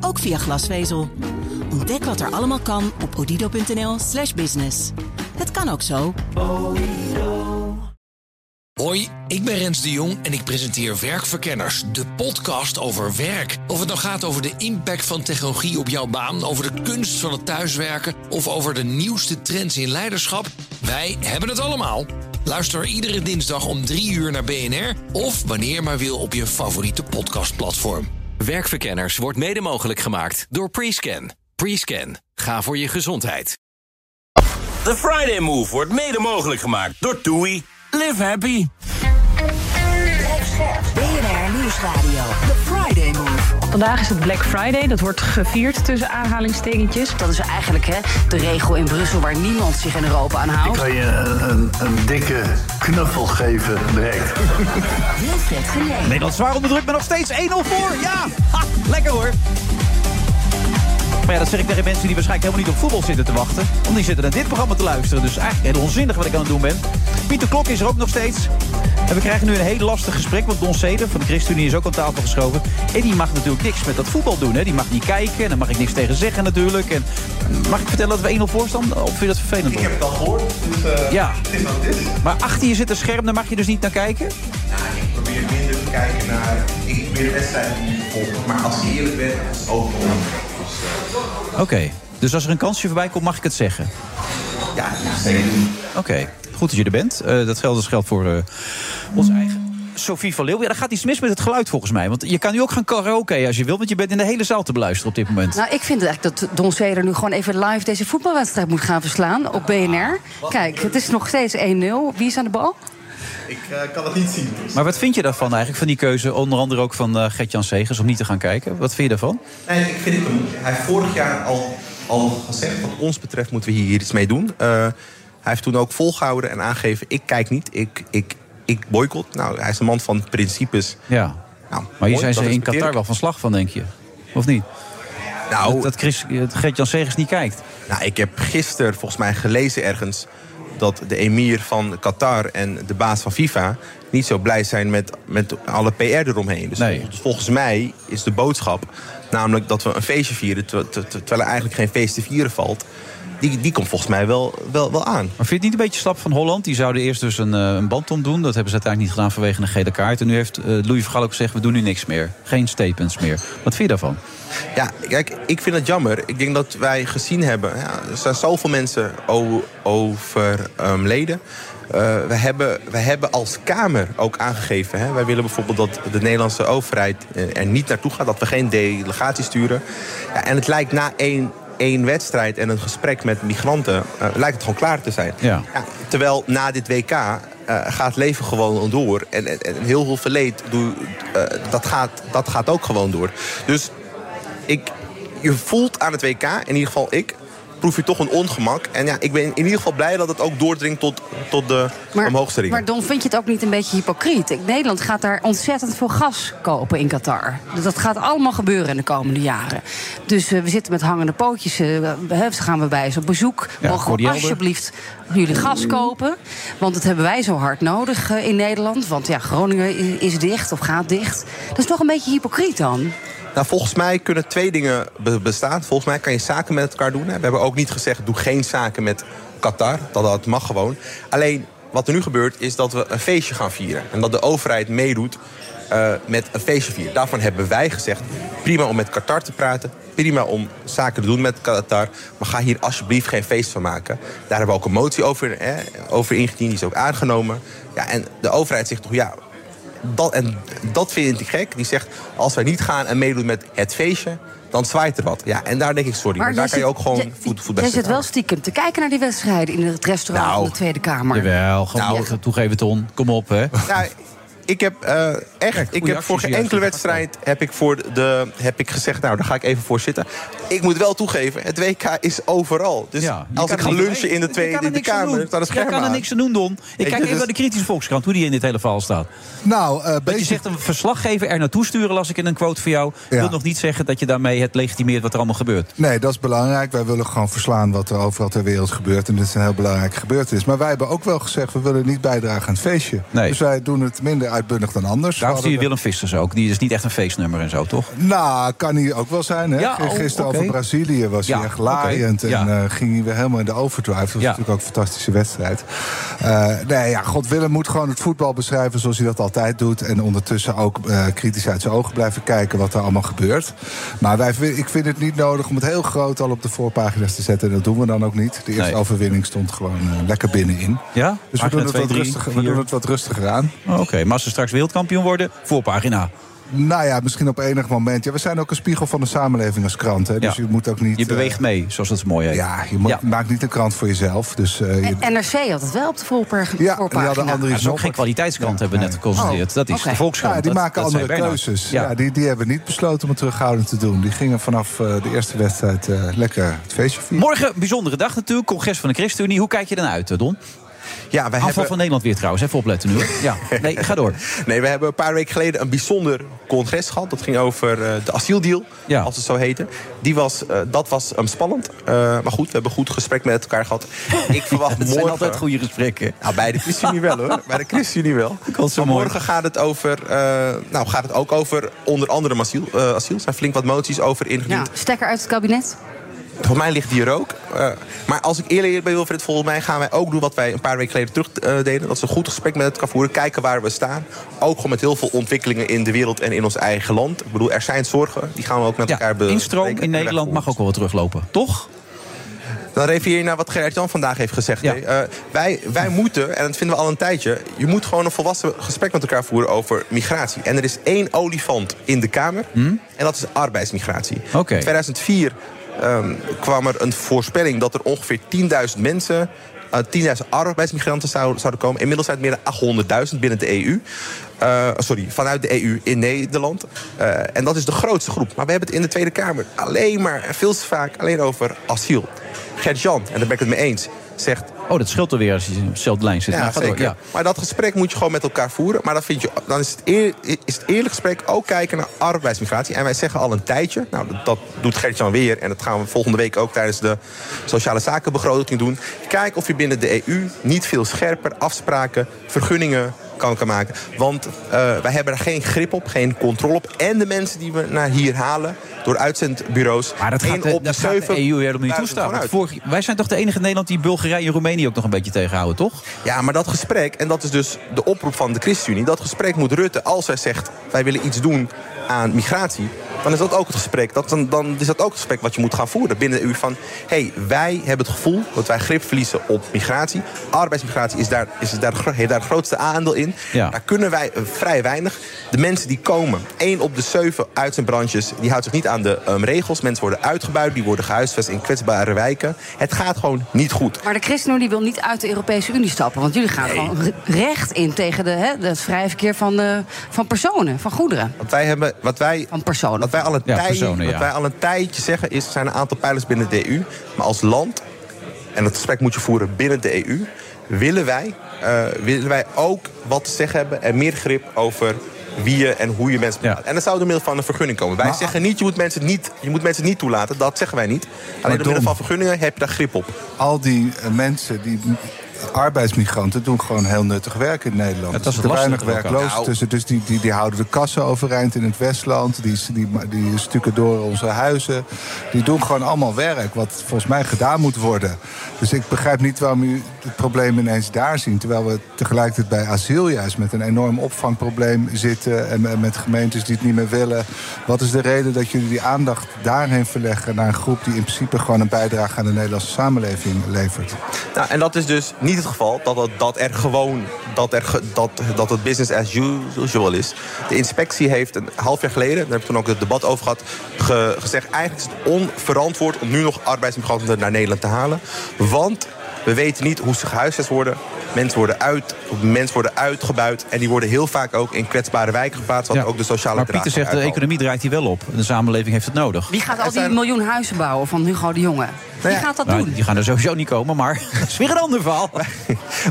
Ook via glasvezel. Ontdek wat er allemaal kan op odido.nl/slash business. Het kan ook zo. Hoi, ik ben Rens de Jong en ik presenteer Werkverkenners, de podcast over werk. Of het nou gaat over de impact van technologie op jouw baan, over de kunst van het thuiswerken of over de nieuwste trends in leiderschap, wij hebben het allemaal. Luister iedere dinsdag om 3 uur naar BNR of wanneer maar wil op je favoriete podcastplatform. Werkverkenners wordt mede mogelijk gemaakt door Prescan. Prescan. Ga voor je gezondheid. The Friday Move wordt mede mogelijk gemaakt door TUI. Live happy. BNR Nieuwsradio. The Friday Move. Vandaag is het Black Friday. Dat wordt gevierd tussen aanhalingstekentjes. Dat is eigenlijk hè, de regel in Brussel waar niemand zich in Europa aan Ik houdt. kan je een, een, een dikke knuffel geven direct. Wilfred Genee. Nederland zwaar onder druk, maar nog steeds 1-0 voor. Ja, ha, lekker hoor. Maar ja, dat zeg ik tegen mensen die waarschijnlijk helemaal niet op voetbal zitten te wachten. Want die zitten naar dit programma te luisteren. Dus eigenlijk heel onzinnig wat ik aan het doen ben. Pieter Klok is er ook nog steeds. En we krijgen nu een heel lastig gesprek. Want Don Seder van de ChristenUnie is ook aan tafel geschoven. En die mag natuurlijk niks met dat voetbal doen. Hè. Die mag niet kijken. En daar mag ik niks tegen zeggen natuurlijk. En mag ik vertellen dat we 1-0 voor staan? Of vind je dat vervelend? Ik heb het al gehoord, dus eh, Ja. het is wat. Maar achter je zit een scherm, daar mag je dus niet naar kijken? Nou, ik probeer minder te kijken naar... Ik probeer de wedstrijd niet te volgen, maar als ik eerlijk ben, is het ook Oké. Dus als er een kansje voorbij komt, mag ik het zeggen? ja, zeker. Oké, goed dat je er bent. Eh, dat geldt dus geldt voor eh onze eigen Sophie van Leeuwen. Ja, er gaat iets mis met het geluid volgens mij. Want je kan nu ook gaan karaoke als je wilt... want je bent in de hele zaal te beluisteren op dit moment. Nou, ik vind eigenlijk dat Don Zeder nu gewoon even live deze voetbalwedstrijd moet gaan verslaan op BNR. Kijk, het is nog steeds 1-0. Wie is aan de bal? Ik eh, kan het niet zien. Dus. Maar wat vind je daarvan eigenlijk, van die keuze... onder andere ook van eh Gert-Jan Segers, om niet te gaan kijken? Wat vind je daarvan? Nee, ik vind het Hij heeft vorig jaar al, al gezegd, wat ons betreft moeten we hier iets mee doen. Eh, hij heeft toen ook volgehouden en aangegeven, ik kijk niet, ik, ik, ik boycott. Nou, hij is een man van principes. Ja. Nou, Maar hier zijn ze in Qatar ik. wel van slag van, denk je? Of niet? Nou, dat, dat Chris- dat Gert-Jan Segers niet kijkt. Nou, ik heb gisteren volgens mij gelezen ergens dat de emir van Qatar en de baas van FIFA niet zo blij zijn met, met alle PR eromheen. Dus Nee. volgens, mij is de boodschap namelijk dat we een feestje vieren ter- ter- ter- terwijl er eigenlijk geen feest te vieren valt. Die, die komt volgens mij wel, wel, wel aan. Maar vind je het niet een beetje slap van Holland? Die zouden eerst dus een, eh, een band omdoen. Dat hebben ze uiteindelijk niet gedaan vanwege een gele kaart. En nu heeft eh, Louis Vergaal ook gezegd, we doen nu niks meer. Geen statements meer. Wat vind je daarvan? Ja, kijk, ik vind het jammer. Ik denk dat wij gezien hebben... Ja, er zijn zoveel mensen overleden. Eh, we, hebben, we hebben als Kamer ook aangegeven... Hè, wij willen bijvoorbeeld dat de Nederlandse overheid er niet naartoe gaat... dat we geen delegatie sturen. Ja, en het lijkt na één, één wedstrijd en een gesprek met migranten... eh, lijkt het gewoon klaar te zijn. Ja. Ja, terwijl na dit WK eh, gaat leven gewoon door. En, en, en heel veel verleed, doe, eh, dat, gaat, dat gaat ook gewoon door. Dus ik, je voelt aan het WK, in ieder geval ik, proef je toch een ongemak. En ja, ik ben in ieder geval blij dat het ook doordringt tot, tot de omhoogste ringen. maar Don, vind je het ook niet een beetje hypocriet? Nederland gaat daar ontzettend veel gas kopen in Qatar. Dus Dat gaat allemaal gebeuren in de komende jaren. Dus eh, we zitten met hangende pootjes. eh, hè, gaan we bij ze op bezoek. Ja, Mogen we alsjeblieft jullie gas kopen? Want dat hebben wij zo hard nodig eh, in Nederland. Want ja, Groningen is dicht of gaat dicht. Dat is toch een beetje hypocriet dan? Nou, volgens mij kunnen twee dingen be- bestaan. Volgens mij kan je zaken met elkaar doen. Hè. We hebben ook niet gezegd, doe geen zaken met Qatar. Dat, dat mag gewoon. Alleen, wat er nu gebeurt, is dat we een feestje gaan vieren. En dat de overheid meedoet eh, met een feestje vieren. Daarvan hebben wij gezegd, prima om met Qatar te praten... prima om zaken te doen met Qatar... maar ga hier alsjeblieft geen feest van maken. Daar hebben we ook een motie over, eh, over ingediend, die is ook aangenomen. Ja, en de overheid zegt toch, ja, dat, en dat vind ik gek. Die zegt, als wij niet gaan en meedoen met het feestje... dan zwaait er wat. Ja, en daar denk ik, sorry, maar, daar kan je ook gewoon voet, voet bij Jij zit wel stiekem te kijken naar die wedstrijden in het restaurant Nou, van de Tweede Kamer. Jawel, gewoon toegeven, Ton. Kom op, hè. Nou, ik heb eh, echt, ik heb voor geen enkele wedstrijd heb ik, voor de, heb ik gezegd, nou, daar ga ik even voor zitten. Ik moet wel toegeven, het WK is overal. Dus als ik ga lunchen in de Tweede in de Kamer, staat Jij scherm kan er niks aan doen, Don. Ik kijk even naar de kritische Volkskrant, hoe die in dit hele verhaal staat. Nou, eh Dat je zegt een verslaggever er naartoe sturen, las ik in een quote van jou... wil nog niet zeggen dat je daarmee het legitimeert wat er allemaal gebeurt. Nee, dat is belangrijk. Wij willen gewoon verslaan wat er overal ter wereld gebeurt. En dit is een heel belangrijke gebeurtenis. Maar wij hebben ook wel gezegd, we willen niet bijdragen aan het feestje. Dus wij doen het minder uitbundig dan anders. Daarom Zie je Willem Vissers ook. Die is niet echt een feestnummer en zo, toch? Nou, kan hij ook wel zijn. Hè? Ja, oh, Gisteren over Brazilië was Ja, hij echt laaiend. En eh, ging hij weer helemaal in de overdrive. Dat was natuurlijk ook een fantastische wedstrijd. Eh, nee, ja, God Willem moet gewoon het voetbal beschrijven zoals hij dat altijd doet. En ondertussen ook eh, kritisch uit zijn ogen blijven kijken wat er allemaal gebeurt. Maar wij, ik vind het niet nodig om het heel groot al op de voorpagina's te zetten. En dat doen we dan ook niet. De eerste Nee. overwinning stond gewoon lekker binnenin. Ja? Dus we doen, het wat rustiger, we doen het wat rustiger aan. Oh, Oké, maar als ze straks wereldkampioen worden, voorpagina. Nou ja, misschien op enig moment. Ja, we zijn ook een spiegel van de samenleving als krant. Hè, dus Ja. je moet ook niet... Je beweegt eh, mee, zoals dat zo mooi heet. Ja, je maakt niet een krant voor jezelf. Dus, eh, je- NRC had het wel op de voorpagina. Ja, die hadden andere dat is ook geen kwaliteitskrant, hebben we net geconstateerd. Oh, dat is de Volkskrant. Ja, die Dat- maken dat andere keuzes. Ja. die, die hebben niet besloten om het terughoudend te doen. Die gingen vanaf eh, de eerste wedstrijd eh, lekker het feestje vieren. Morgen bijzondere dag natuurlijk, congres van de ChristenUnie. Hoe kijk je dan uit, Don? Ja, wij Aanval hebben... van Nederland weer trouwens, even opletten nu. Ja, nee, ga door. Nee, we hebben een paar weken geleden een bijzonder congres gehad. Dat ging over eh, de asieldeal, als het zo heette. Die was, eh, dat was um, spannend. Eh, maar goed, we hebben goed gesprek met elkaar gehad. Ik verwacht Het morgen... zijn altijd goede gesprekken. Nou, bij de ChristenUnie wel hoor. Bij de ChristenUnie wel. Maar morgen gaat het, over, eh, nou, gaat het ook over onder andere asiel. eh, asiel. Er zijn flink wat moties over ingediend. Ja, stekker uit het kabinet. Volgens mij ligt die er ook. Eh, maar als ik eerlijk ben, Wilfred, volgens mij gaan wij ook doen wat wij een paar weken geleden terug eh, deden. Dat we een goed gesprek met het kan voeren, kijken waar we staan. Ook gewoon met heel veel ontwikkelingen in de wereld en in ons eigen land. Ik bedoel, er zijn zorgen, die gaan we ook met elkaar bespreken. Instroom in Nederland mag ook wel wat teruglopen, toch? Dan refereer je naar wat Gerrit-Jan vandaag heeft gezegd. Eh, wij, wij moeten, en dat vinden we al een tijdje... je moet gewoon een volwassen gesprek met elkaar voeren over migratie. En er is één olifant in de Kamer. En dat is arbeidsmigratie. In 2004 ehm, kwam er een voorspelling dat er ongeveer 10.000 mensen... eh, 10.000 arbeidsmigranten zouden, zouden komen. Inmiddels zijn het meer dan 800.000 binnen de EU. Eh, sorry, vanuit de EU in Nederland. Eh, en dat is de grootste groep. Maar we hebben het in de Tweede Kamer alleen maar, veel te vaak, alleen over asiel. Gert-Jan, en daar ben ik het mee eens, zegt... Oh, dat scheelt alweer als je op dezelfde lijn zit. Ja, Nou, door. Maar dat gesprek moet je gewoon met elkaar voeren. Maar dan, vind je, dan is, het eer, is het eerlijk gesprek ook kijken naar arbeidsmigratie. En wij zeggen al een tijdje, nou, dat, dat doet Gert-Jan weer... en dat gaan we volgende week ook tijdens de sociale zakenbegroting doen. Kijk of je binnen de EU niet veel scherper afspraken, vergunningen kan kan maken. Want eh, wij hebben er geen grip op, geen controle op. En de mensen die we naar hier halen door uitzendbureaus... Maar dat gaat, de, op dat gaat zeven de EU helemaal niet toestaan. Vorig- wij zijn toch de enige in Nederland die Bulgarije en Roemenië ook nog een beetje tegenhouden, toch? Ja, maar dat gesprek, en dat is dus de oproep van de ChristenUnie... dat gesprek moet Rutte, als hij zegt... wij willen iets doen aan migratie... dan is dat ook het gesprek, dat, dan, dan is dat ook het gesprek wat je moet gaan voeren binnen de EU... van, hey, wij hebben het gevoel dat wij grip verliezen op migratie. Arbeidsmigratie is daar, is daar, heeft daar het grootste aandeel in. Ja. Daar kunnen wij eh, vrij weinig. De mensen die komen, één op de zeven uit zijn branches... die houdt zich niet aan de ehm, regels. Mensen worden uitgebuit, die worden gehuisvest in kwetsbare wijken. Het gaat gewoon niet goed. Maar de ChristenUnie wil niet uit de Europese Unie stappen. Want jullie gaan gewoon re- recht in tegen de, hè, het vrije verkeer van, de, van personen, van goederen. Wat wij hebben, wat wij, Van personen. wat wij al een, Ja, tijd, personen, ja. wat wij al een tijdje zeggen is, er zijn een aantal pijlers binnen de EU. Maar als land, en dat gesprek moet je voeren binnen de EU, willen wij, eh, willen wij ook wat te zeggen hebben en meer grip over wie je en hoe je mensen. En dat zou door middel van een vergunning komen. Wij Maar- zeggen niet je, moet mensen niet, je moet mensen niet toelaten. Dat zeggen wij niet. Alleen door middel van vergunningen heb je daar grip op. Al die eh, mensen die arbeidsmigranten doen gewoon heel nuttig werk in Nederland. Ja, dat is er het zitten weinig werklozen Nou. tussen. Dus die, die, die houden de kassen overeind in het Westland. Die, die, die stukken door onze huizen. Die doen gewoon allemaal werk wat volgens mij gedaan moet worden. Dus ik begrijp niet waarom u het probleem ineens daar ziet. Terwijl we tegelijkertijd bij asiel juist met een enorm opvangprobleem zitten. En en met gemeentes die het niet meer willen. Wat is de reden dat jullie die aandacht daarheen verleggen naar een groep die in principe gewoon een bijdrage aan de Nederlandse samenleving levert? Nou, en dat is dus niet het geval dat, het, dat er gewoon dat, er, dat, dat het business as usual is. De inspectie heeft een half jaar geleden, daar heb ik toen ook het debat over gehad, ge- gezegd eigenlijk is het onverantwoord om nu nog arbeidsmigranten naar Nederland te halen. Want we weten niet hoe ze gehuisvest worden. Mensen worden, uit, mensen worden uitgebuit. En die worden heel vaak ook in kwetsbare wijken geplaatst. Wat Ja. ook de sociale Maar Pieter zegt, de economie draait hier wel op. De samenleving heeft het nodig. Wie gaat al die miljoen huizen bouwen van Hugo de Jonge? Wie gaat dat Nou, doen? Die gaan er sowieso niet komen, maar dat is weer een ander verhaal.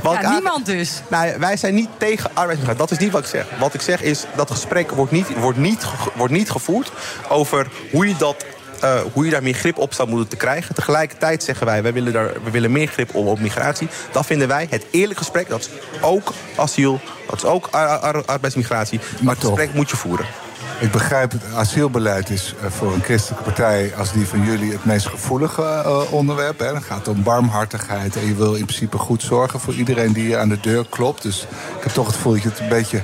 Ja, niemand dus. Nou, wij zijn niet tegen arbeidsmigranten. Dat is niet wat ik zeg. Wat ik zeg is dat gesprek wordt niet, wordt niet, wordt niet gevoerd over hoe je dat. Eh, hoe je daar meer grip op zou moeten te krijgen. Tegelijkertijd zeggen wij, wij willen, daar, we willen meer grip op, op migratie. Dat vinden wij het eerlijk gesprek. Dat is ook asiel, dat is ook ar- ar- arbeidsmigratie. Maar het gesprek moet je voeren. Ik begrijp het asielbeleid is eh, voor een christelijke partij als die van jullie het meest gevoelige eh, onderwerp. Hè. Dan gaat het om barmhartigheid en je wil in principe goed zorgen voor iedereen die hier aan de deur klopt. Dus ik heb toch het gevoel dat je het een beetje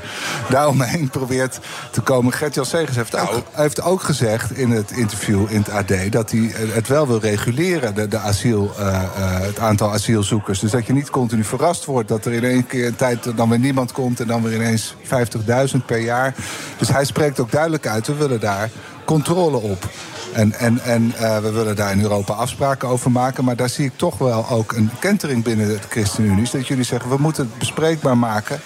daaromheen probeert te komen. Gert-Jan Segers heeft ook, heeft ook gezegd in het interview in het AD dat hij het wel wil reguleren, de, de asiel, eh, het aantal asielzoekers. Dus dat je niet continu verrast wordt dat er in één keer een tijd dan weer niemand komt en dan weer ineens 50.000 per jaar. Dus hij spreekt ook duidelijk uit, we willen daar controle op. En, en, en eh, we willen daar in Europa afspraken over maken. Maar daar zie ik toch wel ook een kentering binnen de ChristenUnie. is Dat jullie zeggen, we moeten het bespreekbaar maken.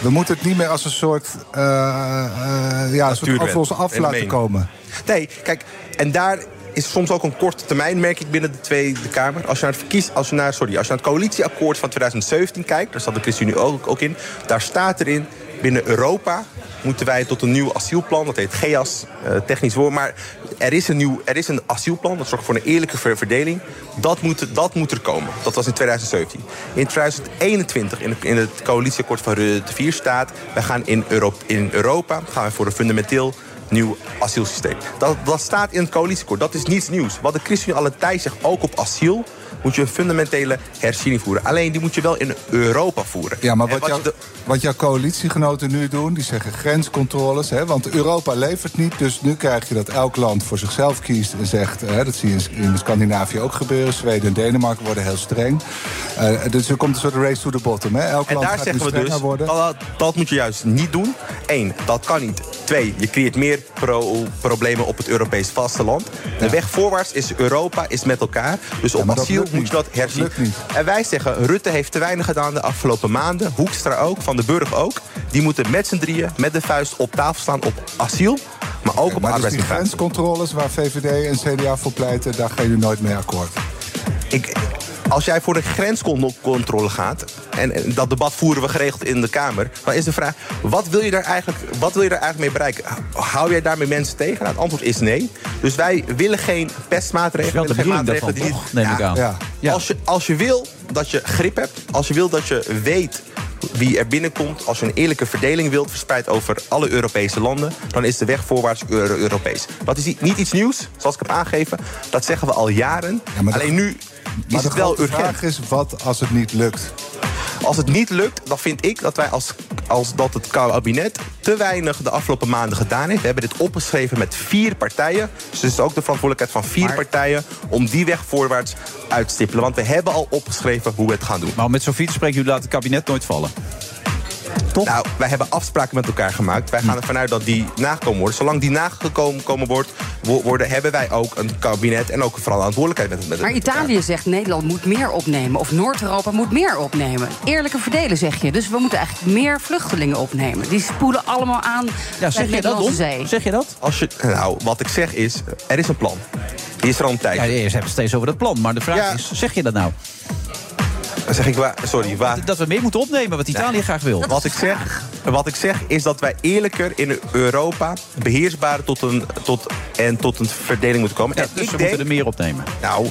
We moeten het niet meer als een soort, eh, eh, ja, een soort ons af laten komen. Nee, kijk, en daar is soms ook een korte termijn, merk ik binnen de Tweede Kamer. Als je naar het, verkies, als je naar, sorry, als je naar het coalitieakkoord van 2017 kijkt, daar staat de ChristenUnie ook, ook in, daar staat erin, binnen Europa moeten wij tot een nieuw asielplan, dat heet GEAS, eh, technisch woord, maar er is, een nieuw, er is een asielplan, dat zorgt voor een eerlijke ver- verdeling. Dat moet, dat moet er komen. Dat was in 2017. In 2021, in, het- coalitieakkoord van Rutte 4 staat, wij gaan in, Europa, in Europa gaan we voor een fundamenteel nieuw asielsysteem. Dat, staat in het coalitieakkoord. Dat is niets nieuws. Wat de ChristenUnie al een tijd zegt, ook op asiel... moet je een fundamentele herziening voeren. Alleen die moet je wel in Europa voeren. Ja, maar wat, wat jou- wat jouw coalitiegenoten nu doen, die zeggen grenscontroles. Hè, want Europa levert niet, dus nu krijg je dat elk land voor zichzelf kiest en zegt... Hè, dat zie je in, in Scandinavië ook gebeuren. Zweden en Denemarken worden heel streng. Eh, dus er komt een soort race to the bottom. Hè. Elk En land daar gaat zeggen we dus, worden. dat, dat moet je juist niet doen. Eén, dat kan niet. Twee, je creëert meer pro- problemen op het Europees vasteland. De weg voorwaarts is Europa, is met elkaar. Dus op asiel moet niet. dat herzien. En wij zeggen, Rutte heeft te weinig gedaan de afgelopen maanden. Hoekstra ook, Van de Burg ook. Die moeten met z'n drieën, met de vuist op tafel staan op asiel. Maar ook op Maar dus die grenscontroles waar VVD en CDA voor pleiten, daar gaan jullie nooit mee akkoord. Ik, als jij voor de grenscontrole gaat, en, en dat debat voeren we geregeld in de Kamer, dan is de vraag: wat wil je daar eigenlijk, wat wil je daar eigenlijk mee bereiken? Hou jij daarmee mensen tegen? Nou, het antwoord is nee. Dus wij willen geen pestmaatregelen. Dat is wel de willen geen bedoeling daarvan, maatregelen toch? Neem ik aan. Ja. Als, je, als je wil dat je grip hebt, als je wil dat je weet wie er binnenkomt, als je een eerlijke verdeling wilt, verspreid over alle Europese landen, dan is de weg voorwaarts Euro- Europees. Dat is niet- niet iets nieuws, zoals ik heb aangegeven. Dat zeggen we al jaren. Alleen nu Maar de het wel grote urgent. vraag is, wat als het niet lukt? Als het niet lukt, dan vind ik dat wij als, als dat het kabinet te weinig de afgelopen maanden gedaan heeft. We hebben dit opgeschreven met vier partijen. Dus het is ook de verantwoordelijkheid van vier partijen om die weg voorwaarts uit te stippelen. Want we hebben al opgeschreven hoe we het gaan doen. Maar met Sofie te spreken, jullie laten het kabinet nooit vallen. Nou, wij hebben afspraken met elkaar gemaakt. Wij gaan ervan uit dat die nagekomen worden. Zolang die nagekomen wordt, wo- worden, hebben wij ook een kabinet en ook vooral verantwoordelijkheid met, met, Maar met. Italië zegt Nederland moet meer opnemen. Of Noord-Europa moet meer opnemen. Eerlijke verdelen zeg je. Dus we moeten eigenlijk meer vluchtelingen opnemen. Die spoelen allemaal aan bij de Middellandse Zee. Zeg je dat? Als je, nou, wat ik zeg is, er is een plan. Die is er al een tijd. Ja, eerst hebben we het steeds over dat plan. Maar de vraag Ja. is, zeg je dat nou? Zeg ik waar, sorry, waar... Dat we meer moeten opnemen wat Italië graag wil. Wat ik, zeg, wat ik zeg is dat wij eerlijker in Europa beheersbaar tot een, tot, en tot een verdeling moeten komen. en dus ik we denk, moeten er meer opnemen. Nou,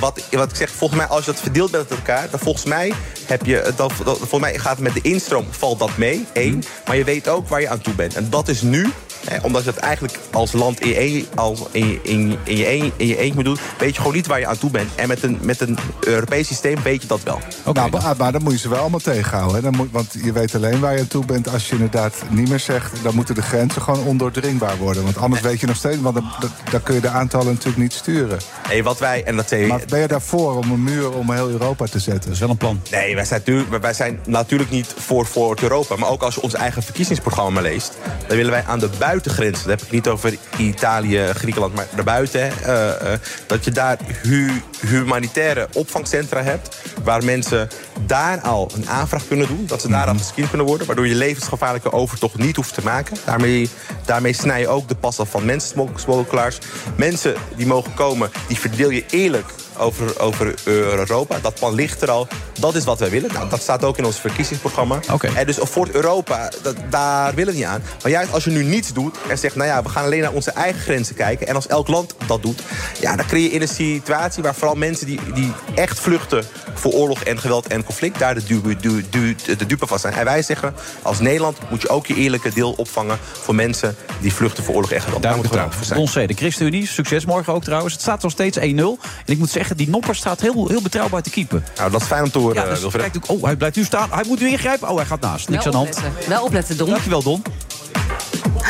wat, wat ik zeg, volgens mij als je dat verdeelt met elkaar... dan volgens mij, heb je, dan- volgens mij gaat het met de instroom valt dat mee, één. Maar je weet ook waar je aan toe bent. En dat is nu, hè, omdat je dat eigenlijk als land in je, als in, in, in, je een, in je eentje moet doen... weet je gewoon niet waar je aan toe bent. En met een, met een Europees systeem weet je dat wel. nou, maar, maar dan moet je ze wel allemaal tegenhouden. Hè. Dan moet, want je weet alleen waar je aan toe bent als je inderdaad niet meer zegt... dan moeten de grenzen gewoon ondoordringbaar worden. Want anders weet je nog steeds... want dan, dan- dan kun je de aantallen natuurlijk niet sturen. Nee, wat wij, en dat zei Maar ben je daarvoor om een muur om heel Europa te zetten? Dat is wel een plan. Nee, wij zijn, natuurlijk, wij zijn natuurlijk niet voor, voor Europa. Maar ook als je ons eigen verkiezingsprogramma leest... dan willen wij aan de buitengrenzen... dan heb ik niet over Italië, Griekenland, maar daarbuiten... hè, eh, eh, dat je daar hu- humanitaire opvangcentra hebt... waar mensen daar al een aanvraag kunnen doen. Dat ze daar al gescreend kunnen worden. Waardoor je levensgevaarlijke overtocht niet hoeft te maken. Daarmee, daarmee snij je ook de pas af van mensensmokkelaars. Mensen die mogen komen, die verdeel je eerlijk over, over Europa. Dat plan ligt er al. Dat is wat wij willen. Nou, dat staat ook in ons verkiezingsprogramma. En dus voor Europa, dat, daar willen we niet aan. Maar juist als je nu niets doet en zegt... nou ja, we gaan alleen naar onze eigen grenzen kijken... en als elk land dat doet... ja, dan creëer je in een situatie waar vooral mensen die, die echt vluchten... voor oorlog en geweld en conflict... daar de, du, du, du, de dupe van zijn. En wij zeggen, als Nederland moet je ook je eerlijke deel opvangen... voor mensen die vluchten voor oorlog en geweld. Daar moeten we ruimte voor zijn. Ons de ChristenUnie, succes morgen ook trouwens. Het staat nog steeds 1-0. En ik moet zeggen, die Nopper staat heel, heel betrouwbaar te keepen. Nou, dat is fijn om te horen, Ja, dus Wilfred. kijk, oh, hij blijft nu staan. Hij moet nu ingrijpen. Oh, hij gaat naast. Niks Wel aan de hand. Wel opletten, Don. Dankjewel, Don.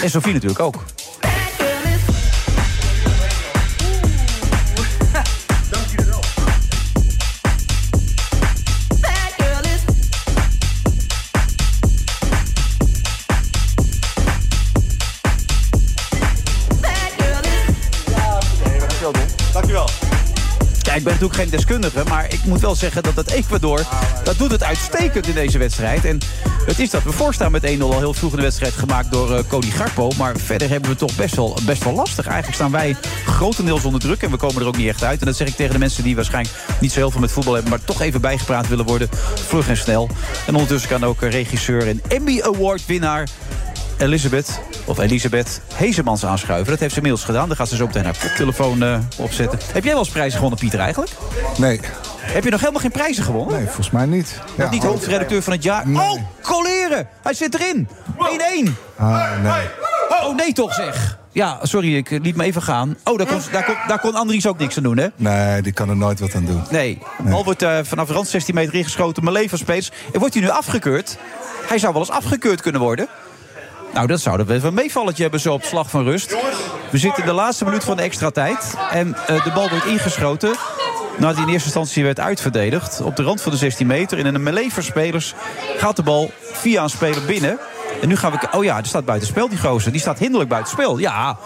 En Sofie natuurlijk ook. Ben natuurlijk geen deskundige, maar ik moet wel zeggen dat het Ecuador... dat doet het uitstekend in deze wedstrijd. En het is dat we voorstaan met 1-0 al heel vroeg in de wedstrijd... gemaakt door eh, Cody Garpo. Maar verder hebben we toch best wel, best wel lastig. Eigenlijk staan wij grotendeels onder druk en we komen er ook niet echt uit. En dat zeg ik tegen de mensen die waarschijnlijk niet zo heel veel met voetbal hebben... maar toch even bijgepraat willen worden, vlug en snel. En ondertussen kan ook eh, regisseur en Emmy Award winnaar... Elisabeth, of Elisabeth Hezemans aanschuiven. Dat heeft ze inmiddels gedaan. Daar gaat ze zo meteen haar koptelefoon eh, opzetten. Heb jij wel eens prijzen gewonnen, Pieter, eigenlijk? Nee. Heb je nog helemaal geen prijzen gewonnen? Nee, volgens mij niet. Nog niet hoofdredacteur van het jaar. Oh, coleren! Hij zit erin. 1-1. Ah, nee. Oh, nee toch zeg. Ja, sorry, ik eh, liet me even gaan. Oh, daar kon, daar kon, daar kon Andries ook niks aan doen, hè? Nee, die kan er nooit wat aan doen. Nee. De bal wordt eh, vanaf rand 16 meter ingeschoten. Van Speets. En wordt hij nu afgekeurd? Hij zou wel eens afgekeurd kunnen worden. Nou, dat zou wel een meevalletje hebben zo op slag van rust. We zitten in de laatste minuut van de extra tijd. En eh, de bal wordt ingeschoten. Nadat hij in eerste instantie werd uitverdedigd. Op de rand van de 16 meter. En in een melee van spelers gaat de bal via een speler binnen. En nu gaan we... Oh ja, er staat buitenspel die gozer. Die staat hinderlijk buitenspel. Ja.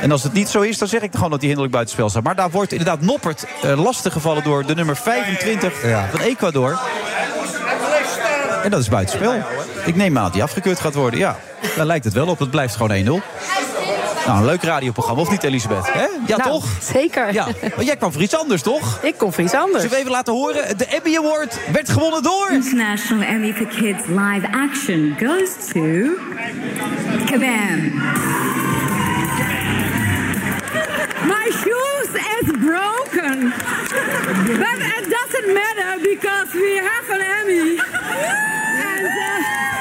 En als het niet zo is, dan zeg ik gewoon dat hij hinderlijk buitenspel staat. Maar daar wordt inderdaad Noppert eh, lastig gevallen door de nummer 25 van Ecuador. En dat is buitenspel. Ik neem aan dat hij afgekeurd gaat worden. Ja, daar lijkt het wel op. Het blijft gewoon 1-0. Nou, een leuk radioprogramma, of niet, Elisabeth? Hè? Ja, Nou, toch? Zeker. Ja. Maar jij kwam voor iets anders, toch? Ik kom voor iets anders. Zullen we even laten horen? De Emmy Award werd gewonnen door... International Emmy for Kids live action goes to Kabam. My shoes is broken, but it doesn't matter because we have an Emmy. And uh,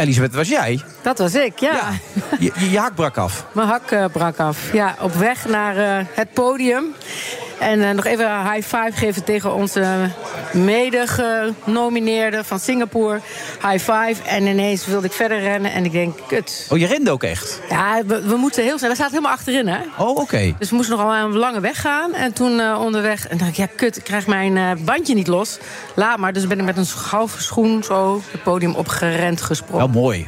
Elisabeth, was jij? Dat was ik, ja. Je, je, je hak brak af. Mijn hak eh, brak af. Ja, op weg naar eh, het podium. En eh, nog even een high five geven tegen onze mede-genomineerde van Singapore. High five. En ineens wilde ik verder rennen en ik denk, kut. Oh, je rende ook echt? Ja, we, we moeten heel snel. We zaten helemaal achterin, hè? Oh, oké. Dus we moesten nog al een lange weg gaan. En toen eh, onderweg, en dacht ik, ja, kut, ik krijg mijn eh, bandje niet los. Laat maar. Dus ben ik met een schouw- schoen zo het podium opgerend gesprongen. Wel mooi.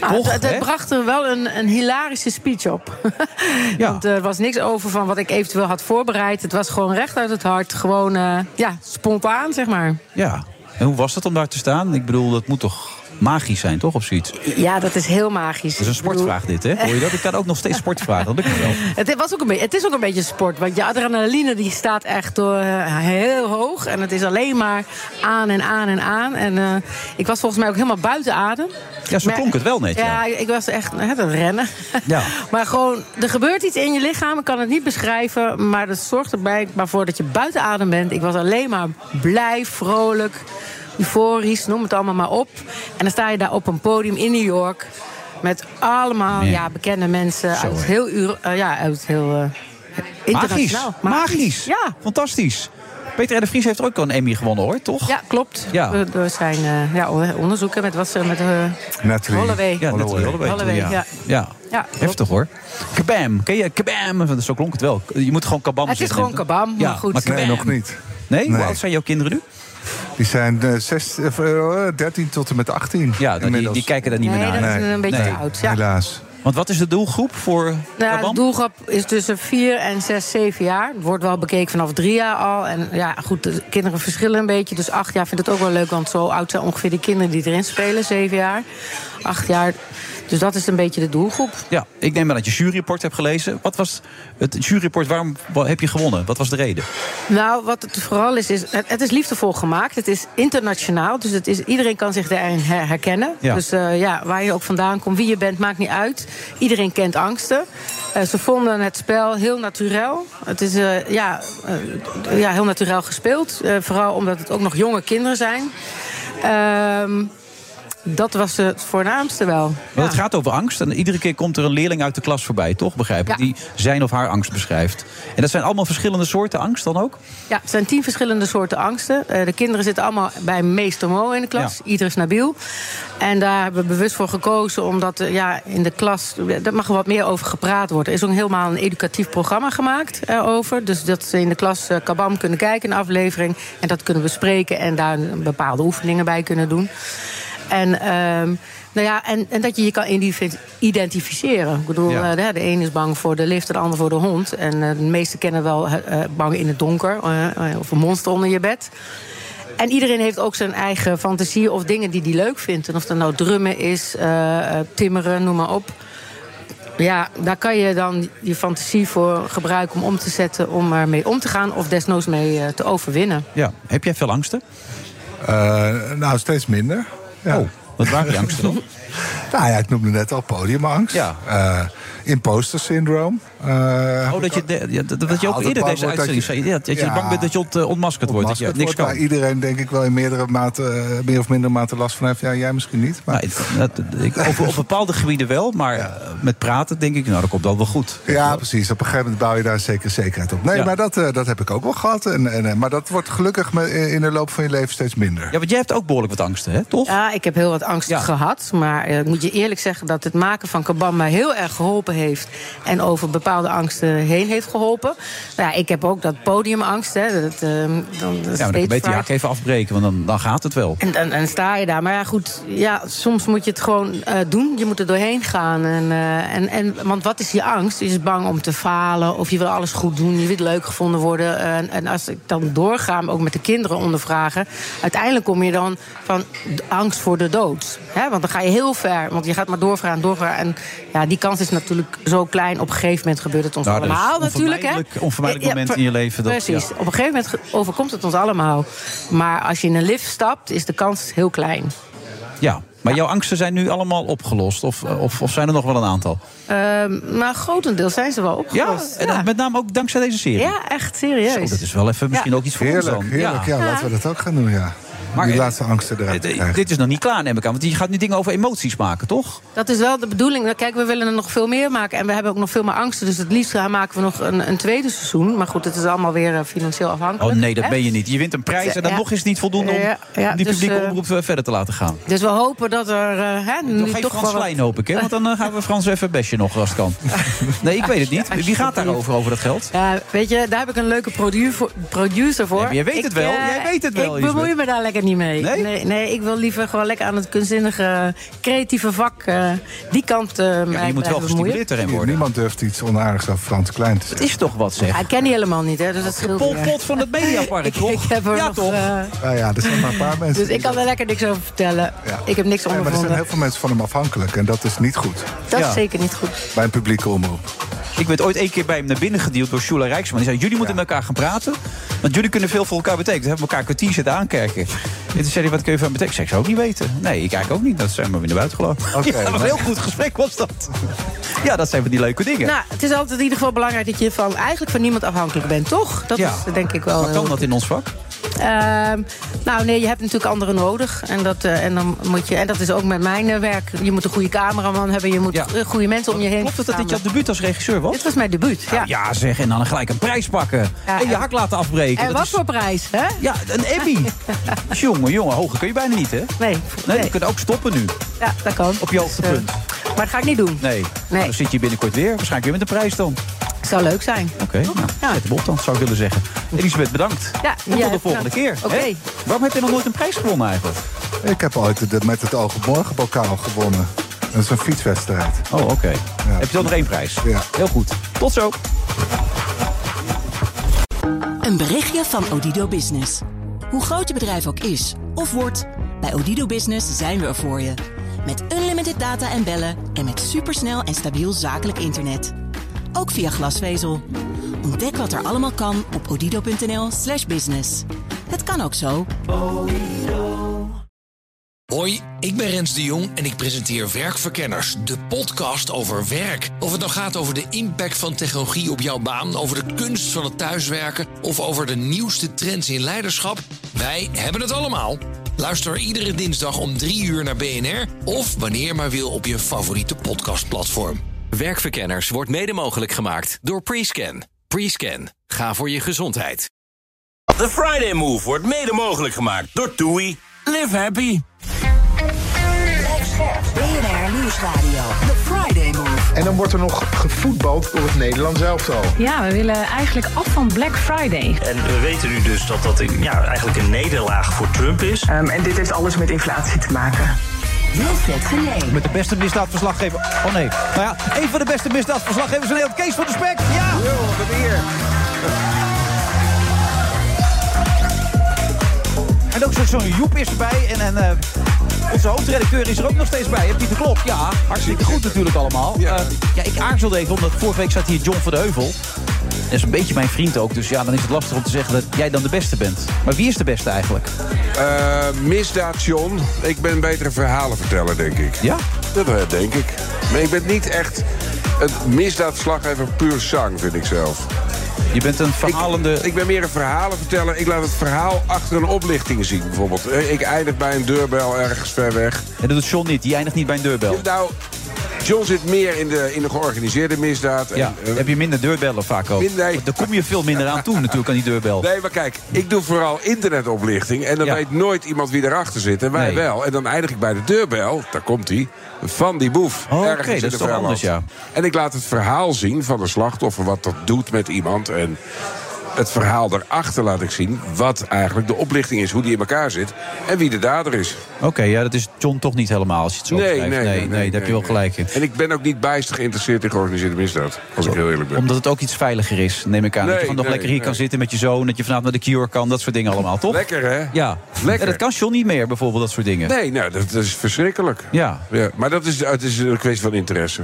Nou, Toch, het, bracht er wel een, een hilarische speech op. Want er was niks over van wat ik eventueel had voorbereid. Het was gewoon recht uit het hart. Gewoon, eh, ja, spontaan, zeg maar. Ja. En hoe was het om daar te staan? Ik bedoel, dat moet toch magisch zijn, toch? Of zoiets? Ja, dat is heel magisch. Dat is een sportvraag dit, hè? Hoor je dat? Ik kan ook nog steeds sportvragen. Dat lukt wel. Het, was ook een beetje, het is ook een beetje sport. Want je adrenaline die staat echt door, eh, heel hoog. En het is alleen maar aan en aan en aan. En eh, ik was volgens mij ook helemaal buiten adem. Ja, zo Maar- klonk het wel net, ja. Ja, ik was echt het rennen. Ja. Maar gewoon, er gebeurt iets in je lichaam. Ik kan het niet beschrijven. Maar dat zorgt erbij maar voor dat je buiten adem bent. Ik was alleen maar blij, vrolijk, euforisch, noem het allemaal maar op. En dan sta je daar op een podium in New York. Met allemaal Ja. ja, bekende mensen Zo, uit heel, eh, ja, uit heel eh, Magisch. internationaal. Magisch. Ja. Fantastisch. Peter R. de Vries heeft er ook al een Emmy gewonnen, hoor, toch? Ja, klopt. Ja. Door, door zijn eh, ja, onderzoeken met wat ze met uh, Natalie Holloway. Ja, Natalie Holloway. Ja. ja. Ja. Ja. Heftig hoor. Kabam. Ken je kabam? Zo klonk het wel. Je moet gewoon kabam Het is gewoon kabam, Ja, maar goed. maar kabam. Nee, nog niet. Nee? Hoe oud zijn jouw kinderen nu? Die zijn eh, zes, eh, 13 tot en met 18. Ja, die, die kijken daar niet Nee, meer naar. dat is een beetje Nee. oud. Ja. Helaas. Want wat is de doelgroep voor Nou, de doelgroep is tussen 4 en 6, 7 jaar. Het wordt wel bekeken vanaf drie jaar al. En ja, goed, de kinderen verschillen een beetje. Dus acht jaar vind ik het ook wel leuk, want zo oud zijn ongeveer die kinderen die erin spelen. Zeven jaar, acht jaar. Dus dat is een beetje de doelgroep. Ja, ik neem aan dat je juryrapport hebt gelezen. Wat was het juryrapport? Waarom wa- heb je gewonnen? Wat was de reden? Nou, wat het vooral is, is het, is liefdevol gemaakt. Het is internationaal, dus het is, iedereen kan zich daarin her- herkennen. Ja. Dus eh, ja, waar je ook vandaan komt, wie je bent, maakt niet uit. Iedereen kent angsten. Eh, ze vonden het spel heel natuurlijk. Het is eh, ja, ja, heel natuurlijk gespeeld. Vooral omdat het ook nog jonge kinderen zijn. Ehm, dat was het voornaamste wel. Want het gaat over angst. En iedere keer komt er een leerling uit de klas voorbij, toch? Begrijp ik? Ja. Die zijn of haar angst beschrijft. En dat zijn allemaal verschillende soorten angst dan ook? Ja, het zijn tien verschillende soorten angsten. Eh, de kinderen zitten allemaal bij meester Mo in de klas. Idris Nabil. En daar hebben we bewust voor gekozen, omdat eh, ja, in de klas... daar mag er wat meer over gepraat worden. Er is ook helemaal een educatief programma gemaakt erover. Dus dat ze in de klas eh, Kabam kunnen kijken, een aflevering. En dat kunnen bespreken en daar bepaalde oefeningen bij kunnen doen. En, ehm, nou ja, en, en dat je je kan identif- identificeren. Ik bedoel, Ja. eh, de, de een is bang voor de lift, de ander voor de hond. En eh, de meesten kennen wel eh, bang in het donker of een monster onder je bed. En iedereen heeft ook zijn eigen fantasie of dingen die hij leuk vindt. En of dat nou drummen is, eh, eh, timmeren, noem maar op. Ja, daar kan je dan je fantasie voor gebruiken om om te zetten, om ermee om te gaan of desnoods mee te overwinnen. Ja. Heb jij veel angsten? Eh, nou, steeds minder. Ja. Oh, wat waren die angsten dan? nou ja, ik noemde net al podiumangst. Ja. Eh, imposter syndroom. Eh, Oh, dat je, de- ja, dat, dat je ook eerder deze uitzending je- zei. Ja, dat je Ja. bang bent dat je ont, ontmaskerd wordt. Dat je niks wordt, kan. waar iedereen denk ik wel in meerdere mate, eh, meer of minder mate last van heeft. Ja, jij misschien niet. Maar... Nou, dat- ik, op, op bepaalde gebieden wel, maar eh, met praten denk ik, nou, dat komt dan wel goed. Ja, precies. Op een gegeven moment bouw je daar een zekere zekerheid op. Nee, Ja. maar dat, dat heb ik ook wel gehad. En, en, maar dat wordt gelukkig me- in de loop van je leven steeds minder. Ja, want jij hebt ook behoorlijk wat angsten, hè? toch? Ja, ik heb heel wat angst gehad. Maar ik moet je eerlijk zeggen dat het maken van Kabam mij heel erg geholpen heeft. En over bepaalde angsten heen heeft geholpen. Nou ja, ik heb ook dat podiumangst. Hè, dat, eh, dan, dat Ja, maar dan stage kan je beter je even afbreken, want dan, dan gaat het wel. En dan, dan sta je daar. Maar ja, goed, ja, soms moet je het gewoon eh, doen. Je moet er doorheen gaan. En, eh, en, en, want wat is je angst? Je is bang om te falen. Of je wil alles goed doen. Je wil leuk gevonden worden. En, en als ik dan doorga, ook met de kinderen ondervragen... uiteindelijk kom je dan van angst voor de dood. Hè? Want dan ga je heel ver. Want je gaat maar doorvragen, doorvragen. En ja, die kans is natuurlijk zo klein. Op een gegeven moment gebeurt het ons Nou, dat is allemaal natuurlijk. Hè? onvermijdelijk- onvermijdelijk moment in je leven dat- precies. ja. Op een gegeven moment overkomt het ons allemaal. Maar als je in een lift stapt, is de kans heel klein. Ja, maar jouw angsten zijn nu allemaal opgelost? Of, of, of zijn er nog wel een aantal? Ehm, maar grotendeels zijn ze wel Ja, opgelost. en dan met name ook dankzij deze serie? Ja, echt serieus. Zo, dat is wel even misschien ook iets voor Heerlijk, ons dan. heerlijk. Ja, laten we dat ook gaan doen, ja. Maar, Die eh, laatste angsten eruit Dit, krijgen. dit is nog niet klaar, neem ik aan. Want je gaat nu dingen over emoties maken, toch? Dat is wel de bedoeling. Nou, Kijk, we willen er nog veel meer maken. En we hebben ook nog veel meer angsten. Dus het liefst gaan maken we nog een, een tweede seizoen. Maar goed, het is allemaal weer eh, financieel afhankelijk. Oh nee, dat hè? ben je niet. Je wint een prijs en dan Ja. nog is het niet voldoende om, Ja, ja, om die dus, publieke eh, omroep eh, verder te laten gaan. Dus we hopen dat er eh, hè, nu toch Frans wel... Lijn hoop ik, hè? Want dan eh, gaan we Frans even bestje nog als het kan. Nee, ik weet het niet. Wie gaat daarover, over dat geld? Ja, weet je, daar heb ik een leuke produ- voor- producer voor. Jij weet Ik, het wel, eh, jij weet het wel, Ik bemoei me daar lekker niet mee. Nee? nee? ik wil liever gewoon lekker aan het kunstzinnige, creatieve vak. eh, die kant eh mij blijven bemoeien. Niemand durft iets onaardigs over Frans Klein te zeggen. Het is toch wat zeg. Ja, ik ken die helemaal niet, hè, dus dat scheelt Pol weer. Pot van het Mediapark, ik, toch? ik heb er Ja, nog... toch? eh, Ja, ja, er zijn maar een paar mensen. dus ik kan er lekker niks over vertellen. Ik heb niks Ja, maar er zijn ondervonden. heel veel mensen van hem afhankelijk. En dat is niet goed. Dat Ja. is zeker niet goed. Bij een publieke omroep. Ik werd ooit één keer bij hem naar binnen gedeeld door Shula Rijksman. Die zei, jullie moeten met elkaar gaan praten. Want jullie kunnen veel voor elkaar betekenen. We hebben elkaar een kwartier zitten aankijken. En toen zei hij, wat kun je van betekenen? Ik zei, ik zou ook niet weten. Nee, ik eigenlijk ook niet. Dat zijn we weer naar buiten gelopen. Oké, ja, dat was een maar- heel goed gesprek was dat. Ja, dat zijn van die leuke dingen. Nou, het is altijd in ieder geval belangrijk dat je van, eigenlijk van niemand afhankelijk bent, toch? Dat Ja. is denk ik wel maar kan dat in ons vak? Ehm, nou, nee, je hebt natuurlijk anderen nodig. En dat, eh, en dan moet je, en dat is ook met mijn eh, werk. Je moet een goede cameraman hebben. Je moet Ja. eh, goede mensen om je heen Klopt het dat dit jouw debuut als regisseur was? Dit was mijn debuut, ja. Nou, ja, zeg. En dan gelijk een prijs pakken. Ja, en je hak laten afbreken. En Dat wat is- voor prijs, hè? Ja, een Emmy. jongen, jongen, hoger kun je bijna niet, hè? Nee. Nee, je kunt ook stoppen nu. Ja, dat kan. Op je hoogste Dus, eh, punt. Maar dat ga ik niet doen. Nee. Nou, dan zit je binnenkort weer. Waarschijnlijk weer met een prijs dan. Zou leuk zijn. Oké, nou, zet hem op dan, zou ik willen zeggen. Elisabeth, bedankt. Ja, en tot de volgende bedankt. keer. Oké. Waarom heb je nog nooit een prijs gewonnen eigenlijk? Ik heb ooit de, met het oog op morgen bokaal gewonnen. Dat is een fietswedstrijd. Oh, oké. Heb je dan nog één prijs? Ja. Heel goed. Tot zo. Een berichtje van Odido Business. Hoe groot je bedrijf ook is of wordt, bij Odido Business zijn we er voor je. Met unlimited data en bellen en met supersnel en stabiel zakelijk internet. Ook via glasvezel. Ontdek wat er allemaal kan op odido.nl/slash business. Het kan ook zo. Hoi, ik ben Rens de Jong en ik presenteer Werkverkenners, de podcast over werk. Of het nou gaat over de impact van technologie op jouw baan, over de kunst van het thuiswerken of over de nieuwste trends in leiderschap, wij hebben het allemaal. Luister iedere dinsdag om 3 uur naar BNR of wanneer maar wil op je favoriete podcastplatform. Werkverkenners wordt mede mogelijk gemaakt door Prescan. Prescan. Ga voor je gezondheid. The Friday Move wordt mede mogelijk gemaakt door TUI. Live happy. BNR Nieuwsradio. The Friday Move. En dan wordt er nog gevoetbald door het Nederlands elftal. Ja, we willen eigenlijk af van Black Friday. En we weten nu dus dat dat een, ja, eigenlijk een nederlaag voor Trump is. Ehm, en dit heeft alles met inflatie te maken. Wilfred. Met de beste misdaadverslaggever. Oh nee. Nou ja, een van de beste misdaadverslaggevers in Nederland. Kees van de Spek. Ja. Yo, wat een eer. En ook zo'n zo Joep is erbij. En, en eh, onze hoofdredacteur is er ook nog steeds bij. hè, Pieter Klok. Ja, hartstikke goed natuurlijk allemaal. Ja. ja, ik aarzelde even, omdat vorige week zat hier John van de Heuvel. Dat is een beetje mijn vriend ook. Dus ja, dan is het lastig om te zeggen dat jij dan de beste bent. Maar wie is de beste eigenlijk? Eh, misdaad, John. Ik ben betere verhalenverteller, denk ik. Ja? Dat eh, denk ik. Maar ik ben niet echt een misdaadslaggever puur zang, vind ik zelf. Je bent een verhalende... Ik, ik ben meer een verhalenverteller. Ik laat het verhaal achter een oplichting zien, bijvoorbeeld. Eh, Ik eindig bij een deurbel ergens ver weg. En dat doet John niet. Die eindigt niet bij een deurbel. Nou, John zit meer in de, in de georganiseerde misdaad. En, eh, heb je minder deurbellen vaak ook. Nee. Daar kom je veel minder aan toe natuurlijk aan die deurbel. Nee, maar kijk, ik doe vooral internetoplichting. En dan Ja. weet nooit iemand wie erachter zit. En wij Nee. wel. En dan eindig ik bij de deurbel, daar komt hij, van die boef. Oh, oké, ergens in dat is toch anders, ja. En ik laat het verhaal zien van de slachtoffer, wat dat doet met iemand. En het verhaal daarachter laat ik zien wat eigenlijk de oplichting is. Hoe die in elkaar zit en wie de dader is. Oké, ja, dat is John toch niet helemaal als je het zo Nee, nee, nee, nee, daar heb je wel nee. gelijk in. En ik ben ook niet bijster geïnteresseerd in georganiseerde misdaad. Als ik heel eerlijk ben. Omdat het ook iets veiliger is, neem ik aan. dat je Nee, gewoon nog nee, lekker hier nee. kan zitten met je zoon. Dat je vanavond naar de Cure kan, dat soort dingen allemaal, toch? Lekker, hè? Ja. Lekker. En dat kan John niet meer, bijvoorbeeld, dat soort dingen. Nee, nou, dat, dat is verschrikkelijk. Ja. Ja, maar dat is, het is een kwestie van interesse.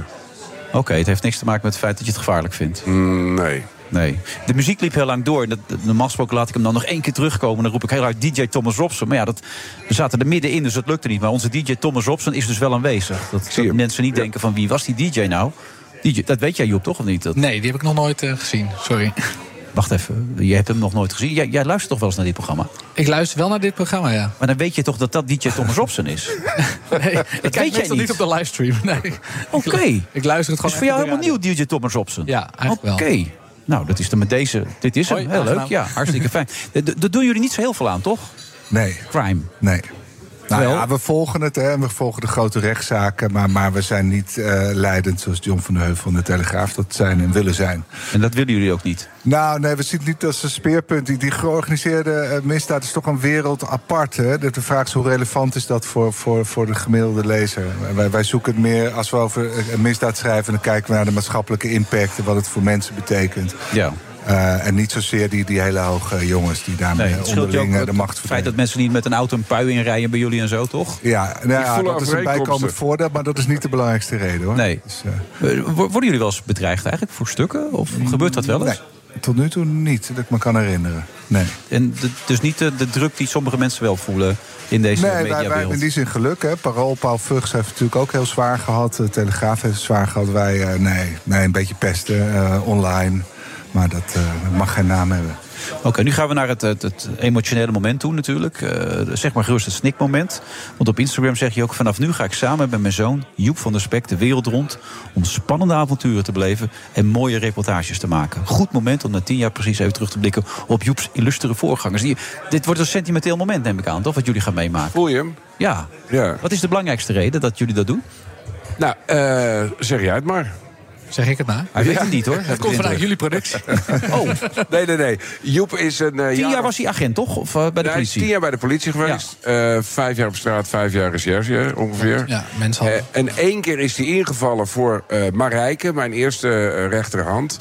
Oké, het heeft niks te maken met het feit dat je het gevaarlijk vindt. Mm, nee. Nee. De muziek liep heel lang door. En dat, normaal gesproken laat ik hem dan nog één keer terugkomen. Dan roep ik heel hard DJ Thomas Robson. Maar ja, dat, we zaten er middenin, dus dat lukte niet. Maar onze DJ Thomas Robson is dus wel aanwezig. Dat, dat mensen niet denken van wie was die DJ nou? DJ, dat weet jij Joep toch of niet? Dat... Nee, die heb ik nog nooit eh, gezien. Sorry. Wacht even, jij hebt hem nog nooit gezien. Jij, jij luistert toch wel eens naar dit programma? Ik luister wel naar dit programma, ja. Maar dan weet je toch dat dat DJ Thomas Robson is? Nee, ik weet kijk jij meestal niet niet. op de livestream. Nee. Oké. Ik, ik luister het Dus gewoon voor jou helemaal nieuw, DJ Thomas Robson? Ja, eigenlijk Oké. wel. Nou, dat is dan met deze. Dit is hem. Hoi, Heel leuk. Ja, hartstikke fijn. D- d- Daar doen jullie niet zo heel veel aan, toch? Nee. Crime. Nee. Nou, ja, we volgen het hè, en we volgen de grote rechtszaken. Maar, maar we zijn niet eh, leidend zoals John van de Heuvel van de Telegraaf dat zijn en willen zijn. En dat willen jullie ook niet? Nou, nee, we zien het niet als een speerpunt. Die, die georganiseerde eh, misdaad is toch een wereld apart. Hè? De vraag is hoe relevant is dat voor, voor, voor de gemiddelde lezer. Wij, wij zoeken het meer, als we over een misdaad schrijven... dan kijken we naar de maatschappelijke impact en wat het voor mensen betekent. Ja. Eh, en niet zozeer die, die hele hoge jongens die daarmee Nee, het onderling eh, de het macht feit dat mensen niet met een auto een pui inrijden bij jullie en zo, toch? Ja, nou ja, voelen dat is een bijkomend voordeel, maar dat is niet de belangrijkste reden hoor. Nee. Eh, wo- Worden jullie wel eens bedreigd eigenlijk voor stukken? Of gebeurt dat wel eens? Nee, tot nu toe niet, dat ik me kan herinneren. Nee. En de- dus niet de, de druk die sommige mensen wel voelen in deze Nee, wij, wij mediawereld? hebben in die zin geluk. Hè. Parool, Paul Vugs heeft het natuurlijk ook heel zwaar gehad. De Telegraaf heeft het zwaar gehad. Wij, eh, nee, nee, een beetje pesten eh, online. Maar dat eh, dat mag geen naam hebben. Oké, nu gaan we naar het, het, het emotionele moment toe natuurlijk. Eh, zeg maar gerust het snikmoment. Want op Instagram zeg je ook... vanaf nu ga ik samen met mijn zoon Joep van der Spek de wereld rond... om spannende avonturen te beleven en mooie reportages te maken. Goed moment om na tien jaar precies even terug te blikken... op Joeps illustere voorgangers. Die- dit wordt een sentimenteel moment, neem ik aan, toch? Wat jullie gaan meemaken. Voel je hem? Ja. Ja. Wat is de belangrijkste reden dat jullie dat doen? Nou, eh, zeg jij het maar. Zeg ik het nou? Hij weet het niet, hoor. Het komt vanuit jullie productie. Oh. Nee, nee, nee. Joep is een... eh, Tien jaar was hij agent, toch? Of eh, bij de politie? tien jaar bij de politie geweest. Eh, vijf jaar op straat, vijf jaar recherche ongeveer. Ja. Eh, en één keer is hij ingevallen voor Marijke, mijn eerste rechterhand.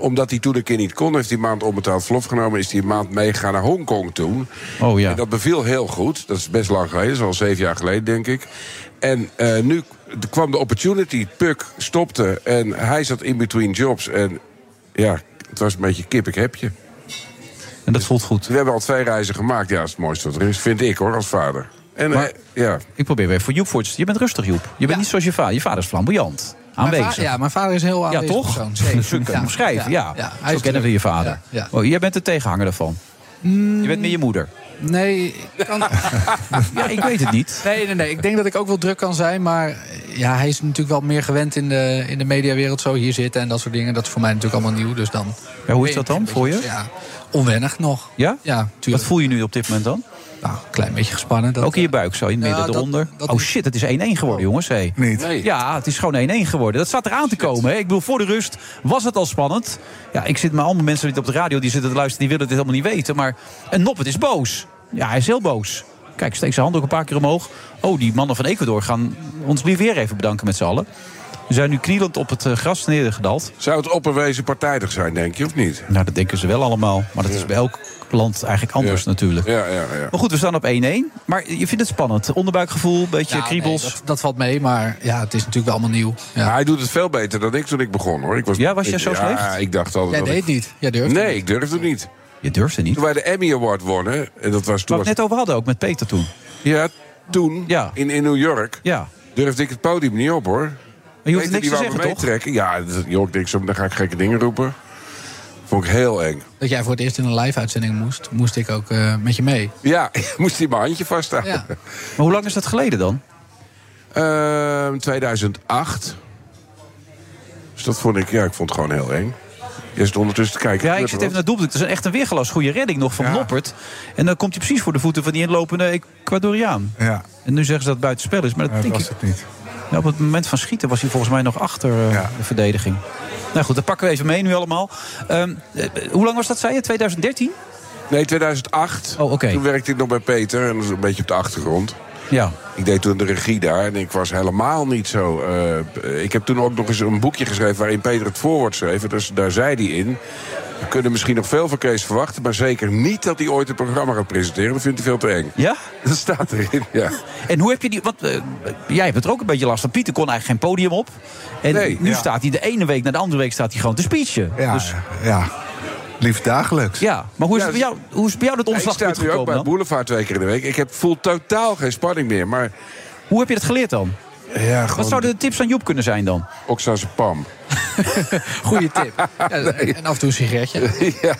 Omdat hij toen een keer niet kon, heeft hij een maand onbetaald verlof genomen. Is hij een maand meegegaan naar Hongkong toen. Oh ja. En dat beviel heel goed. Dat is best lang geleden, dat is al zeven jaar geleden, denk ik. En eh, nu d- kwam de opportunity, Puk stopte en hij zat in between jobs. En ja, het was een beetje kip, ik heb je. En dat voelt goed. We hebben al twee reizen gemaakt. Ja, dat is het mooiste wat er is, vind ik hoor, als vader. En Maar- eh, ja, Ik probeer weer voor Joep voor te Je bent rustig, Joep. Je bent niet zoals je vader. Je vader is flamboyant. Mijn va- Aanwezig. ja, mijn vader is heel Ja, aanwezig toch? persoon. Zo hem Ja. omschrijven, ja. Ja, hij Zo kennen we je vader. Ja, ja. Oh, jij bent de tegenhanger daarvan. Je bent meer je moeder. Nee, ik kan... ja, ik weet het niet. Nee, nee, nee. Ik denk dat ik ook wel druk kan zijn. Maar ja, hij is natuurlijk wel meer gewend in de, in de mediawereld. Zo hier zitten en dat soort dingen. Dat is voor mij natuurlijk allemaal nieuw. Dus dan... Ja, hoe is dat dan voor je? Ja, onwennig nog. Ja? Ja, Wat tuurlijk. voel je nu op dit moment dan? Nou, een klein beetje gespannen. Dat, Ook in je buik zo, in het Ja, midden, eronder. dat oh shit, het is 1-1 geworden, jongens. Hey. Niet. Nee. Ja, het is gewoon 1-1 geworden. Dat staat eraan te komen. Hè. Ik bedoel, voor de rust was het al spannend. Ja, ik zit met allemaal mensen die op de radio die zitten te luisteren... die willen dit helemaal niet weten. Maar een Noppet is boos. Ja, hij is heel boos. Kijk, steek zijn hand ook een paar keer omhoog. Oh, die mannen van Ecuador gaan ons lief weer even bedanken met z'n allen. We zijn nu knielend op het eh, gras neergedald. zou het opperwezen partijdig zijn, denk je, of niet? Nou, dat denken ze wel allemaal. Maar dat is bij elk land eigenlijk anders natuurlijk. Ja, ja, ja. Maar goed, we staan op 1-1. Maar je vindt het spannend. Onderbuikgevoel, een beetje Ja, nee, kriebels. dat, dat valt mee, maar ja, het is natuurlijk wel allemaal nieuw. Ja. Hij doet het veel beter dan ik toen ik begon, hoor. Ik was, Ja, was jij zo ja, slecht? ik dacht altijd Jij dat deed ik- niet. Jij durfde Nee, niet. ik durfde niet. Je durfde niet. Toen wij de Emmy Award wonnen, en dat was toen... Waar we het net over hadden, ook met Peter toen. Ja, toen, Ja. in, in New York, Ja. durfde ik het podium niet op, hoor. Maar je hoeft niks die te zeggen, me toch? meetrekken. Ja, dat- joh, ik denk zo, dan ga ik gekke dingen roepen. Vond ik heel eng. Dat jij voor het eerst in een live-uitzending moest, moest ik ook eh, met je mee. Ja, moest hij mijn handje vasthouden. Ja. Maar hoe lang is dat geleden dan? Ehm, 2008. Dus dat vond ik, ja, ik vond het gewoon heel eng. Je zit ondertussen te kijken. Ja, ik zit even naar het doelpunt. Het is echt een weergelas goede redding nog van Ja. Noppert. En dan komt hij precies voor de voeten van die inlopende Ecuadoriaan. Ja, En nu zeggen ze dat het buitenspel is. Maar dat dat denk was ik, het niet. Ja, op het moment van schieten was hij volgens mij nog achter eh, Ja. de verdediging. Nou goed, dat pakken we even mee nu allemaal. Ehm, eh, hoe lang was dat, zei je? 2013? Nee, 2008. Oh. Toen werkte ik nog bij Peter en dat was een beetje op de achtergrond. Ja. Ik deed toen de regie daar en ik was helemaal niet zo... eh, ik heb toen ook nog eens een boekje geschreven waarin Peter het voorwoord schreef. Dus daar zei hij in... We kunnen misschien nog veel van Kees verwachten... maar zeker niet dat hij ooit een programma gaat presenteren. Dat vindt hij veel te eng. Ja? Dat staat erin, ja. En hoe heb je die... Want eh, jij hebt er ook een beetje last van. Pieter kon eigenlijk geen podium op. En Nee, nu ja. staat hij de ene week na de andere week staat hij gewoon te speechen. Ja, Dus, ja. liefst dagelijks. ja. Maar hoe is, Ja, het bij jou, hoe is het bij jou dat Ik omslagpunt sta nu ook gekomen bij dan? Boulevard twee keer in de week. Ik heb, voel totaal geen spanning meer. Maar Hoe heb je dat geleerd dan? Ja, Wat zouden de tips aan Joep kunnen zijn dan? Oxaze Pam. Goeie tip. Ja, En af en toe een sigaretje. ja.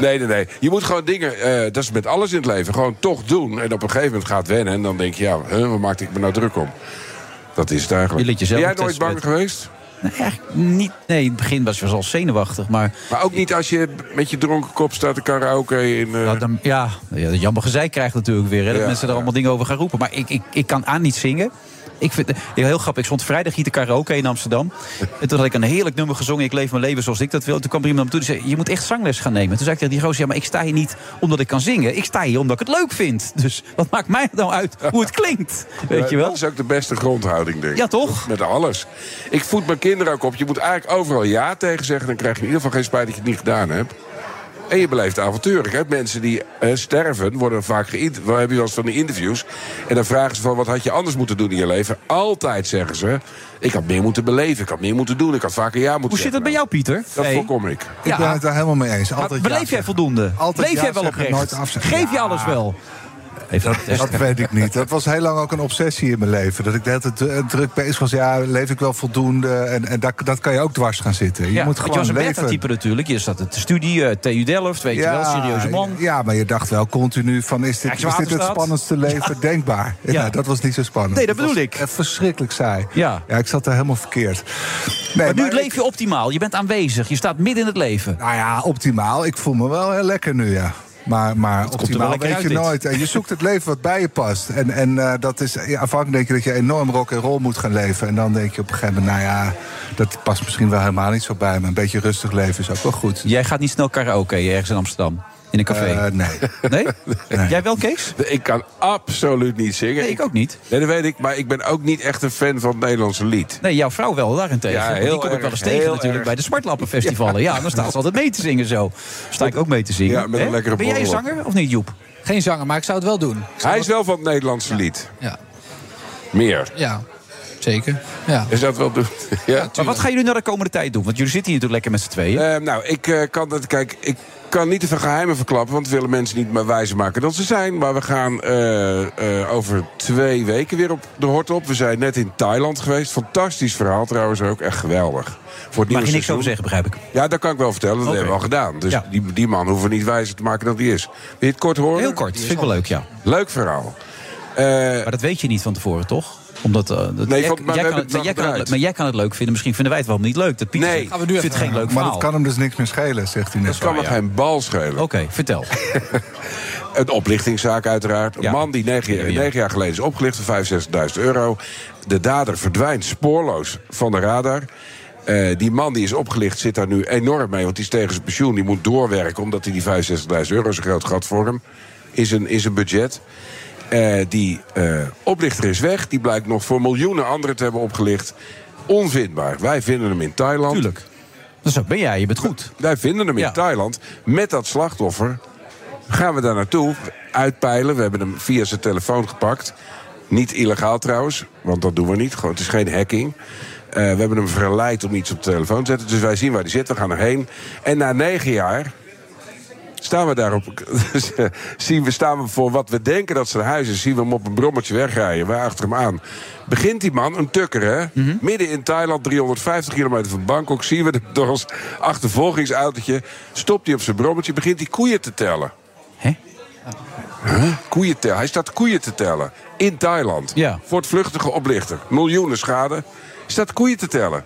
Nee, nee, nee. Je moet gewoon dingen, eh, dat is met alles in het leven, gewoon toch doen. En op een gegeven moment gaat wennen. En dan denk je, ja, huh, waar maakte ik me nou druk om? Dat is het eigenlijk. Je liet jezelf ben jij nooit bang geweest? Nee, eigenlijk niet. Nee, in het begin was je wel zenuwachtig, maar... Maar ook niet als je met je dronken kop staat te karaoke in... eh, Ja, dan, ja, jammer gezeik krijgt natuurlijk weer. Hè, dat Ja, mensen er allemaal dingen over gaan roepen. Maar ik, ik, ik kan aan niet zingen. Ik vind ja, heel grappig. Ik stond vrijdag hier te karaoke in Amsterdam. En toen had ik een heerlijk nummer gezongen. Ik leef mijn leven zoals ik dat wil. Toen kwam er iemand naar me toe die zei: Je moet echt zangles gaan nemen. Toen zei ik tegen die gozer: Ja, maar ik sta hier niet omdat ik kan zingen. Ik sta hier omdat ik het leuk vind. Dus wat maakt mij nou uit hoe het klinkt? Weet je wel? Dat is ook de beste grondhouding, denk ik. Ja, toch? Met alles. Ik voed mijn kinderen ook op. Je moet eigenlijk overal ja tegen zeggen. Dan krijg je in ieder geval geen spijt dat je het niet gedaan hebt. En je beleeft heb mensen die eh, sterven, worden vaak geïnterviewd. We hebben wel eens van die interviews. En dan vragen ze van, wat had je anders moeten doen in je leven? Altijd zeggen ze, ik had meer moeten beleven. Ik had meer moeten doen. Ik had vaker ja moeten Hoe zit dat bij jou, Pieter? Dat Nee. voorkom ik. Ik ben het daar helemaal mee eens. Altijd Maar ja beleef jij zeggen. voldoende? Altijd Leef ja jij wel oprecht? Geef je alles wel? Dat, dat weet ik niet. Dat was heel lang ook een obsessie in mijn leven. Dat ik de hele tijd eh, druk bezig was. Ja, leef ik wel voldoende? En, en dat, dat kan je ook dwars gaan zitten. Je Ja, moet gewoon was een leven. beta-type natuurlijk. Je zat het studie, eh, TU Delft, weet je wel, serieuze man. Ja, maar je dacht wel continu van... is dit, is dit het spannendste leven denkbaar? Ja. Dat was niet zo spannend. Nee, dat bedoel was ik. verschrikkelijk saai. Ja. ja, ik zat daar helemaal verkeerd. Nee, maar nu maar leef je optimaal. Je bent aanwezig. Je staat midden in het leven. Nou ja, optimaal. Ik voel me wel heel lekker nu, ja. Maar, maar optimaal weet uit, je dit. nooit. En je zoekt het leven wat bij je past. En, en eh, dat is, ja, afhankelijk denk je dat je enorm rock en roll moet gaan leven. En dan denk je op een gegeven moment, nou ja, dat past misschien wel helemaal niet zo bij me. Een beetje rustig leven is ook wel goed. Jij gaat niet snel karaoke ergens in Amsterdam. In een café. Eh, nee. Nee? Jij wel, Kees? Ik kan absoluut niet zingen. Nee, ik ook niet. Nee, dat weet ik. Maar ik ben ook niet echt een fan van het Nederlandse lied. Nee, jouw vrouw wel daarentegen. Ja, heel die kom ik wel eens tegen natuurlijk erg. bij de Smartlappenfestivalen. Ja, dan staat ze altijd mee te zingen zo. Sta ik ook mee te zingen. Ja, met een Hè? lekkere Ben jij een zanger of niet, Joep? Geen zanger, maar ik zou het wel doen. Hij is wel van het Nederlandse lied. Ja. Meer. Ja, zeker. Ja. Is dat wel doen? ja? Maar wat gaan jullie nou de komende tijd doen? Want jullie zitten hier natuurlijk lekker met z'n tweeën. Eh, nou, ik eh, kan dat. Kijk, ik kan niet te veel geheimen verklappen, want we willen mensen niet meer wijzer maken dan ze zijn. Maar we gaan eh, eh, over twee weken weer op de hort op. We zijn net in Thailand geweest. Fantastisch verhaal trouwens ook. Echt geweldig. Voor het Mag je niks over zeggen, begrijp ik. Ja, dat kan ik wel vertellen. Dat hebben we al gedaan. Dus Ja. die, die man hoeven we niet wijzer te maken dan die is. Wil je het kort horen? Heel kort, vind ik wel leuk, ja. Leuk verhaal. Eh, Maar dat weet je niet van tevoren, toch? Omdat, eh, dat, Nee, jij, van- maar jij kan het, maar, jij kan het, maar jij kan het leuk vinden. Misschien vinden wij het wel niet leuk. Dat Pieter Nee. zegt, Gaan we nu vindt het geen leuk Maar dat kan hem dus niks meer schelen, zegt hij net. dat kan geen bal schelen. Oké, vertel. Een oplichtingszaak uiteraard. Een Ja. man die negen, Ja, ja. negen jaar geleden is opgelicht voor 65.000 euro. De dader verdwijnt spoorloos van de radar. Eh, die man die is opgelicht zit daar nu enorm mee. Want die is tegen zijn pensioen. Die moet doorwerken omdat hij die 65.000 euro een groot gat voor hem. Is een, is een budget. Eh, die eh, oplichter is weg. Die blijkt nog voor miljoenen anderen te hebben opgelicht. Onvindbaar. Wij vinden hem in Thailand. Tuurlijk. Dus zo ben jij, je bent goed. Wij vinden hem in Ja. Thailand met dat slachtoffer. Gaan we daar naartoe, uitpeilen. We hebben hem via zijn telefoon gepakt. Niet illegaal trouwens, want dat doen we niet. Gewoon, het is geen hacking. Eh, we hebben hem verleid om iets op de telefoon te zetten. Dus wij zien waar hij zit, we gaan erheen. En na negen jaar staan we daarop. zien we, staan we voor wat we denken dat zijn huis is. Zien we hem op een brommetje wegrijden. Wij achter hem aan. Begint die man, een tukker hè. Mhm. Midden in Thailand, 350 kilometer van Bangkok. Zien we hem door ons achtervolgingsautootje. Stopt hij op zijn brommetje. Begint hij koeien te tellen. Hè? Huh? Koeien tellen. Hij staat koeien te tellen. In Thailand. Ja. Voor het vluchtige oplichter. Miljoenen schade. Hij staat koeien te tellen.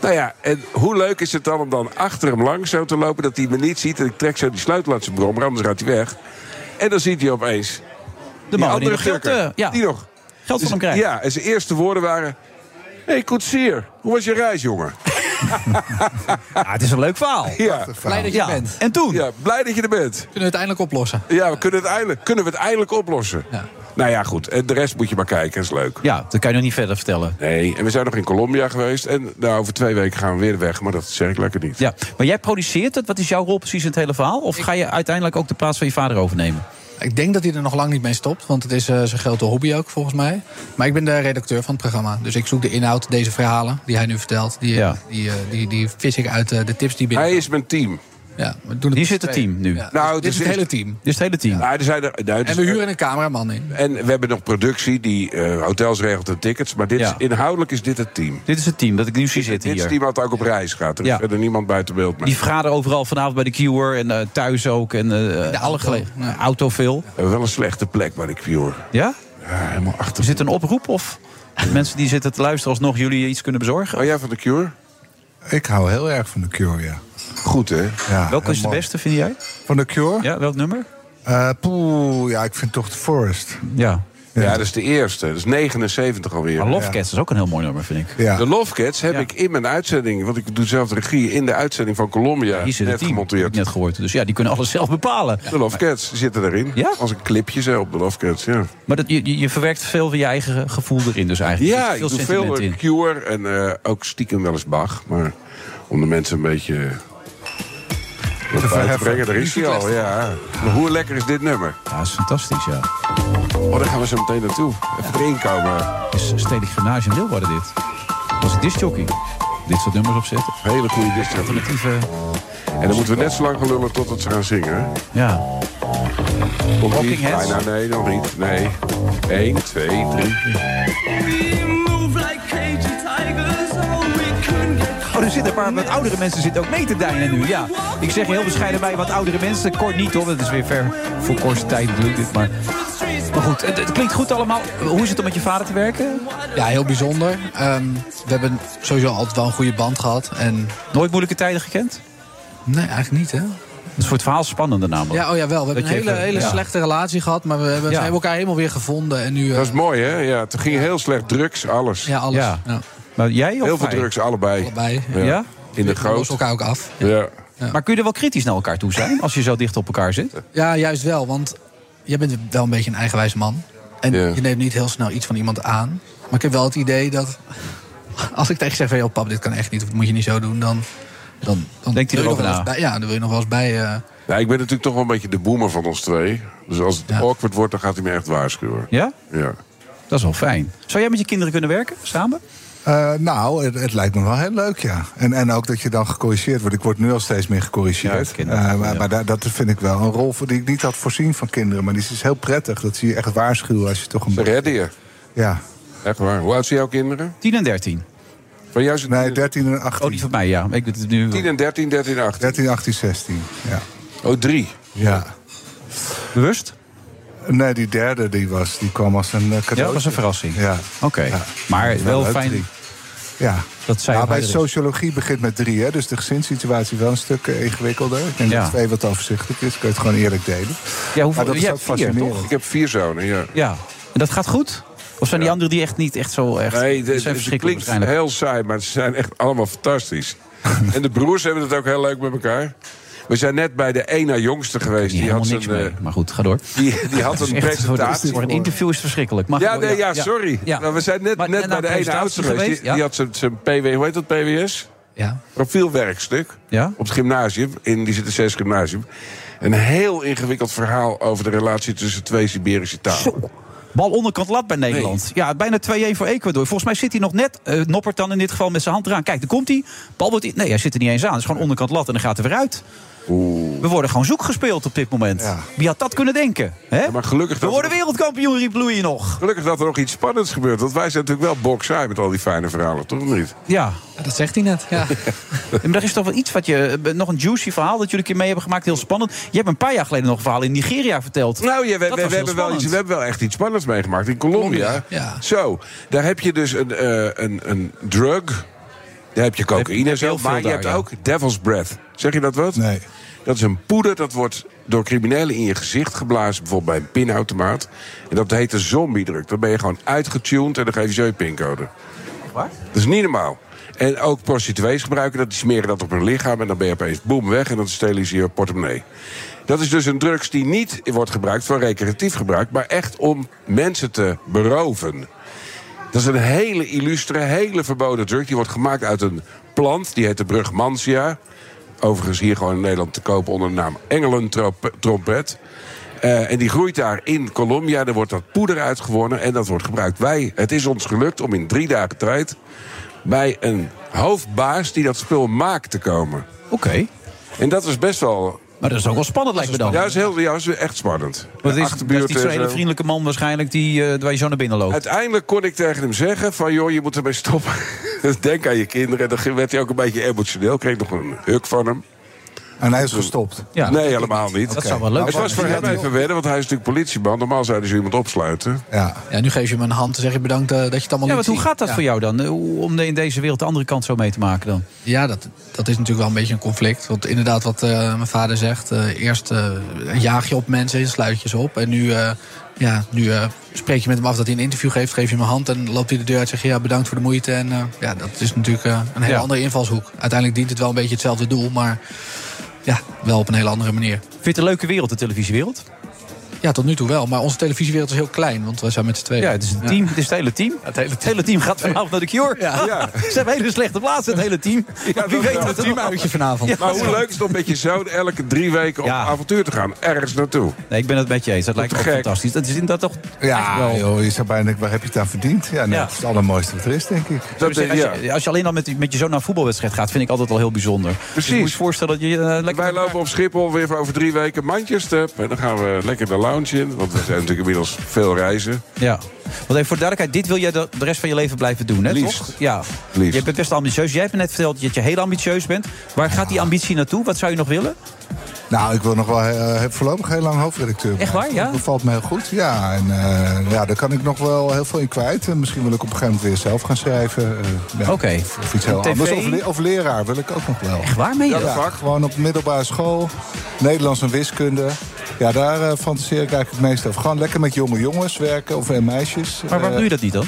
Nou ja, en hoe leuk is het dan om dan achter hem langs zo te lopen... dat hij me niet ziet en ik trek zo die sleutel uit zijn brommer... anders gaat hij weg. En dan ziet hij opeens... De die man die andere nog geld, eh, ja, die nog. geld van hem krijgt. Ja, en zijn eerste woorden waren... Hé, hey, koetsier, hoe was je reis, jongen? Ja, het is een leuk verhaal. Ja. Blij dat je Ja. er bent. En toen? ja, blij dat je er bent. Kunnen we het eindelijk oplossen? Ja, we kunnen, het eindelijk, kunnen we het eindelijk oplossen. Ja. Nou ja, goed. En de rest moet je maar kijken, dat is leuk. Ja, dat kan je nog niet verder vertellen. Nee, en we zijn nog in Colombia geweest. En nou, over twee weken gaan we weer weg. Maar dat zeg ik lekker niet. Ja, maar jij produceert het. Wat is jouw rol precies in het hele verhaal? Of ga je uiteindelijk ook de plaats van je vader overnemen? Ik denk dat hij er nog lang niet mee stopt, want het is eh, zijn grote hobby ook volgens mij. Maar ik ben de redacteur van het programma. Dus ik zoek de inhoud, deze verhalen die hij nu vertelt. Die, Ja. die, eh, die, die vis ik uit eh, de tips die binnen. Hij is mijn team. Ja, we doen het Hier zit het team nu. Ja. Nou, dit is het is- hele team. Dit is het hele team. Er zijn er, nou, dus- En we huren een cameraman in. En we hebben nog productie die eh, hotels regelt en tickets. Maar dit Ja. is, inhoudelijk is dit het team. Dit is het team dat ik nu zie zitten Dit is hier. het team wat ook op reis gaat. Er is verder niemand buiten beeld. mee. Die vergaderen overal vanavond bij de Cure en eh, thuis ook. En eh, alle auto. auto veel. We hebben wel een slechte plek bij de Cure. Ja? Ja, helemaal achter. Er zit een oproep of mensen die zitten te luisteren alsnog jullie iets kunnen bezorgen? Oh, jij van de Cure? Ik hou heel erg van The Cure, ja. Goed, hè? Ja, Welke is de beste, vind jij? Van The Cure? Ja, welk nummer? Eh, poeh, ja, ik vind toch The Forest. Ja. Ja, dat is de eerste. Dat is 79 alweer. Maar Love Cats is ook een heel mooi nummer, vind ik. Ja. De Love Cats heb ik in mijn uitzending... want ik doe zelf de regie... in de uitzending van Columbia Hier zit net team, gemonteerd. net gehoord. Dus ja, die kunnen alles zelf bepalen. De Love Cats zitten erin. Ja? Als een clipje zo op de Love Cats, ja. Maar dat, je, je- verwerkt veel van je eigen gevoel erin dus eigenlijk. Ja, Er ik doe veel in. Cure en eh, ook stiekem wel eens Bach. Maar om de mensen een beetje... Te verheffen. daar is hij al, ja. Maar hoe lekker is dit nummer? Ja, dat is fantastisch, ja. Oh, daar gaan we zo meteen naartoe. Even erin komen. Het is Stedelijk Gymnasium Leeuwarden dit. Als ik discjockey. Dit soort nummers opzetten. Hele goede disco. Alternatieve... En dan moeten we net zo lang gaan lullen totdat ze gaan zingen. hè? Ja. Komt Walking niet? Heads? Bijna, nee, nog niet. Nee. 1, 2, 3. Er zitten een paar wat oudere mensen zitten ook mee te deinen nu. Ja, ik zeg heel bescheiden bij wat oudere mensen. Kort niet hoor, dat is weer ver voor kortste tijd doe ik dit. Maar, maar goed, het, het klinkt goed allemaal. Hoe is het om met je vader te werken? Ja, heel bijzonder. Ehm, we hebben sowieso altijd wel een goede band gehad. En... Nooit moeilijke tijden gekend? Nee, eigenlijk niet, hè? Dat is voor het verhaal spannender namelijk. Ja, oh ja, wel. We hebben een hele, even- hele ja. slechte relatie gehad, maar we hebben, we Ja. hebben elkaar helemaal weer gevonden. En nu, eh, Dat is mooi, hè? Ja, het ging heel slecht. Drugs, alles. ja, alles. Ja. Ja. Maar jij of Heel veel hij? drugs, allebei. Allebei. Ja? In de We goot. elkaar ook af. Ja. Maar kun je er wel kritisch naar elkaar toe zijn als je zo dicht op elkaar zit? Ja, juist wel. Want jij bent wel een beetje een eigenwijs man. En Ja. je neemt niet heel snel iets van iemand aan. Maar ik heb wel het idee dat... Als ik tegen je zeg van... joh, pap, dit kan echt niet. Of dat moet je niet zo doen. Dan, dan, dan Denkt hij wil je erover nog wel na? eens bij- Ja, dan wil je nog wel eens bij... eh, Nou, ik ben natuurlijk toch wel een beetje de boomer van ons twee. Dus als het Ja. awkward wordt, dan gaat hij me echt waarschuwen. Ja? Ja. Dat is wel fijn. Zou jij met je kinderen kunnen werken samen? Eh, nou, het, het lijkt me wel heel leuk, ja. En, en ook dat je dan gecorrigeerd wordt. Ik word nu al steeds meer Ja, gecorrigeerd. dat. Eh, maar Ja. maar daar- dat vind ik wel een rol voor die ik niet had voorzien van kinderen. Maar die is heel prettig. Dat zie je echt waarschuwen als je toch een... Ze redden je. Ja. Echt waar. Hoe oud zijn jouw kinderen? 10 en 13. Van jou zijn Nee, 13 en Oh, 18. die van mij, ja. Ik, het nu... 10 en 13, 13 en 18. 13, 18, 16. Ja. Oh, drie. ja. Bewust? Nee, die derde die was, die kwam als een eh, cadeau. Ja, dat was een verrassing. Ja. Oké. Ja. Maar Dat wel fijn drie. Ja. dat zij Nou, bij sociologie begint met drie, hè? dus de gezinssituatie is wel een stuk eh, ingewikkelder. Ik denk Ja. dat twee wat overzichtelijk is, kun je het gewoon eerlijk delen. Ja, hoeveel, Maar dat is ook hebt vier, fascinerend. toch? Ik heb vier zonen, ja. Ja. En dat gaat goed? Of zijn die anderen die echt niet echt zo echt... Nee, die de- zijn de- het verschrikkelijk klinkt heel saai, maar ze zijn echt allemaal fantastisch. en de broers hebben het ook heel leuk met elkaar. We zijn net bij de ena jongste geweest. Die had, niks een, mee. eh, Maar goed, ga door. die, die had een presentatie. Voor een interview is verschrikkelijk. Mag Ja, nee, ja, sorry. Nou, we zijn net, net bij naar de ene oudste geweest. geweest, Die, had zijn, zijn PW, hoe heet dat, PWS? ja. Profielwerkstuk. Ja? Op het gymnasium. In, die zit in zes gymnasium. Een heel ingewikkeld verhaal over de relatie tussen twee Siberische talen. Zo. Bal onderkant lat bij Nederland. Ja, bijna 2-1 voor Ecuador. Volgens mij zit hij nog net, eh Noppert dan in dit geval, met zijn hand eraan. Kijk, daar komt hij. Bal wordt Nee, hij zit er niet eens aan. Het is gewoon onderkant lat en dan gaat hij weer uit. We worden gewoon zoek gespeeld op dit moment. Ja. Wie had dat kunnen denken? Hè? Maar gelukkig We dat, worden wereldkampioen, riep Louis nog. gelukkig dat er nog iets spannends gebeurt. Want wij zijn natuurlijk wel boksaai met al die fijne verhalen, toch niet? Ja. Ja, dat zegt hij net. Ja. Maar er is toch wel iets wat je. eh, Nog een juicy verhaal dat jullie een keer mee hebben gemaakt. Heel spannend. Je hebt een paar jaar geleden nog een verhaal in Nigeria verteld. Nou, ja, we, we, hebben wel iets, we hebben wel echt iets spannends meegemaakt. In Colombia. Ja. Zo, daar heb je dus een, eh, een, een drug. Daar heb je cocaïne en heb je zo. Maar je daar, hebt ja. ook devil's breath. Zeg je dat wat? Nee. Dat is een poeder dat wordt door criminelen in je gezicht geblazen. Bijvoorbeeld bij een pinautomaat. En dat heet een zombie-druk. Dan ben je gewoon uitgetuned en dan geef je zo je pincode. Waar? Dat is niet normaal. En ook prostituees gebruiken dat. Die smeren dat op hun lichaam. En dan ben je opeens boem weg. En dan stelen ze je portemonnee. Dat is dus een drugs die niet wordt gebruikt voor recreatief gebruik. Maar echt om mensen te beroven. Dat is een hele illustre, hele verboden drug. Die wordt gemaakt uit een plant. Die heet de brugmansia. Overigens hier gewoon in Nederland te kopen onder de naam engelentrompet. Eh, en die groeit daar in Colombia. Er wordt dat poeder uitgewonnen en dat wordt gebruikt. Wij, het is ons gelukt om in drie dagen tijd... bij een hoofdbaas die dat spul maakt te komen. Oké. En dat was best wel... Maar dat is ook wel spannend, lijkt me dan. Ja, dat is, heel, ja, dat is echt spannend. Het is, dat is niet zo'n hele vriendelijke man waarschijnlijk die, waar je zo naar binnen loopt. Uiteindelijk kon ik tegen hem zeggen van... joh, je moet ermee stoppen. Denk aan je kinderen. En dan werd hij ook een beetje emotioneel. Kreeg nog een huk van hem. En hij is gestopt. Ja. Nee, helemaal niet. Dat zou wel leuk Het was voor hem even wedden, want hij is natuurlijk politieman. Normaal zouden ze iemand opsluiten. Ja. Ja, nu geef je hem een hand en zeg je bedankt eh, dat je het allemaal Ja, want hoe gaat dat Ja. voor jou dan? Eh, hoe- Om in deze wereld de andere kant zo mee te maken dan? Ja, dat, dat is natuurlijk wel een beetje een conflict. Want inderdaad, wat eh, mijn vader zegt... eh, eerst eh, jaag je op mensen, sluit je ze op. En nu, eh, ja, nu eh, spreek je met hem af dat hij een interview geeft... geef je hem een hand en loopt hij de deur uit en zeg je... ja, bedankt voor de moeite. En eh, ja, dat is natuurlijk eh, een hele Ja. andere invalshoek. Uiteindelijk dient het wel een beetje hetzelfde doel... maar ja, wel op een hele andere manier. Vind je het een leuke wereld, de televisiewereld? Ja, tot nu toe wel. Maar onze televisiewereld is heel klein, want wij zijn met z'n tweeën. Ja, het is een team. Het is het hele team. Het hele Het hele team gaat vanavond naar de Cure. Ja. Ja. Ze hebben hele slechte plaatsen, het hele team. Maar wie weet wel. wat het teamuitje vanavond. Ja. Maar hoe leuk is het om met je zoon elke drie weken op Ja. avontuur te gaan? Ergens naartoe. Nee, ik ben het met je eens. Dat lijkt me fantastisch. Dat is inderdaad toch... Ja, wel- joh, je zou bijna denken, waar heb je het aan verdiend? Ja, nee, Ja. dat is het allermooiste wat er is, denk ik. Dat, als, eh, ja. je, als je alleen al met, met je zoon naar een voetbalwedstrijd gaat, vind ik altijd al heel bijzonder. Precies. Dus je moet je voorstellen dat je eh, lekker... Wij lopen op Schiphol weer over drie weken Manchester. En dan gaan we lekker de lounge in. Want we zijn natuurlijk inmiddels veel reizen. Ja. Want even voor de duidelijkheid, dit wil jij de, de rest van je leven blijven doen, hè? Liefst. Toch? Ja. Liefst. Je bent best ambitieus. Jij hebt me net verteld dat je heel ambitieus bent. Waar gaat die ambitie naartoe? Wat zou je nog willen? Nou, ik wil nog wel eh, voorlopig heel lang hoofdredacteur Echt waar, ja? Dat bevalt me heel goed. Ja, en eh, ja, daar kan ik nog wel heel veel in kwijt. En misschien wil ik op een gegeven moment weer zelf gaan schrijven. eh, ja, Oké. Of, of iets heel TV? anders. Of, le- of leraar wil ik ook nog wel. Echt waar, meen je Ja, dat? vak. Gewoon op middelbare school. Nederlands en wiskunde. Ja, daar fantaseer ik eigenlijk het meest over. Gewoon lekker met jonge jongens werken of eh, meisjes. Maar waarom doe je dat niet dan?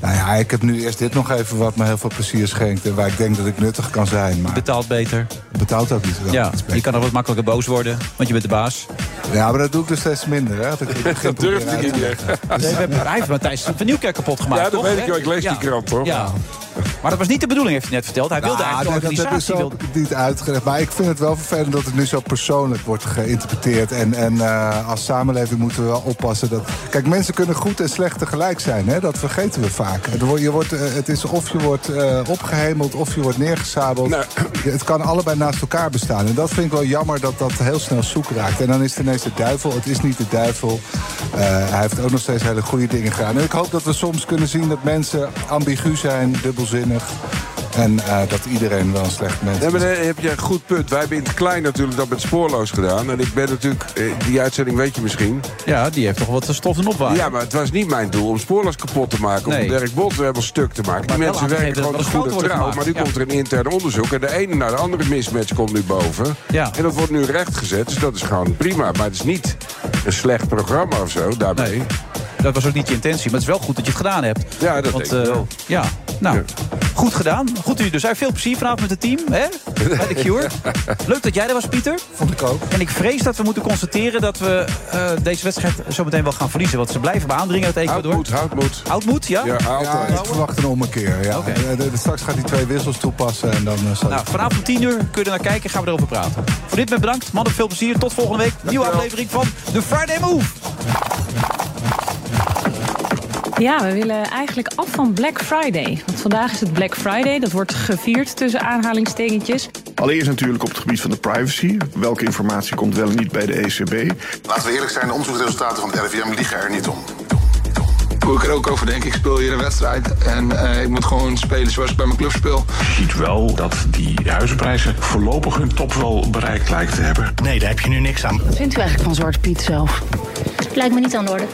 Nou ja, ik heb nu eerst dit nog even wat me heel veel plezier schenkt. En waar ik denk dat ik nuttig kan zijn. Maar Betaalt beter. het betaalt ook niet zo Ja, je kan ook wat makkelijker boos worden, want je bent de baas. Ja, maar dat doe ik dus steeds minder. Hè? Dat, ik Dat durft proberen hij uit te niet leggen. meer. Nee, we hebben, Matthijs van Nieuwkerk kapot gemaakt, Ja, dat toch? weet ik wel. Ik lees Ja. die krant, toch? Ja. Maar dat was niet de bedoeling, heeft hij net verteld. Hij wilde Nou, eigenlijk de dat organisatie... zo wilde- niet uitgelegd. Maar ik vind het wel vervelend dat het nu zo persoonlijk wordt geïnterpreteerd. En, en eh, als samenleving moeten we wel oppassen. Dat... Kijk, mensen kunnen goed en slecht tegelijk zijn. Hè? Dat vergeten we vaak. Het wordt- Je wordt, eh, het is of je wordt eh, opgehemeld of je wordt neergezabeld. Nou. Het kan allebei naast elkaar bestaan. En dat vind ik wel jammer dat dat heel snel zoek raakt. En dan is het ineens de duivel. Het is niet de duivel. Eh, hij heeft ook nog steeds hele goede dingen gedaan. En ik hoop dat we soms kunnen zien dat mensen ambigu zijn, dubbelzinnig. En eh, dat iedereen wel een slecht mens Nee, is. maar daar heb je een goed punt. Wij hebben in het klein natuurlijk dat met spoorloos gedaan. En ik ben natuurlijk, eh, die uitzending weet je misschien. Ja, die heeft toch wat stof en opwaarde. Ja, maar het was niet mijn doel om spoorloos kapot te maken. Of Nee. om Dirk Bot helemaal stuk te maken. Maar Die mensen werken gewoon de er goede trouw. gemaakt. Maar nu Ja. komt er een intern onderzoek. En de ene naar de andere mismatch komt nu boven. Ja. En dat wordt nu rechtgezet. Dus dat is gewoon prima. Maar het is niet een slecht programma of zo daarmee. Nee. Dat was ook niet je intentie, maar het is wel goed dat je het gedaan hebt. Ja, dat Want, denk ik eh, wel. Ja, nou, goed gedaan. Goed u dus. Hij veel plezier vanavond met het team, hè? Bij de Cure. Leuk dat jij er was, Pieter. Vond ik ook. En ik vrees dat we moeten constateren dat we eh, deze wedstrijd zo meteen wel gaan verliezen. Want ze blijven maar aandringen uit Houd Ecuador. moed, houd moed. Houd moed, ja? Ja, Ja, ik verwacht een ommekeer. Ja. Oké. Eh, straks gaat hij twee wissels toepassen en dan eh, zal Nou, vanavond om 10 uur kun je er naar kijken, gaan we erover praten. Voor dit moment bedankt. Mannen, veel plezier. Tot volgende week. Nieuwe aflevering van The Friday Move. Ja, we willen eigenlijk af van Black Friday. Want vandaag is het Black Friday. Dat wordt gevierd tussen aanhalingstekentjes. Allereerst natuurlijk op het gebied van de privacy. Welke informatie komt wel en niet bij de ECB? Laten we eerlijk zijn, de onderzoeksresultaten van het RIVM liegen er niet om. Hoe ik er ook over denk, ik speel hier een wedstrijd en eh, ik moet gewoon spelen zoals ik bij mijn club speel. Je ziet wel dat die huizenprijzen voorlopig hun top wel bereikt lijken te hebben. Nee, daar heb je nu niks aan. Wat vindt u eigenlijk van Zwarte Piet zelf? Lijkt me niet aan de orde.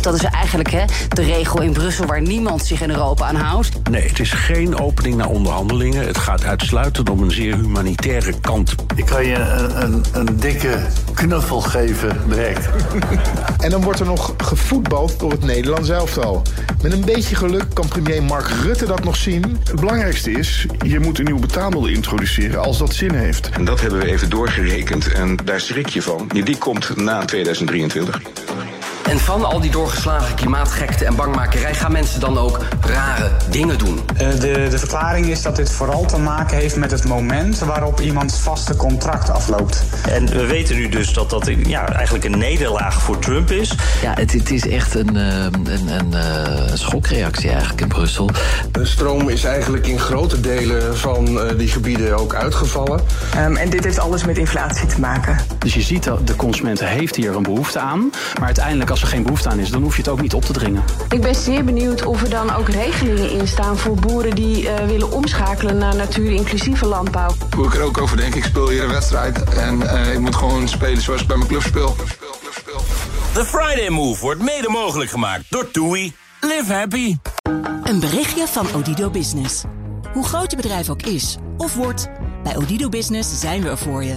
Dat is eigenlijk hè, de regel in Brussel waar niemand zich in Europa aan houdt. Nee, het is geen opening naar onderhandelingen. Het gaat uitsluitend om een zeer humanitaire kant. Ik kan je een, een, een dikke knuffel geven direct. En dan wordt er nog gevoetbald door het Nederlands elftal. Met een beetje geluk kan premier Mark Rutte dat nog zien. Het belangrijkste is, je moet een nieuw betaalmiddel introduceren als dat zin heeft. En dat hebben we even doorgerekend en daar schrik je van. Die komt na 2023. En van al die doorgeslagen klimaatgekte en bangmakerij gaan mensen dan ook rare dingen doen. Eh, de, de verklaring is dat dit vooral te maken heeft met het moment waarop iemands vaste contract afloopt. En we weten nu dus dat dat een- ja, eigenlijk een nederlaag voor Trump is. Ja, het, het is echt een, eh, een, een eh, schokreactie eigenlijk in Brussel. De stroom is eigenlijk in grote delen van eh, die gebieden ook uitgevallen. Ehm, en dit heeft alles met inflatie te maken. Dus je ziet dat de consument heeft hier een behoefte aan. Maar uiteindelijk als als er geen behoefte aan is, dan hoef je het ook niet op te dringen. Ik ben zeer benieuwd of er dan ook regelingen in staan voor boeren die eh, willen omschakelen naar natuur-inclusieve landbouw. Hoe ik er ook over denk, ik speel hier een wedstrijd en eh, ik moet gewoon spelen zoals ik bij mijn club speel. The Friday Move wordt mede mogelijk gemaakt door TUI. Live happy. Een berichtje van Odido Business. Hoe groot je bedrijf ook is of wordt, bij Odido Business zijn we er voor je.